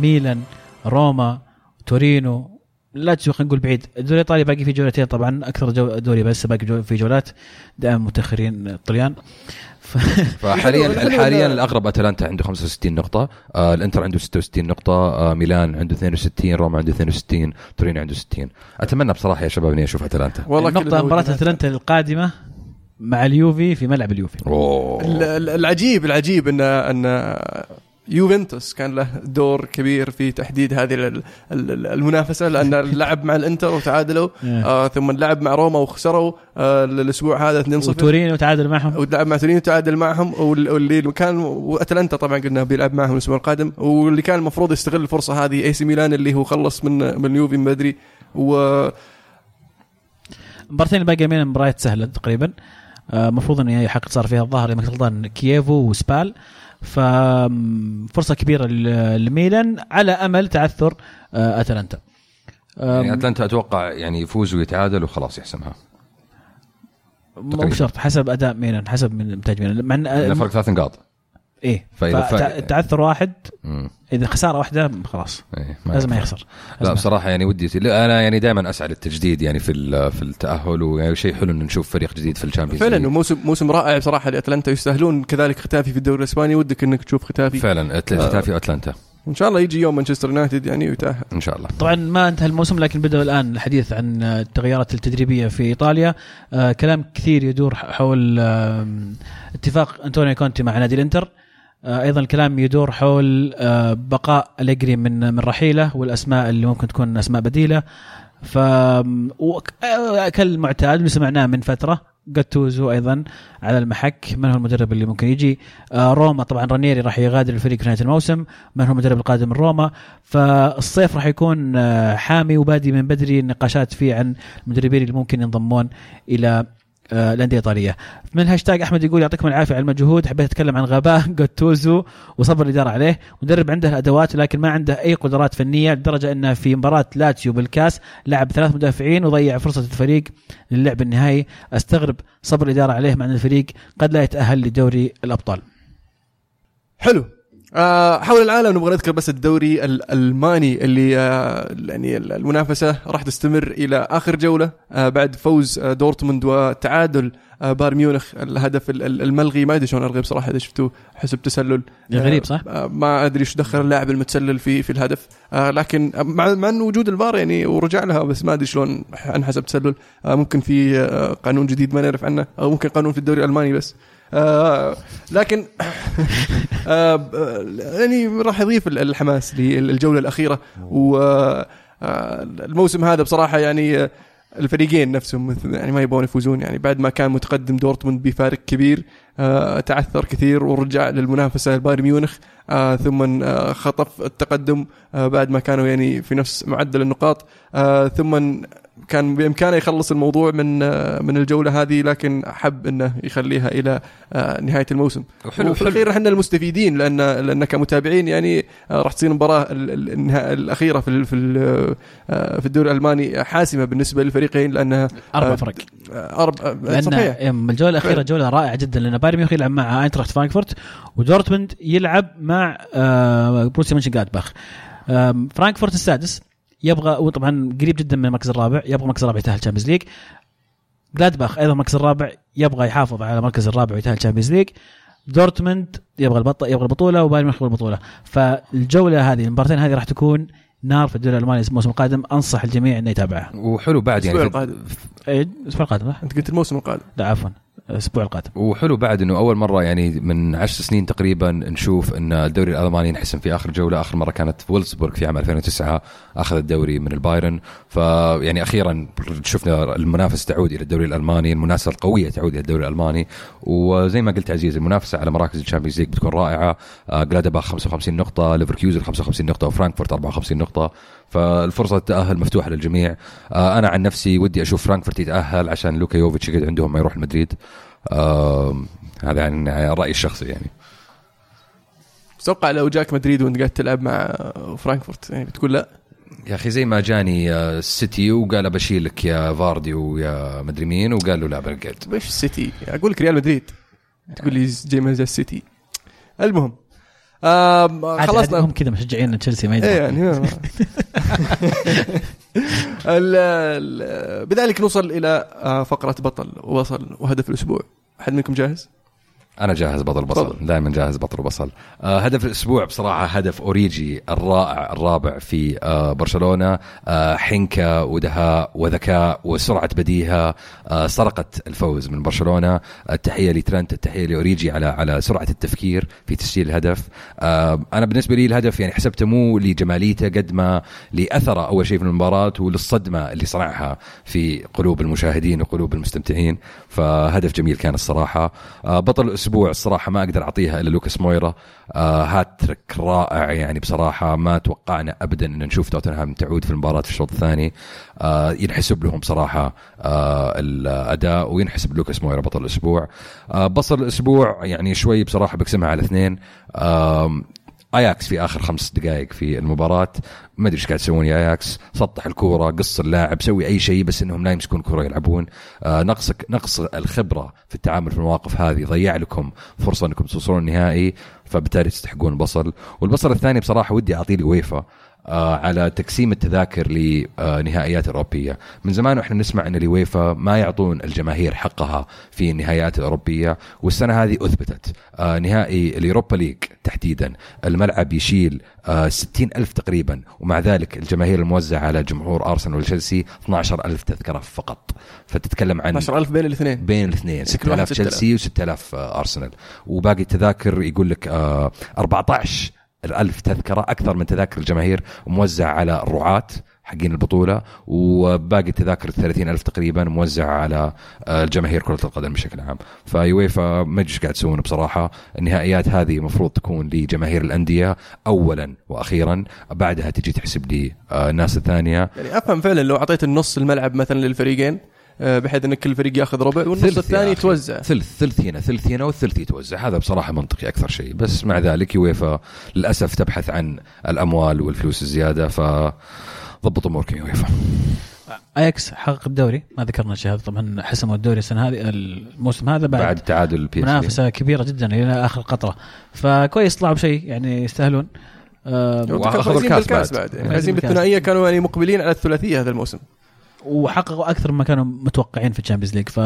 ميلان روما تورينو. لاتسيو خلينا نقول بعيد. الدوري الإيطالي باقي فيه جولتين طبعا أكثر جو دوري بس باقي في جولات. دائما متأخرين الطليان. *laughs* فحاليا حاليا الأغرب أتلانتا عنده 65 نقطة آه الإنتر عنده 66 نقطة آه ميلان عنده 62 روما عنده 62 تورينو عنده 60 أتمنى بصراحة يا شباب إني أشوف أتلانتا. والله مباراة كذا. أتلانتا القادمة مع اليوفي في ملعب اليوفي. ال- العجيب العجيب ان إن يوفنتوس كان له دور كبير في تحديد هذه ال- ال- المنافسة لأن *laughs* لعب مع الإنتر وتعادلوا. إيه. آه ثم لعب مع روما وخسروا آه الأسبوع هذا 2-0 وتورينو تعادل معهم. ولعب مع تورينو تعادل معهم. وال- واللي كان وأتلانتا طبعا قلنا بيلعب معهم الأسبوع القادم. واللي كان المفروض يستغل الفرصة هذه AC ميلان اللي هو خلص من من اليوفي من بدري. و المباراتين الباقية من مباريات سهلة تقريبا. آه، المفروض ان هي حق صار فيها الظاهر اذا ما كنت غلطان كييفو وسبال. ففرصة كبيرة ل- لميلان على أمل تعثر آه، أتلانتا. يعني أتلانتا أتوقع يعني يفوز ويتعادل وخلاص يحسمها. مو. بشرط حسب أداء ميلان حسب من انتاج ميلان. مع إن- فرق ثلاث نقاط. إيه فإذا فأ- تعثر واحد مم. إذا خساره واحدة خلاص. إيه، ما لازم ما. يخسر. لا بصراحة يعني ودي أنا يعني دائما أسعى للتجديد يعني في ال- في التأهل ويعني شيء حلو إنه نشوف فريق جديد في الشامبيونز فعلا. وموسم موسم رائع بصراحة لأتلانتا. يستاهلون كذلك ختافي في الدوري الإسباني. ودك إنك تشوف ختافي. فعلا أتل- ختافي وأتلانتا. وان شاء الله يجي يوم مانشستر يونايتد يعني ويتأهل. إن شاء الله. طبعا ما انتهى الموسم لكن بدأ الآن الحديث عن التغييرات التدريبية في إيطاليا. آه كلام كثير يدور حول آه اتفاق أنطونيو كونتي مع نادي الإنتر. آه أيضا الكلام يدور حول آه بقاء أليجري من من رحيله والأسماء اللي ممكن تكون أسماء بديلة. ف آه، كالمعتاد اللي سمعناه من فترة جاتوزو أيضا على المحك. من هو المدرب اللي ممكن يجي؟ آه روما. طبعا رانيري راح يغادر الفريق في نهاية الموسم. من هو المدرب القادم من روما؟ فالصيف راح يكون آه، حامي وبادي من بدري. النقاشات فيه عن المدربين اللي ممكن ينضمون إلى آه، الأندية الإيطالية. من الهاشتاج أحمد يقول يعطيكم العافية على المجهود حبيت أتكلم عن غباء *laughs* جاتوزو وصبر الاداره عليه، مدرب عنده الادوات لكن ما عنده أي قدرات فنية لدرجة انه في مباراة لاتسيو بالكاس لعب ثلاث مدافعين وضيع فرصة الفريق للعب النهائي، أستغرب صبر الاداره عليه مع أن الفريق قد لا يتأهل لدوري الأبطال. حلو آه حول العالم نبغى نذكر بس الدوري الألماني اللي آه يعني المنافسة راح تستمر إلى آخر جولة آه بعد فوز آه دورتموند وتعادل آه بايرن ميونخ الهدف ال- ال- الملغي. ما أدري شلون ألغي بصراحة إذا شفتوه حسب تسلل. غريب صح؟ آه ما أدري إيش دخل اللاعب المتسلل في في الهدف. آه لكن مع مع انه وجود الفار يعني ورجع لها بس ما أدري شلون انحسب تسلل. آه ممكن في آه قانون جديد ما نعرف عنه أو ممكن قانون في الدوري الألماني بس. آه لكن آه ب- يعني راح يضيف ال- الحماس للجولة الأخيرة. والموسم هذا بصراحة يعني آه، الفريقين نفسهم يعني ما يبغون يفوزون. يعني بعد ما كان متقدم دورتموند بفارق كبير آه، تعثر كثير ورجع للمنافسة البايرن ميونخ آه، ثم آه، خطف التقدم آه، بعد ما كانوا يعني في نفس معدل النقاط آه، ثم كان بإمكانه يخلص الموضوع من من الجولة هذه لكن حب إنه يخليها إلى آه، نهاية الموسم. وحلو وفي حلو الأخير إحنا المستفيدين لأن لأن كمتابعين يعني آه، راح تصير المباراه ال- ال- النها- الأخيرة في في آه، في الدوري الألماني حاسمة بالنسبة للفريقين لأنها أربع فرق. أربع لأن صحيح. الجولة الأخيرة جولة رائعة جدا لأن بايرن ميونخ يلعب مع أينتراخت فرانكفورت ودورتموند يلعب مع بوروسيا مونشن جلادباخ آم، فرانكفورت السادس يبغى وطبعا قريب جدا من المركز الرابع يبغى المركز الرابع يتأهل Champions League جلادباخ أيضا المركز الرابع يبغى يحافظ على المركز الرابع ويتأهل Champions League دورتموند يبغى البط... يبغى البطولة وبايرن ميونخ يبغى البطولة. فالجولة هذه المباراتين هذه راح تكون نار في الدوري الألماني الموسم القادم. أنصح الجميع إنه يتابعها. وحلو بعد الأسبوع يعني. القادم. إيه، الأسبوع القادم صح؟ أنت قلت الموسم القادم. لا عفوا. الأسبوع القادم. وحلو بعد إنه أول مرة يعني من عشر سنين تقريبا نشوف إن الدوري الألماني ينحسم في آخر جولة. آخر مرة كانت في وولسبورغ في عام 2009 أخذ الدوري من البايرن. فيعني أخيرا شفنا المنافسه تعود إلى الدوري الألماني المنافسة القوية تعود إلى الدوري الألماني. وزي ما قلت عزيز المنافسة على مراكز ال Champions League بتكون رائعة. آه، جلادباخ 55 نقطة ليفركيوزن 55 نقطة وفرانكفورت 54 نقطة. فالفرصة التاهل مفتوحة للجميع. آه، أنا عن نفسي ودي أشوف فرانكفورت يتأهل عشان لوكا يوفيتش يقعد عندهم ما يروح المدريد آه هذا يعني رأيي الشخصي يعني. أتوقع لو جاك مدريد وأنت قاعد تلعب مع فرانكفورت يعني بتقول لا؟ يا أخي زي ما جاني آه، السيتي وقال بشيلك يا فاردي ويا مدري مين وقال له لا برقلت إيش السيتي أقول لك ريال مدريد. تقول لي جاي من السيتي. المهم عاد خلصنا. هم كذا مشجعين تشيلسي ما يدري. يعني *laughs* *laughs* ال- ال- بذلك نوصل إلى آه، فقرة بطل وبصل وهدف الأسبوع. أحد منكم جاهز؟ أنا جاهز بطل بصل. دائما جاهز بطل بصل. آه هدف الأسبوع بصراحة هدف أوريجي الرائع الرابع في آه برشلونة. آه حنكة ودهاء وذكاء وسرعة بديهة آه سرقت الفوز من برشلونة. التحية لترنت التحية لأوريجي على على سرعة التفكير في تسجيل الهدف. آه أنا بالنسبة لي الهدف يعني حسبته مو لجماليته قد ما لأثره أول شيء في المباراة وللصدمة اللي صنعها في قلوب المشاهدين وقلوب المستمتعين. فهدف جميل كان الصراحة. آه بطل الأسبوع الصراحة ما أقدر أعطيها إلا لوكاس مويرا. آه هاتريك رائع يعني بصراحة ما توقعنا ابدا إن نشوف توتنهام تعود في المباراة في الشوط الثاني. آه ينحسب لهم بصراحه آه الأداء وينحسب لوكاس مورا بطل الأسبوع. آه بصل الأسبوع يعني شوي بصراحة بقسمها على اثنين. اياكس في آخر خمس دقائق في المباراة. ما أدري إيش قاعد يسوون يا اياكس سطح الكورة قص اللاعب سوي أي شيء بس إنهم لا يمسكون كورة يلعبون. آه نقصك نقص الخبرة في التعامل في المواقف هذه ضيع لكم فرصة إنكم توصلون النهائي فبالتالي تستحقون البصل. والبصل الثاني بصراحة ودي أعطيه لويفا. على تقسيم التذاكر لنهائيات أوروبية، من زمان وإحنا نسمع إن اليويفا ما يعطون الجماهير حقها في النهائيات الأوروبية، والسنة هذه أثبتت. آه نهائي اليوروبا ليج تحديدا. الملعب يشيل آه 60 ألف تقريبا ومع ذلك الجماهير الموزعة على جمهور أرسنال وتشيلسي 12 ألف تذكرة فقط. فتتكلم عن 10000 بين الاثنين. بين الاثنين. كل واحد 6000 تشيلسي و6000 أرسنال. وباقي التذاكر يقول لك آه 14 الألف تذكرة أكثر من تذاكر الجماهير موزعة على الرعاة حقين البطولة وباقي التذاكر 30 ألف تقريبا موزعة على آه، الجماهير كرة القدم بشكل عام. فيويفا ما إيش قاعد تسوون بصراحة. النهائيات هذه المفروض تكون لجماهير الأندية أولا وأخيرا. بعدها تجي تحسب لي آه، الناس الثانية. يعني أفهم فعلا لو أعطيت النص الملعب مثلا للفريقين بحيث إن كل فريق ياخذ ربع والنص الثاني. يتوزع. ثلث ثلث هنا ثلث هنا والثلث يتوزع. هذا بصراحة منطقي أكثر شيء. بس مع ذلك يويفا للأسف تبحث عن الأموال والفلوس الزيادة ف ضبط أموركم يا يويفا. آياكس حقق الدوري. ما ذكرنا الشيء هذا طبعا حسموا الدوري السنة هذه الموسم هذا بعد, بعد تعادل البي اس منافسة كبيرة جدا إلى آخر قطرة. فكويس طلعوا بشيء يعني يستاهلون. آه، فايزين الكاس بعد. بعد. يعني فايزين. بالثنائية كانوا يعني مقبلين على الثلاثية هذا الموسم. وحققوا أكثر مما كانوا متوقعين في ال Champions League ف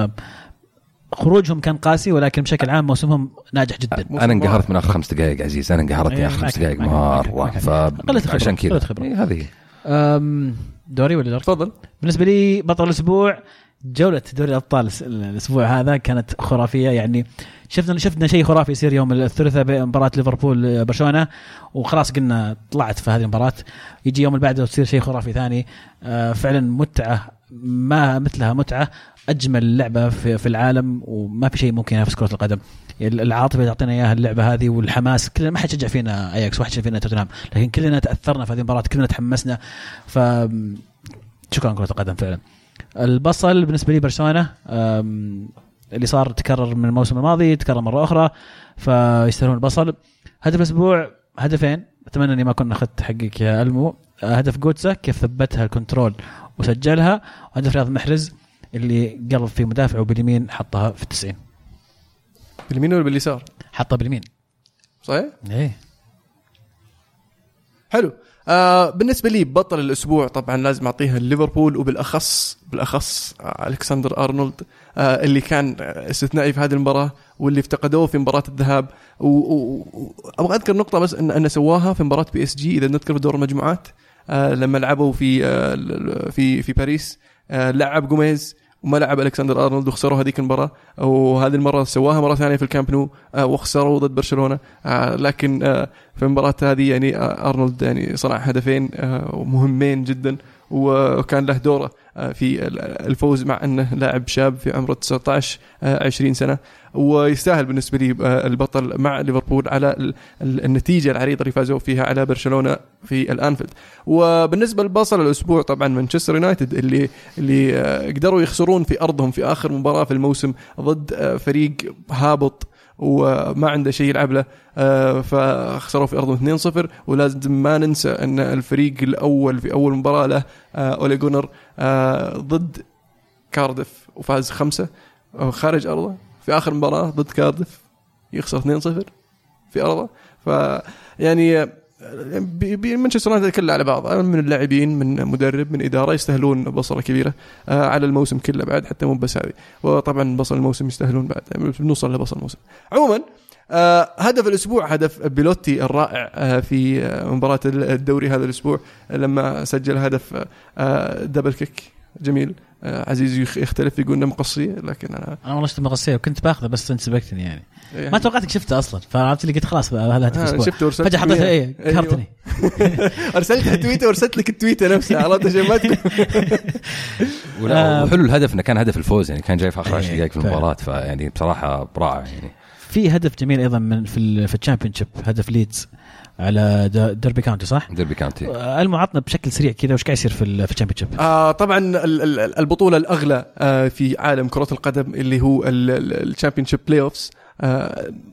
خروجهم كان قاسي ولكن بشكل عام موسمهم ناجح جدا. موسم أنا انقهرت من آخر خمس دقائق عزيز. أنا انقهرتني إيه، اخر خمس معك- دقائق مره فعشان كذا. إيه، هذه. دوري ولا دوري؟ تفضل. بالنسبة لي بطل الأسبوع جولة دوري الأبطال الس- الأسبوع هذا كانت خرافية. يعني شفنا شفنا شيء خرافي يصير يوم الثلاثاء بمباراه ليفربول برشلونة. وخلاص قلنا طلعت في هذه المباراة. يجي يوم اللي بعده وتصير شيء خرافي ثاني. آه، فعلا متعة ما مثلها متعة أجمل لعبة في, العالم وما في شيء ممكن ينافس كرة القدم. العاطفة اللي تعطينا إياها اللعبة هذه والحماس. كلنا ما حد شجع فينا أياكس واحد شجع فينا توتنهام. لكن كلنا تأثرنا في هذه المباراة كلنا تحمسنا. ف شكرا كرة القدم فعلا. البصل بالنسبة لي برشلونة اللي صار تكرر من الموسم الماضي تكرر مرة أخرى فيستاهلون البصل. هدف الأسبوع هدفين. أتمنى إني ما كنا أخذت حقك يا ألمو. هدف جوتسا كيف ثبتها ال control وسجلها. وهدف رياض محرز اللي قلب في مدافعه باليمين حطها في التسعين. باليمين ولا باليسار؟ حطها باليمين. صحيح؟ إيه. حلو. آه بالنسبة لي بطل الأسبوع طبعا لازم أعطيها ليفربول وبالاخص بالأخص آه ألكسندر أرنولد آه اللي كان استثنائي في هذه المباراة واللي افتقدوه في مباراة الذهاب. وابغى أذكر نقطة بس ان انه سواها في مباراة بي اس جي إذا نذكر في دور المجموعات آه لما لعبوا في آه في في باريس آه لعب جوميز وما لعب ألكسندر أرنولد وخسروا هذيك المباراة. وهذه المرة سواها مرة ثانية في الكامب نو آه وخسروا ضد برشلونة. آه لكن آه في المباراة هذه يعني أرنولد يعني صنع هدفين مهمين جدا وكان له دوره. في ال- الفوز مع انه لاعب شاب في عمره 19 آه، 20 سنة ويستاهل بالنسبة لي آه، البطل مع ليفربول على ال- ال- النتيجة العريضة اللي فازوا فيها على برشلونة في الأنفيلد. وبالنسبة للبصل الأسبوع طبعا مانشستر يونايتد اللي اللي آه، قدروا يخسرون في أرضهم في آخر مباراة في الموسم ضد آه، فريق هابط وما عنده شيء يلعب له. آه، فخسروا في أرضهم 2-0 ولازم ما ننسى أن الفريق الأول في أول مباراة له آه، أولي جونر آه، ضد كاردف وفاز خمسة. خارج أرضه. في آخر مباراة ضد كاردف يخسر 2-0 في أرضه. ف يعني مانشستر يونايتد كله على بعض من اللاعبين من مدرب من إدارة يستاهلون بصلة كبيرة آه، على الموسم كله بعد حتى مو بس هذه. وطبعا بصل الموسم يستاهلون بعد يعني بنوصل لبصل الموسم. عموما آه، هدف الأسبوع هدف بيلوتي الرائع آه، في مباراة الدوري هذا الأسبوع لما سجل هدف double kick جميل. عزيز يخ- يختلف يقول إنه مقصيه لكن أنا أنا والله شفت مقصيه وكنت باخذه بس انت سبقتني يعني يعني ما توقعتك شفته أصلا فعرفت اللي قلت خلاص هذا هدف آه، الأسبوع شفته ورسلت فجأة حطيت إيه أيوه. كهرتني *laughs* أرسلت تويتر وارسلت لك التويتر نفسها عرفت عشان ما *laughs* آه. وحلو الهدف إنه كان هدف الفوز يعني كان جاي في آخر 10 إيه، دقائق في. المباراة فيعني بصراحة رائع يعني في هدف جميل أيضا من في في ال Championship هدف ليدز على ديربي كاونتي صح؟ ديربي كاونتي. آه، المعطنا بشكل سريع كذا وش قاعد يصير في ال- في ال Championship؟ آه طبعا ال- ال- البطولة الأغلى آه في عالم كرة القدم اللي هو ال Championship playoffs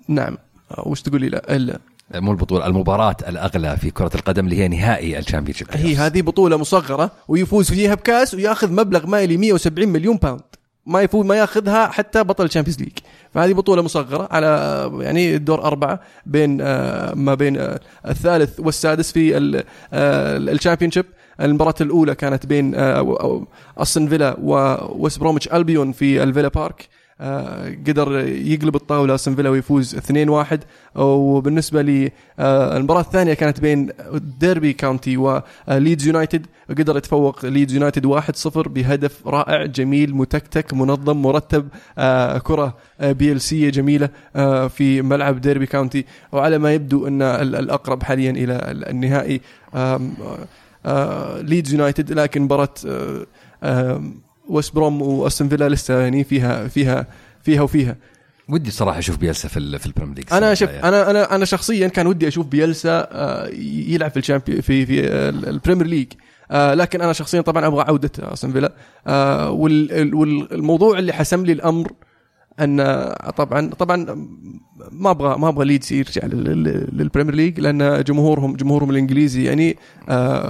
نعم. آه وش تقول لي؟ لا الا مو البطولة المباراة الأغلى في كرة القدم اللي هي نهائي ال Championship هي هذه بطولة مصغرة ويفوز فيها بكاس وياخذ مبلغ مالي 170 مليون pound ما يفوز ما ياخذها حتى بطل ال Champions League فهذه بطولة مصغرة على يعني الدور أربعة بين آه، ما بين آه، الثالث والسادس في ال- آه، ال Championship المباراة الأولى كانت بين أستون فيلا وويست بروميتش ألبيون في الفيلا بارك. قدر يقلب الطاولة أستون فيلا ويفوز 2-1 وبالنسبة للمباراة الثانية كانت بين ديربي كاونتي وليدز يونايتد. قدر يتفوق ليدز يونايتد 1-0 بهدف رائع جميل متكتك منظم مرتب آه، آه، بي ال سي جميلة آه، في ملعب ديربي كاونتي. وعلى ما يبدو أن ال- الأقرب حاليا إلى ال- النهائي. آه، ليدز يونايتد. لكن مباراة ويست بروم وأستون فيلا لسه يعني فيها فيها فيها وفيها ودي صراحة أشوف بيلسا في في ال Premier League أنا شوف الجاية. أنا أنا أنا شخصيا كان ودي أشوف بيلسا آه، يلعب في ال Champion في في ال- ال Premier League آه، لكن أنا شخصيا طبعا أبغى عودة أستون فيلا آه، وال- والموضوع اللي حسم لي الأمر أن طبعا طبعا ما أبغى ما أبغى ليدز يرجع لل- لل- لل Premier League لأن جمهورهم جمهورهم الإنجليزي يعني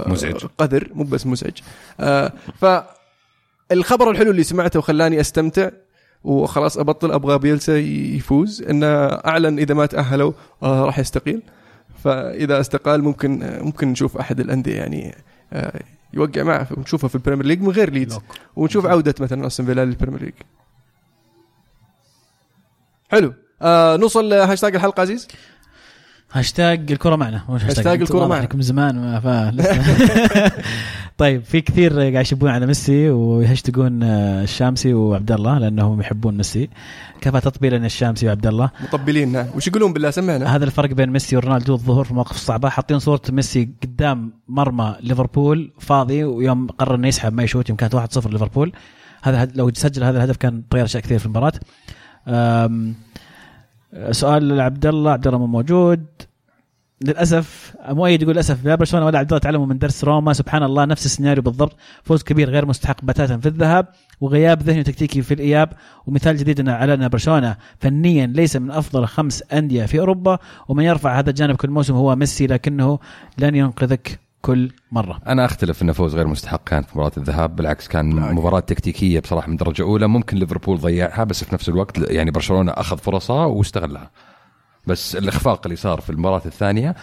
مزعج. قذر مو بس مزعج آه، فالخبر الحلو اللي سمعته وخلاني أستمتع وخلاص أبطل أبغى بيلسا يفوز انه أعلن إذا ما تأهلوا آه راح يستقيل. فإذا استقال ممكن ممكن نشوف أحد الأندية يعني آه يوقع معه ونشوفه في ال Premier League من غير ليدز. ونشوف عودة مثلا أستون فيلا لل Premier League. حلو. آه نوصل لهاشتاج الحلقة عزيز؟ هاشتاج الكرة معنا. هاشتاج الكرة واضح معنا. من زمان. *laughs* طيب في كثير قاعد يشبون على ميسي ويهشتقون آه، الشامسي وعبد الله لأنهم يحبون ميسي. كفى تطبيلا الشامسي وعبد الله مطبلين وش يقولون بالله؟ سمعنا. هذا الفرق بين ميسي ورونالدو الظهور في مواقف صعبة. حاطين صورة ميسي قدام مرمى ليفربول فاضي ويوم قرر إنه يسحب ما يشوت يوم كانت 1-0 ليفربول. هذا لو سجل هذا الهدف كان طير أشياء كثير في المباراة. سؤال لعبد الله عبد الله مو موجود. للأسف مؤيد يقول للأسف لا برشلونة ولا عبد الله تعلموا من درس روما. سبحان الله نفس السيناريو بالضبط. فوز كبير غير مستحق بتاتا في الذهاب وغياب ذهني وتكتيكي في الإياب ومثال جديد على ان برشلونة فنيا ليس من أفضل خمس أندية في أوروبا. ومن يرفع هذا الجانب كل موسم هو ميسي لكنه لن ينقذك كل مرة. أنا أختلف إنه فوز غير مستحق كان في مباراة الذهاب بالعكس كان مباراة تكتيكية بصراحة من درجة أولى. ممكن ليفربول ضيعها بس في نفس الوقت يعني برشلونة أخذ فرصها واستغلها. بس الإخفاق اللي صار في المباراة الثانية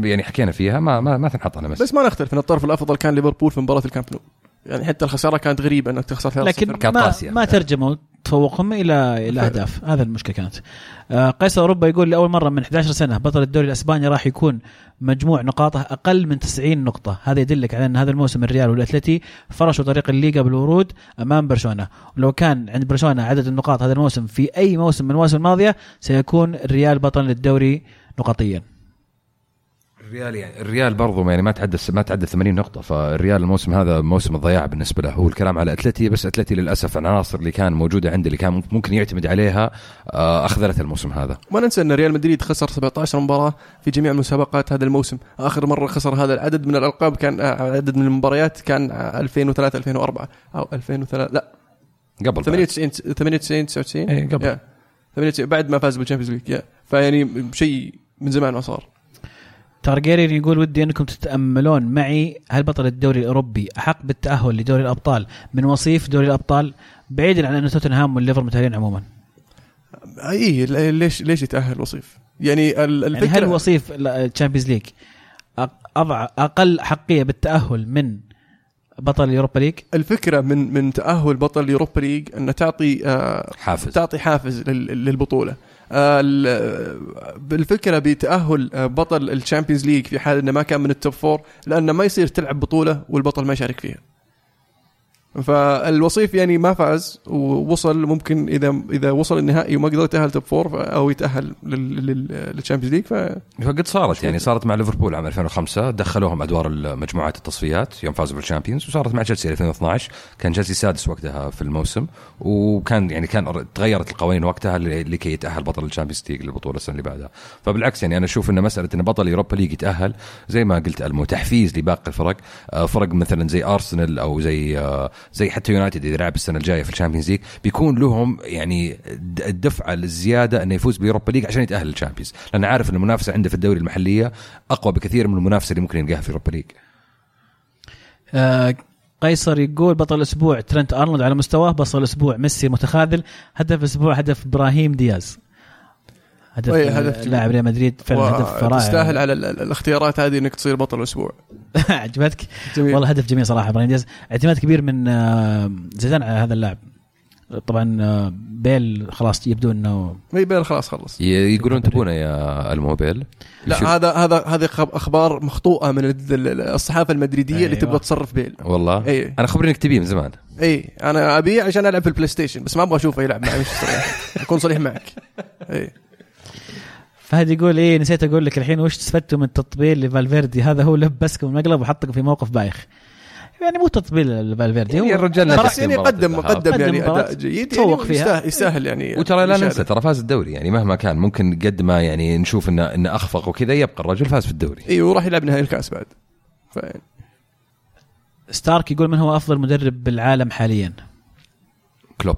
يعني حكينا فيها ما ما, ما تنحط على ميسي بس ما نختلف إن الطرف الأفضل كان ليفربول في مباراة الكامب نو. يعني حتى الخسارة كانت غريبة إنك تخسر 3 لكن ما. ما ترجموا تفوقهم إلى إلى أهداف. هذا المشكلة كانت. آه، قيصر أوروبا يقول لأول مرة من 11 سنة بطل الدوري الأسباني راح يكون مجموع نقاطه أقل من 90 نقطة. هذا يدلك على أن هذا الموسم الريال والأتلتي فرشوا طريق الليغا بالورود أمام برشلونة. ولو كان عند برشلونة عدد النقاط هذا الموسم في أي موسم من المواسم الماضية سيكون الريال بطل للدوري نقطيا الريال يعني الريال برضو يعني ما تعدى ما تعدى 80 نقطة فالريال الموسم هذا موسم الضياع بالنسبة له. هو الكلام على أتلتي بس أتلتي للأسف العناصر اللي كان موجودة عنده اللي كان ممكن يعتمد عليها آه، اخذلت الموسم هذا. ما ننسى أن ريال مدريد خسر 17 مباراة في جميع المسابقات هذا الموسم. آخر مرة خسر هذا العدد من الألقاب كان آه، عدد من المباريات كان آه، 2003 2004 أو 2003 لا. قبل 98 98 99 إيه، قبل. يا. 98 بعد ما فاز بال Champions League. فيعني شيء من زمان ما صار. تارجيريان يقول ودي انكم تتأملون معي هل بطل الدوري الأوروبي أحق بالتأهل لدوري الأبطال؟ من وصيف دوري الأبطال بعيدا عن أن توتنهام والليفر متأهلين عموما. إي ليش ليش يتأهل وصيف؟ يعني ال- يعني الفكرة هل وصيف ال Champions League أضع أقل أحقية بالتأهل من بطل ال Europa League الفكرة من من تأهل بطل ال Europa League انه تعطي آه حافز. تعطي حافز لل- للبطولة. بالفكرة بتأهل آه، بطل ال Champions League في حال إنه ما كان من ال top four لأنه ما يصير تلعب بطولة والبطل ما يشارك فيها. فالوصيف يعني ما فاز ووصل ممكن إذا إذا وصل النهائي وما قدر يتاهل top four أو يتأهل لل- لل- لل Champions League ف فقد صارت يعني صارت مع ليفربول عام 2005 دخلوهم أدوار مجموعات التصفيات يوم فازوا بال Champions وصارت مع تشيلسي 2012 كان تشيلسي سادس وقتها في الموسم وكان يعني كان تغيرت القوانين وقتها لكي يتأهل بطل ال Champions League للبطولة السنة اللي بعدها. فبالعكس يعني أنا أشوف إن مسألة إن بطل Europa League يتأهل زي ما قلت المو تحفيز لباقي الفرق آه، فرق مثلا زي ارسنال أو زي آه، زي حتى يونايتد إذا لعب السنة الجاية في ال Champions League بيكون لهم يعني الدفعة الزيادة إنه يفوز بال Europa League عشان يتأهل لل Champions. لأن عارف إن المنافسة عنده في الدوري المحلية أقوى بكثير من المنافسة اللي ممكن يلقاها في ال Europa League. آه، قيصر يقول بطل الأسبوع ترنت أرنولد على مستواه بطل الأسبوع ميسي متخاذل هدف الأسبوع هدف إبراهيم دياز. هدف, أي هدف جميل. لاعب ريال مدريد فعلا هدف رائع. تستاهل على ال- ال- الاختيارات هذه إنك تصير بطل الأسبوع. *laughs* عجبتك؟ جميل. والله هدف جميل صراحة إبراهيم دياز. اعتماد كبير من آه، زيدان على هذا اللاعب. طبعا آه، بيل خلاص يبدو إنه ما يبين خلاص خلص. ي- يقولون تبونه يا الموبيل لا هذا هذا هذه خب- أخبار مخطوطه من ال- ال- الصحافة المدريدية اللي أيوة. تبغى تصرف بيل. والله. إي. أنا خبرني انك تبيه من زمان. إي. أنا أبيه عشان ألعب في ال PlayStation بس ما أبغى أشوفه يلعب معي أكون صريح معك. إي. فهد يقول إيه نسيت أقول لك الحين وش استفدتوا من التطبيل لفالفيردي؟ هذا هو لبسكم المقلب وحطكم في موقف بايخ. يعني مو تطبيل لفالفيردي يعني هو الرجال بس يعني قدم قدم يعني أداء جيد تفوق يعني فيها. يستاهل, يستاهل يعني وترى لا. ننسى ترى فاز الدوري يعني مهما كان ممكن قد ما يعني نشوف انه إنه أخفق وكذا يبقى الرجل فاز في الدوري. اي وراح يلعب نهائي الكاس بعد. ف... ستارك يقول من هو أفضل مدرب بالعالم حاليا؟ كلوب.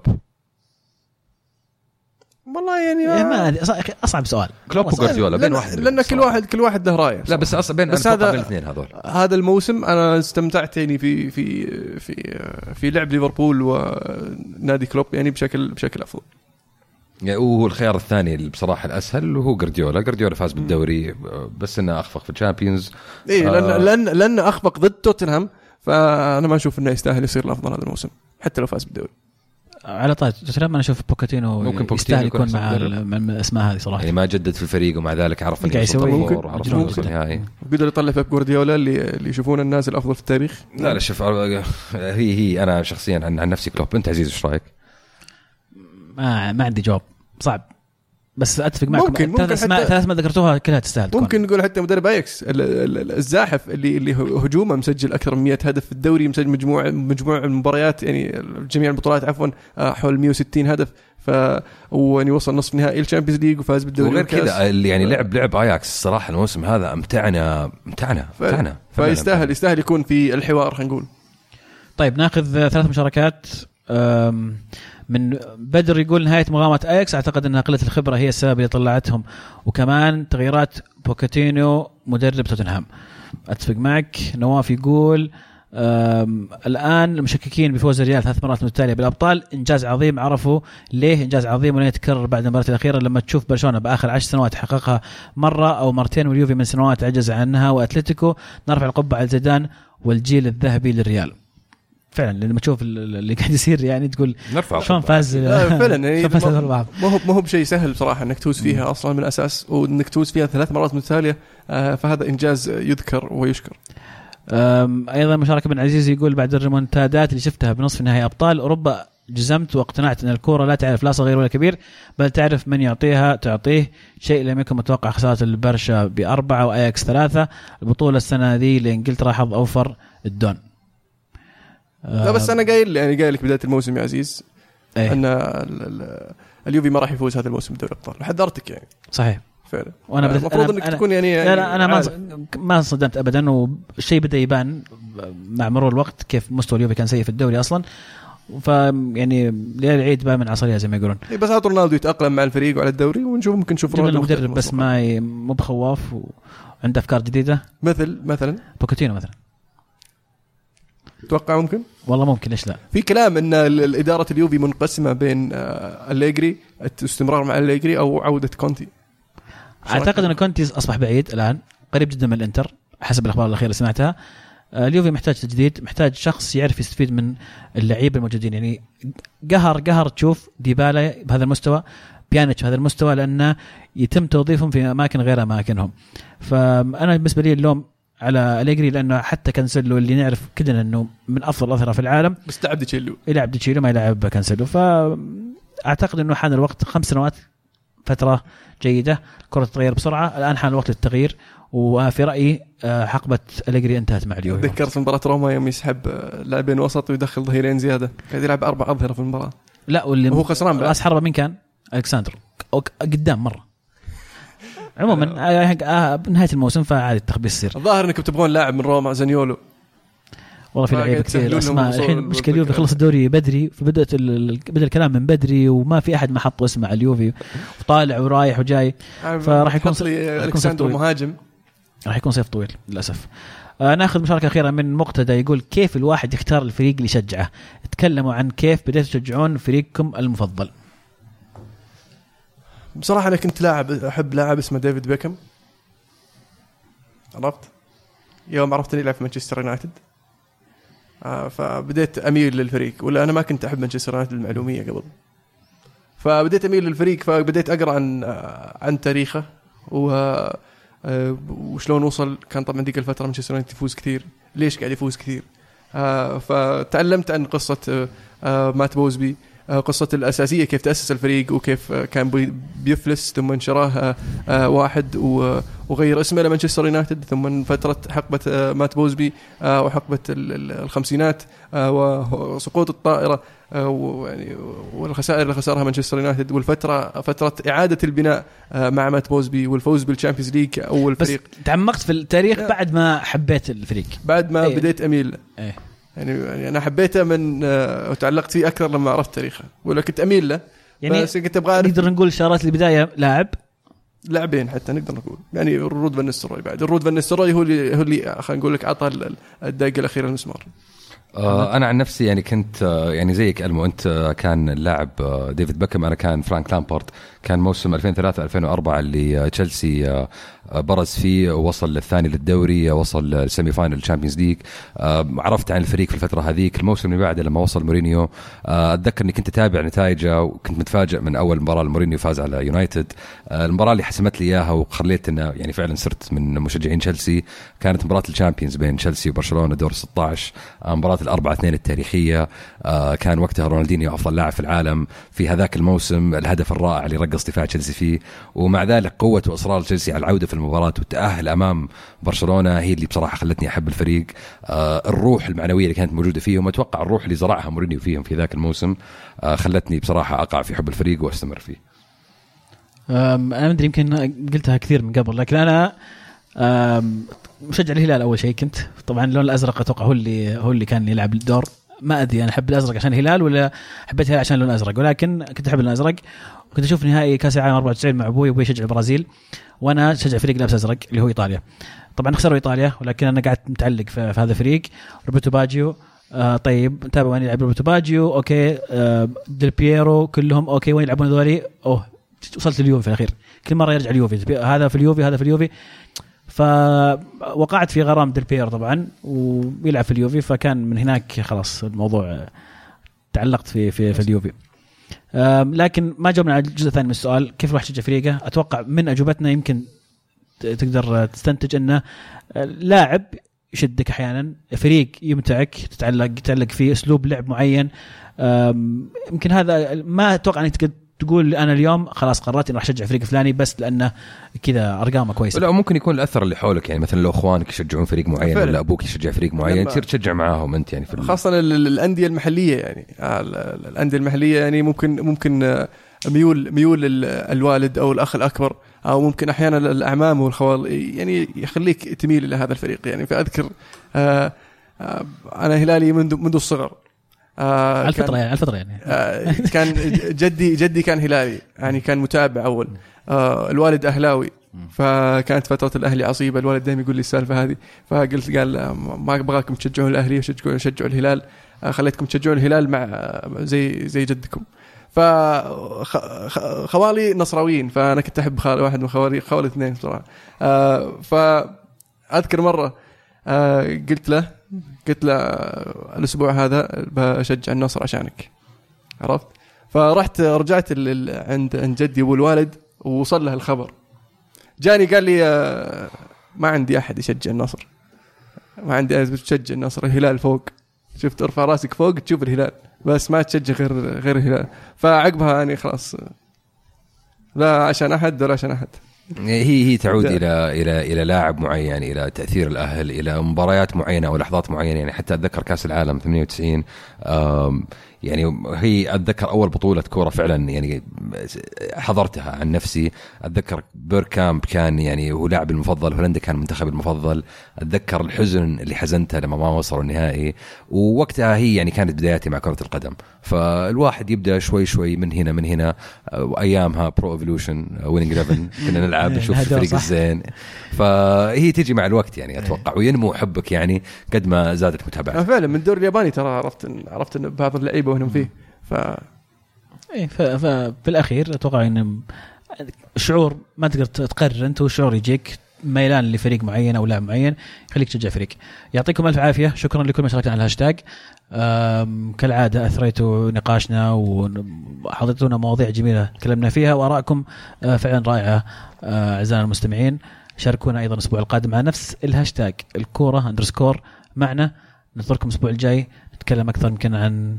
والله يعني إيه ما أدري، أص- أصعب سؤال. كلوب وجوارديولا بين واحد لأن كل صراحة. واحد كل واحد له رأيه. لا بس أصلا بين بس هذا الاثنين هذول. هذا الموسم أنا استمتعت يعني في في في في لعب ليفربول ونادي كلوب يعني بشكل بشكل أفضل. يعني وهو الخيار الثاني اللي بصراحة الأسهل وهو جارديولا جارديولا فاز بالدوري بس إنه أخفق في ال Champions. اي آه. لأن لأن لأن أخفق ضد توتنهام فأنا ما أشوف إنه يستاهل يصير الأفضل هذا الموسم حتى لو فاز بالدوري. على طاري توتنهام أنا أشوف بوكاتينو ممكن بوكاتينو يستاهل يكون يكون مع, الأسماء هذه صراحة. يعني ما جدد في الفريق ومع ذلك عرف انه قاعد يسوي- ممكن- قدر يطلع بيب جوارديولا اللي اللي يشوفونه الناس الأفضل في التاريخ؟ لا لا شوف هي هي أنا شخصيا عن, عن نفسي كلوب أنت عزيز إيش رأيك؟ ما ما عندي جواب صعب. بس أتفق معكم ممكن- ممكن ثلاث أسماء حتى- ثلاث ما ذكرتوها كلها تستاهل تكون. ممكن نقول حتى مدرب أياكس ال- ال- ال- الزاحف اللي اللي هجومه مسجل أكثر من 100 هدف في الدوري مسجل مجموع مجموع المباريات يعني جميع البطولات عفوا آه، حول 160 هدف ف ويعني وصل نصف نهائي ال Champions League وفاز بالدوري وغير. كذا اللي يعني لعب لعب أياكس الصراحة الموسم هذا أمتعنا أمتعنا ف- أمتعنا فعلاً فيستاهل يستاهل يكون في الحوار خلينا نقول طيب ناخذ ثلاث مشاركات أم، من بدر يقول نهاية مغامرة اياكس أعتقد أن قله الخبرة هي السبب اللي طلعتهم. وكمان تغييرات بوكاتينو مدرب توتنهام. أتفق معك. نواف يقول الآن مشككين بفوز الريال ثلاث مرات متتالية بالأبطال. إنجاز عظيم عرفوا ليه إنجاز عظيم ولن يتكرر بعد المباراة الأخيرة لما تشوف برشلونة بآخر عشر سنوات حققها مرة أو مرتين واليوفي من سنوات عجز عنها وأتلتيكو. نرفع القبعة على زيدان والجيل الذهبي للريال. فعلا لما تشوف ال- ال- اللي قاعد يصير يعني تقول نرفع شلون فاز لا، فعلا *laughs* يعني فاز ما- هو ما هو بشيء سهل بصراحة إنك تفوز فيها أصلا من الأساس وإنك تفوز فيها ثلاث مرات متتاليه آه، فهذا إنجاز يذكر ويشكر. أيضا مشاركة بن عزيز يقول بعد الريمونتادات اللي شفتها بنصف نهائي أبطال أوروبا جزمت واقتنعت إن الكورة لا تعرف لا صغير ولا كبير بل تعرف من يعطيها تعطيه شيء لم يكن متوقع خسارة البرشا بأربعة وآياكس ثلاثة البطولة السنة ذي لإنجلترا حظ أوفر الدون. لا بس أنا قايل يعني قايل لك بداية الموسم يا عزيز إيه. أن ال- ال- اليوفي ما راح يفوز هذا الموسم بدوري الأبطال. وحذرتك يعني. صحيح. فعلا. وأنا بدأت المفروض إنك أنا- تكون يعني, لا لا أنا ما عارف. ما انصدمت ابدا والشيء بدأ يبان مع مرور الوقت كيف مستوى اليوفي كان سيء في الدوري أصلا. ف يعني العيد بان من عصرية زي ما يقولون. إيه بس هات رونالدو يتأقلم مع الفريق وعلى الدوري ونشوف ممكن نشوف رونالدو مدرب بس ما مو بخواف وعنده أفكار جديدة. مثل مثلا؟ بوكيتينو مثلا. تتوقع ممكن؟ والله ممكن ليش لا. في كلام إن إدارة اليوفي منقسمة بين آه، أليجري الاستمرار مع أليجري أو عودة كونتي. أعتقد إن كونتي أصبح بعيد الآن قريب جدا من الإنتر حسب الأخبار الأخيرة اللي سمعتها. آه، اليوفي محتاج تجديد محتاج شخص يعرف يستفيد من اللعيبة الموجودين. يعني قهر قهر تشوف ديبالا بهذا المستوى بيانيتش بهذا المستوى لأنه يتم توظيفهم في أماكن غير أماكنهم. فأنا بالنسبة لي اللوم على أليجري لأنه حتى كانسلو اللي نعرف كلنا إنه من أفضل الاظهره في العالم. بس ديتشيلو يلعب ديتشيلو ما يلعب كانسلو فاعتقد إنه حان الوقت خمس سنوات فترة جيدة الكره تتغير بسرعة. الآن حان الوقت للتغيير وفي رأيي آه، حقبة أليجري انتهت مع اليوفي. تذكرت مباراة روما يوم يسحب آه، لاعبين وسط ويدخل ظهيرين زيادة. قاعد يلعب أربع أظهرة في المباراة. لا واللي وهو خسران. راس حربة مين كان؟ اليكس ساندرو قدام مرة. عموما آه، آه، بنهايه الموسم فعادي التخبيص يصير. الظاهر إنكم تبغون لاعب من روما زانيولو. والله في ما لعيبة كثير أسماء. الحين للذكر. مشكلة اليوفي خلص الدوري بدري فبدأت بدأ الكلام من بدري وما في أحد ما حط اسمه على اليوفي. وطالع ورايح وجاي فراح يكون اليكس ساندرو. مهاجم. راح يكون صيف طويل للأسف. آه ناخذ مشاركة أخيرة من مقتدى يقول كيف الواحد يختار الفريق اللي يشجعه؟ تكلموا عن كيف بديتوا تشجعون فريقكم المفضل. بصراحة أنا كنت لاعب أحب لاعب اسمه ديفيد بيكم عرفت؟ يوم عرفت أني يلعب في مانشستر يونايتد. آه فبديت أميل للفريق ولا أنا ما كنت أحب مانشستر يونايتد للمعلومية قبل. فبديت أميل للفريق فبديت أقرأ عن آه عن تاريخه و آه، وشلون وصل. كان طبعا ذيك الفترة مانشستر يونايتد يفوز كثير. ليش قاعد يفوز كثير؟ فتعلمت عن قصة مات بوزبي. قصة الأساسية كيف تأسس الفريق وكيف آه، كان بي- بيفلس ثم انشراه آه، آه، واحد وغير اسمه لمانشستر يونايتد ثم فترة حقبة آه، مات بوزبي آه، وحقبة ال- ال- الخمسينات آه، وسقوط الطائرة آه، ويعني والخسائر اللي خسرها مانشستر يونايتد والفترة فترة إعادة البناء آه، مع مات بوزبي والفوز بال Champions League أول بس فريق تعمقت في التاريخ. بعد ما حبيت الفريق بعد ما إيه. بديت أميل إيه يعني يعني أنا حبيته من آه، وتعلقت فيه أكثر لما عرفت تاريخه. ولا كنت أميل له يعني بس كنت أعرف نقدر نقول شارات البداية لاعب؟ لاعبين حتى نقدر نقول. يعني الرود فان نستروي بعد. الرود فان نستروي هو اللي هو اللي خلينا نقول لك اعطى ال- الدقة الأخيرة المسمار آه أنا عن نفسي يعني كنت آه يعني زيك ألمو. أنت آه كان اللاعب آه ديفيد بيكم أنا كان فرانك لامبارد. كان موسم 2003 2004 اللي تشيلسي برز فيه ووصل للثاني للدوري آه، وصل لل semi final ال Champions League آه عرفت عن الفريق في الفترة هذيك. الموسم اللي بعده لما وصل مورينيو آه أتذكر إني كنت أتابع نتائجه وكنت متفاجئ من أول مباراة لمورينيو فاز على يونايتد. آه المباراة اللي حسمت لي إياها وخليت إنه يعني فعلا صرت من مشجعين تشيلسي كانت مباراة ال Champions بين تشيلسي وبرشلونة دور 16 آه مباراة الأربعة اثنين التاريخية. آه كان وقتها رونالدينيو أفضل لاعب في العالم في هذاك الموسم. الهدف الرائع اللي رقص دفاع تشيلسي فيه. ومع ذلك قوة وإصرار تشيلسي على العودة في المباراة والتاهل أمام برشلونة. هي اللي بصراحة خلتني أحب الفريق. آه الروح المعنوية اللي كانت موجودة فيهم أتوقع الروح اللي زرعها مورينيو فيهم في ذاك الموسم آه خلتني بصراحة أقع في حب الفريق وأستمر فيه. أنا ما أدري يمكن قلتها كثير من قبل لكن أنا مشجع الهلال أول شيء. كنت طبعا اللون الأزرق أتوقع هو اللي هو اللي كان يلعب الدور. ما أدري أنا أحب الأزرق عشان الهلال ولا حبيت الهلال عشان اللون الأزرق؟ ولكن كنت أحب اللون الأزرق وكنت أشوف نهائي كأس العالم 94 مع أبوي أبوي يشجع البرازيل. وأنا اشجع فريق لابس ازرق اللي هو إيطاليا. طبعا خسروا إيطاليا ولكن أنا قعدت متعلق في, في هذا الفريق روبرتو باجيو آه طيب نتابع وين يلعب روبرتو باجيو؟ okay آه ديل بييرو كلهم okay وين يلعبون هذولي؟ أوه وصلت اليوفي في الأخير. كل مرة يرجع اليوفي. هذا في اليوفي هذا في اليوفي. فوقعت في غرام ديل بييرو طبعا ويلعب في اليوفي فكان من هناك خلاص الموضوع آه، تعلقت في في في اليوفي. لكن ما جاوبنا على الجزء الثاني من السؤال كيف الواحد يشجع فريقه؟ أتوقع من أجوبتنا يمكن تقدر تستنتج انه آه، لاعب يشدك أحيانا فريق يمتعك تتعلق تتعلق فيه أسلوب لعب معين. يمكن هذا ما أتوقع أنك تقول أنا اليوم خلاص قررت إني راح أشجع فريق فلاني بس لأنه كذا أرقامه كويسة. لا ممكن يكون الأثر اللي حولك يعني مثلا لو إخوانك يشجعون فريق معين فعلا. ولا أبوك يشجع فريق معين تصير تشجع معاهم أنت يعني في ال- خاصة ال- ال- الأندية المحلية يعني. آه، ال- ال- الأندية المحلية يعني ممكن ممكن آه، ميول ميول ال- الوالد أو الأخ الأكبر أو ممكن أحيانا الأعمام والخوال يعني يخليك تميل إلى هذا الفريق يعني. فأذكر آه، أنا هلالي منذ منذ الصغر. آه، على الفطره كان- يعني على الفطره يعني. آه، كان جدي جدي كان هلالي يعني كان متابع أول. آه، الوالد أهلاوي. فكانت فترة الأهلي عصيبة الوالد دائما يقول لي السالفة هذه. فقلت قال آه، ما أبغاكم تشجعون الأهلي وشجعوا شجعوا الهلال. آه، خليتكم تشجعون الهلال مع آه، زي زي جدكم. ف خ- خ- خوالي نصراويين فأنا كنت أحب خال واحد من خوالي خوالي اثنين بصراحة. آه، ف أذكر مرة آه قلت له قلت له آه، الأسبوع هذا بشجع النصر عشانك. عرفت؟ فرحت رجعت عند عند جدي أبو الوالد ووصل له الخبر. جاني قال لي آه، ما عندي أحد يشجع النصر. ما عندي أحد تشجع النصر الهلال فوق. شفت ارفع راسك فوق تشوف الهلال. بس ما تشجع غير غير الهلال. فعقبها يعني خلاص لا عشان أحد ولا عشان أحد. هي هي تعود ده. إلى إلى إلى لاعب معين إلى تأثير الأهل إلى مباريات معينة أو لحظات معينة يعني حتى أتذكر كأس العالم 98 آم، يعني هي أتذكر أول بطولة كورة فعلا يعني حضرتها عن نفسي. أتذكر بيركامب كان يعني هو لاعبي المفضل هولندا كان منتخبي المفضل. أتذكر الحزن اللي حزنته لما ما وصلوا النهائي. ووقتها هي يعني كانت بداياتي مع كرة القدم. فالواحد يبدأ شوي شوي من هنا من هنا. وأيامها Pro Evolution Winning 11 كنا نلعب *laughs* نشوف الفريق. الزين. فهي تجي مع الوقت يعني أتوقع. وينمو حبك يعني قد ما زادت متابعتك. فعلا من الدوري الياباني ترى عرفت إن- عرفت إن بعض اللعيبة وهم فيه. ف إيه ف- ففي الاخير أتوقع إن شعور ما تقدر تقرر أنت والشعور يجيك ميلان لفريق معين أو لاعب معين يخليك تشجع فريق. يعطيكم ألف عافية. شكرا لكل من شاركنا على الهاشتاج. كالعادة أثريتوا نقاشنا وحضرتونا مواضيع جميلة تكلمنا فيها وارائكم آه، فعلا رائعة آه، أعزائنا المستمعين. شاركونا أيضا الأسبوع القادم على نفس الهاشتاج الكورة underscore معنا. ننتظركم الأسبوع الجاي نتكلم أكثر يمكن عن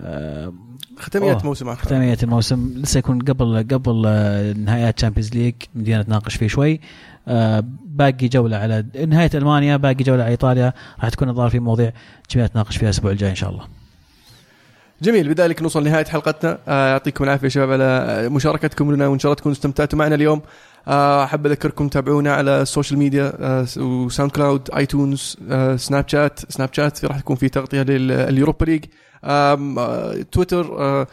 آه، ختاميات أوه. موسم آخر. ختامية الموسم. لسه يكون قبل قبل آه، نهايات Champions League مدينا نتناقش فيه شوي. آه، باقي جولة على نهاية ألمانيا باقي جولة على إيطاليا. راح تكون الظاهر في مواضيع جميلة نتناقش فيها الأسبوع الجاي إن شاء الله. جميل. بذلك نوصل لنهاية حلقتنا. آه، يعطيكم العافية يا شباب على مشاركتكم لنا وإن شاء الله تكونوا استمتعتوا معنا اليوم. أحب أذكركم تابعونا على ال social media آه، و SoundCloud iTunes آه، Snapchat Snapchat راح يكون في تغطية لل Europa League. آه، تويتر آه،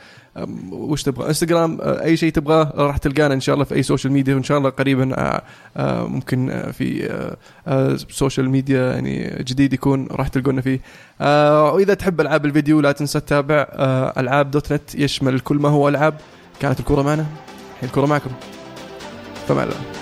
وش تبغى؟ إنستغرام آه، أي شيء تبغاه راح تلقانا إن شاء الله في أي social media وإن شاء الله قريبا آه، آه، ممكن آه، في آه، آه، social media يعني جديد يكون راح تلقونا فيه. آه، وإذا تحب ألعاب الفيديو لا تنسى تتابع آه، ألعاب dot net يشمل كل ما هو ألعاب. كانت الكورة معنا الحين الكورة معكم. فمان الله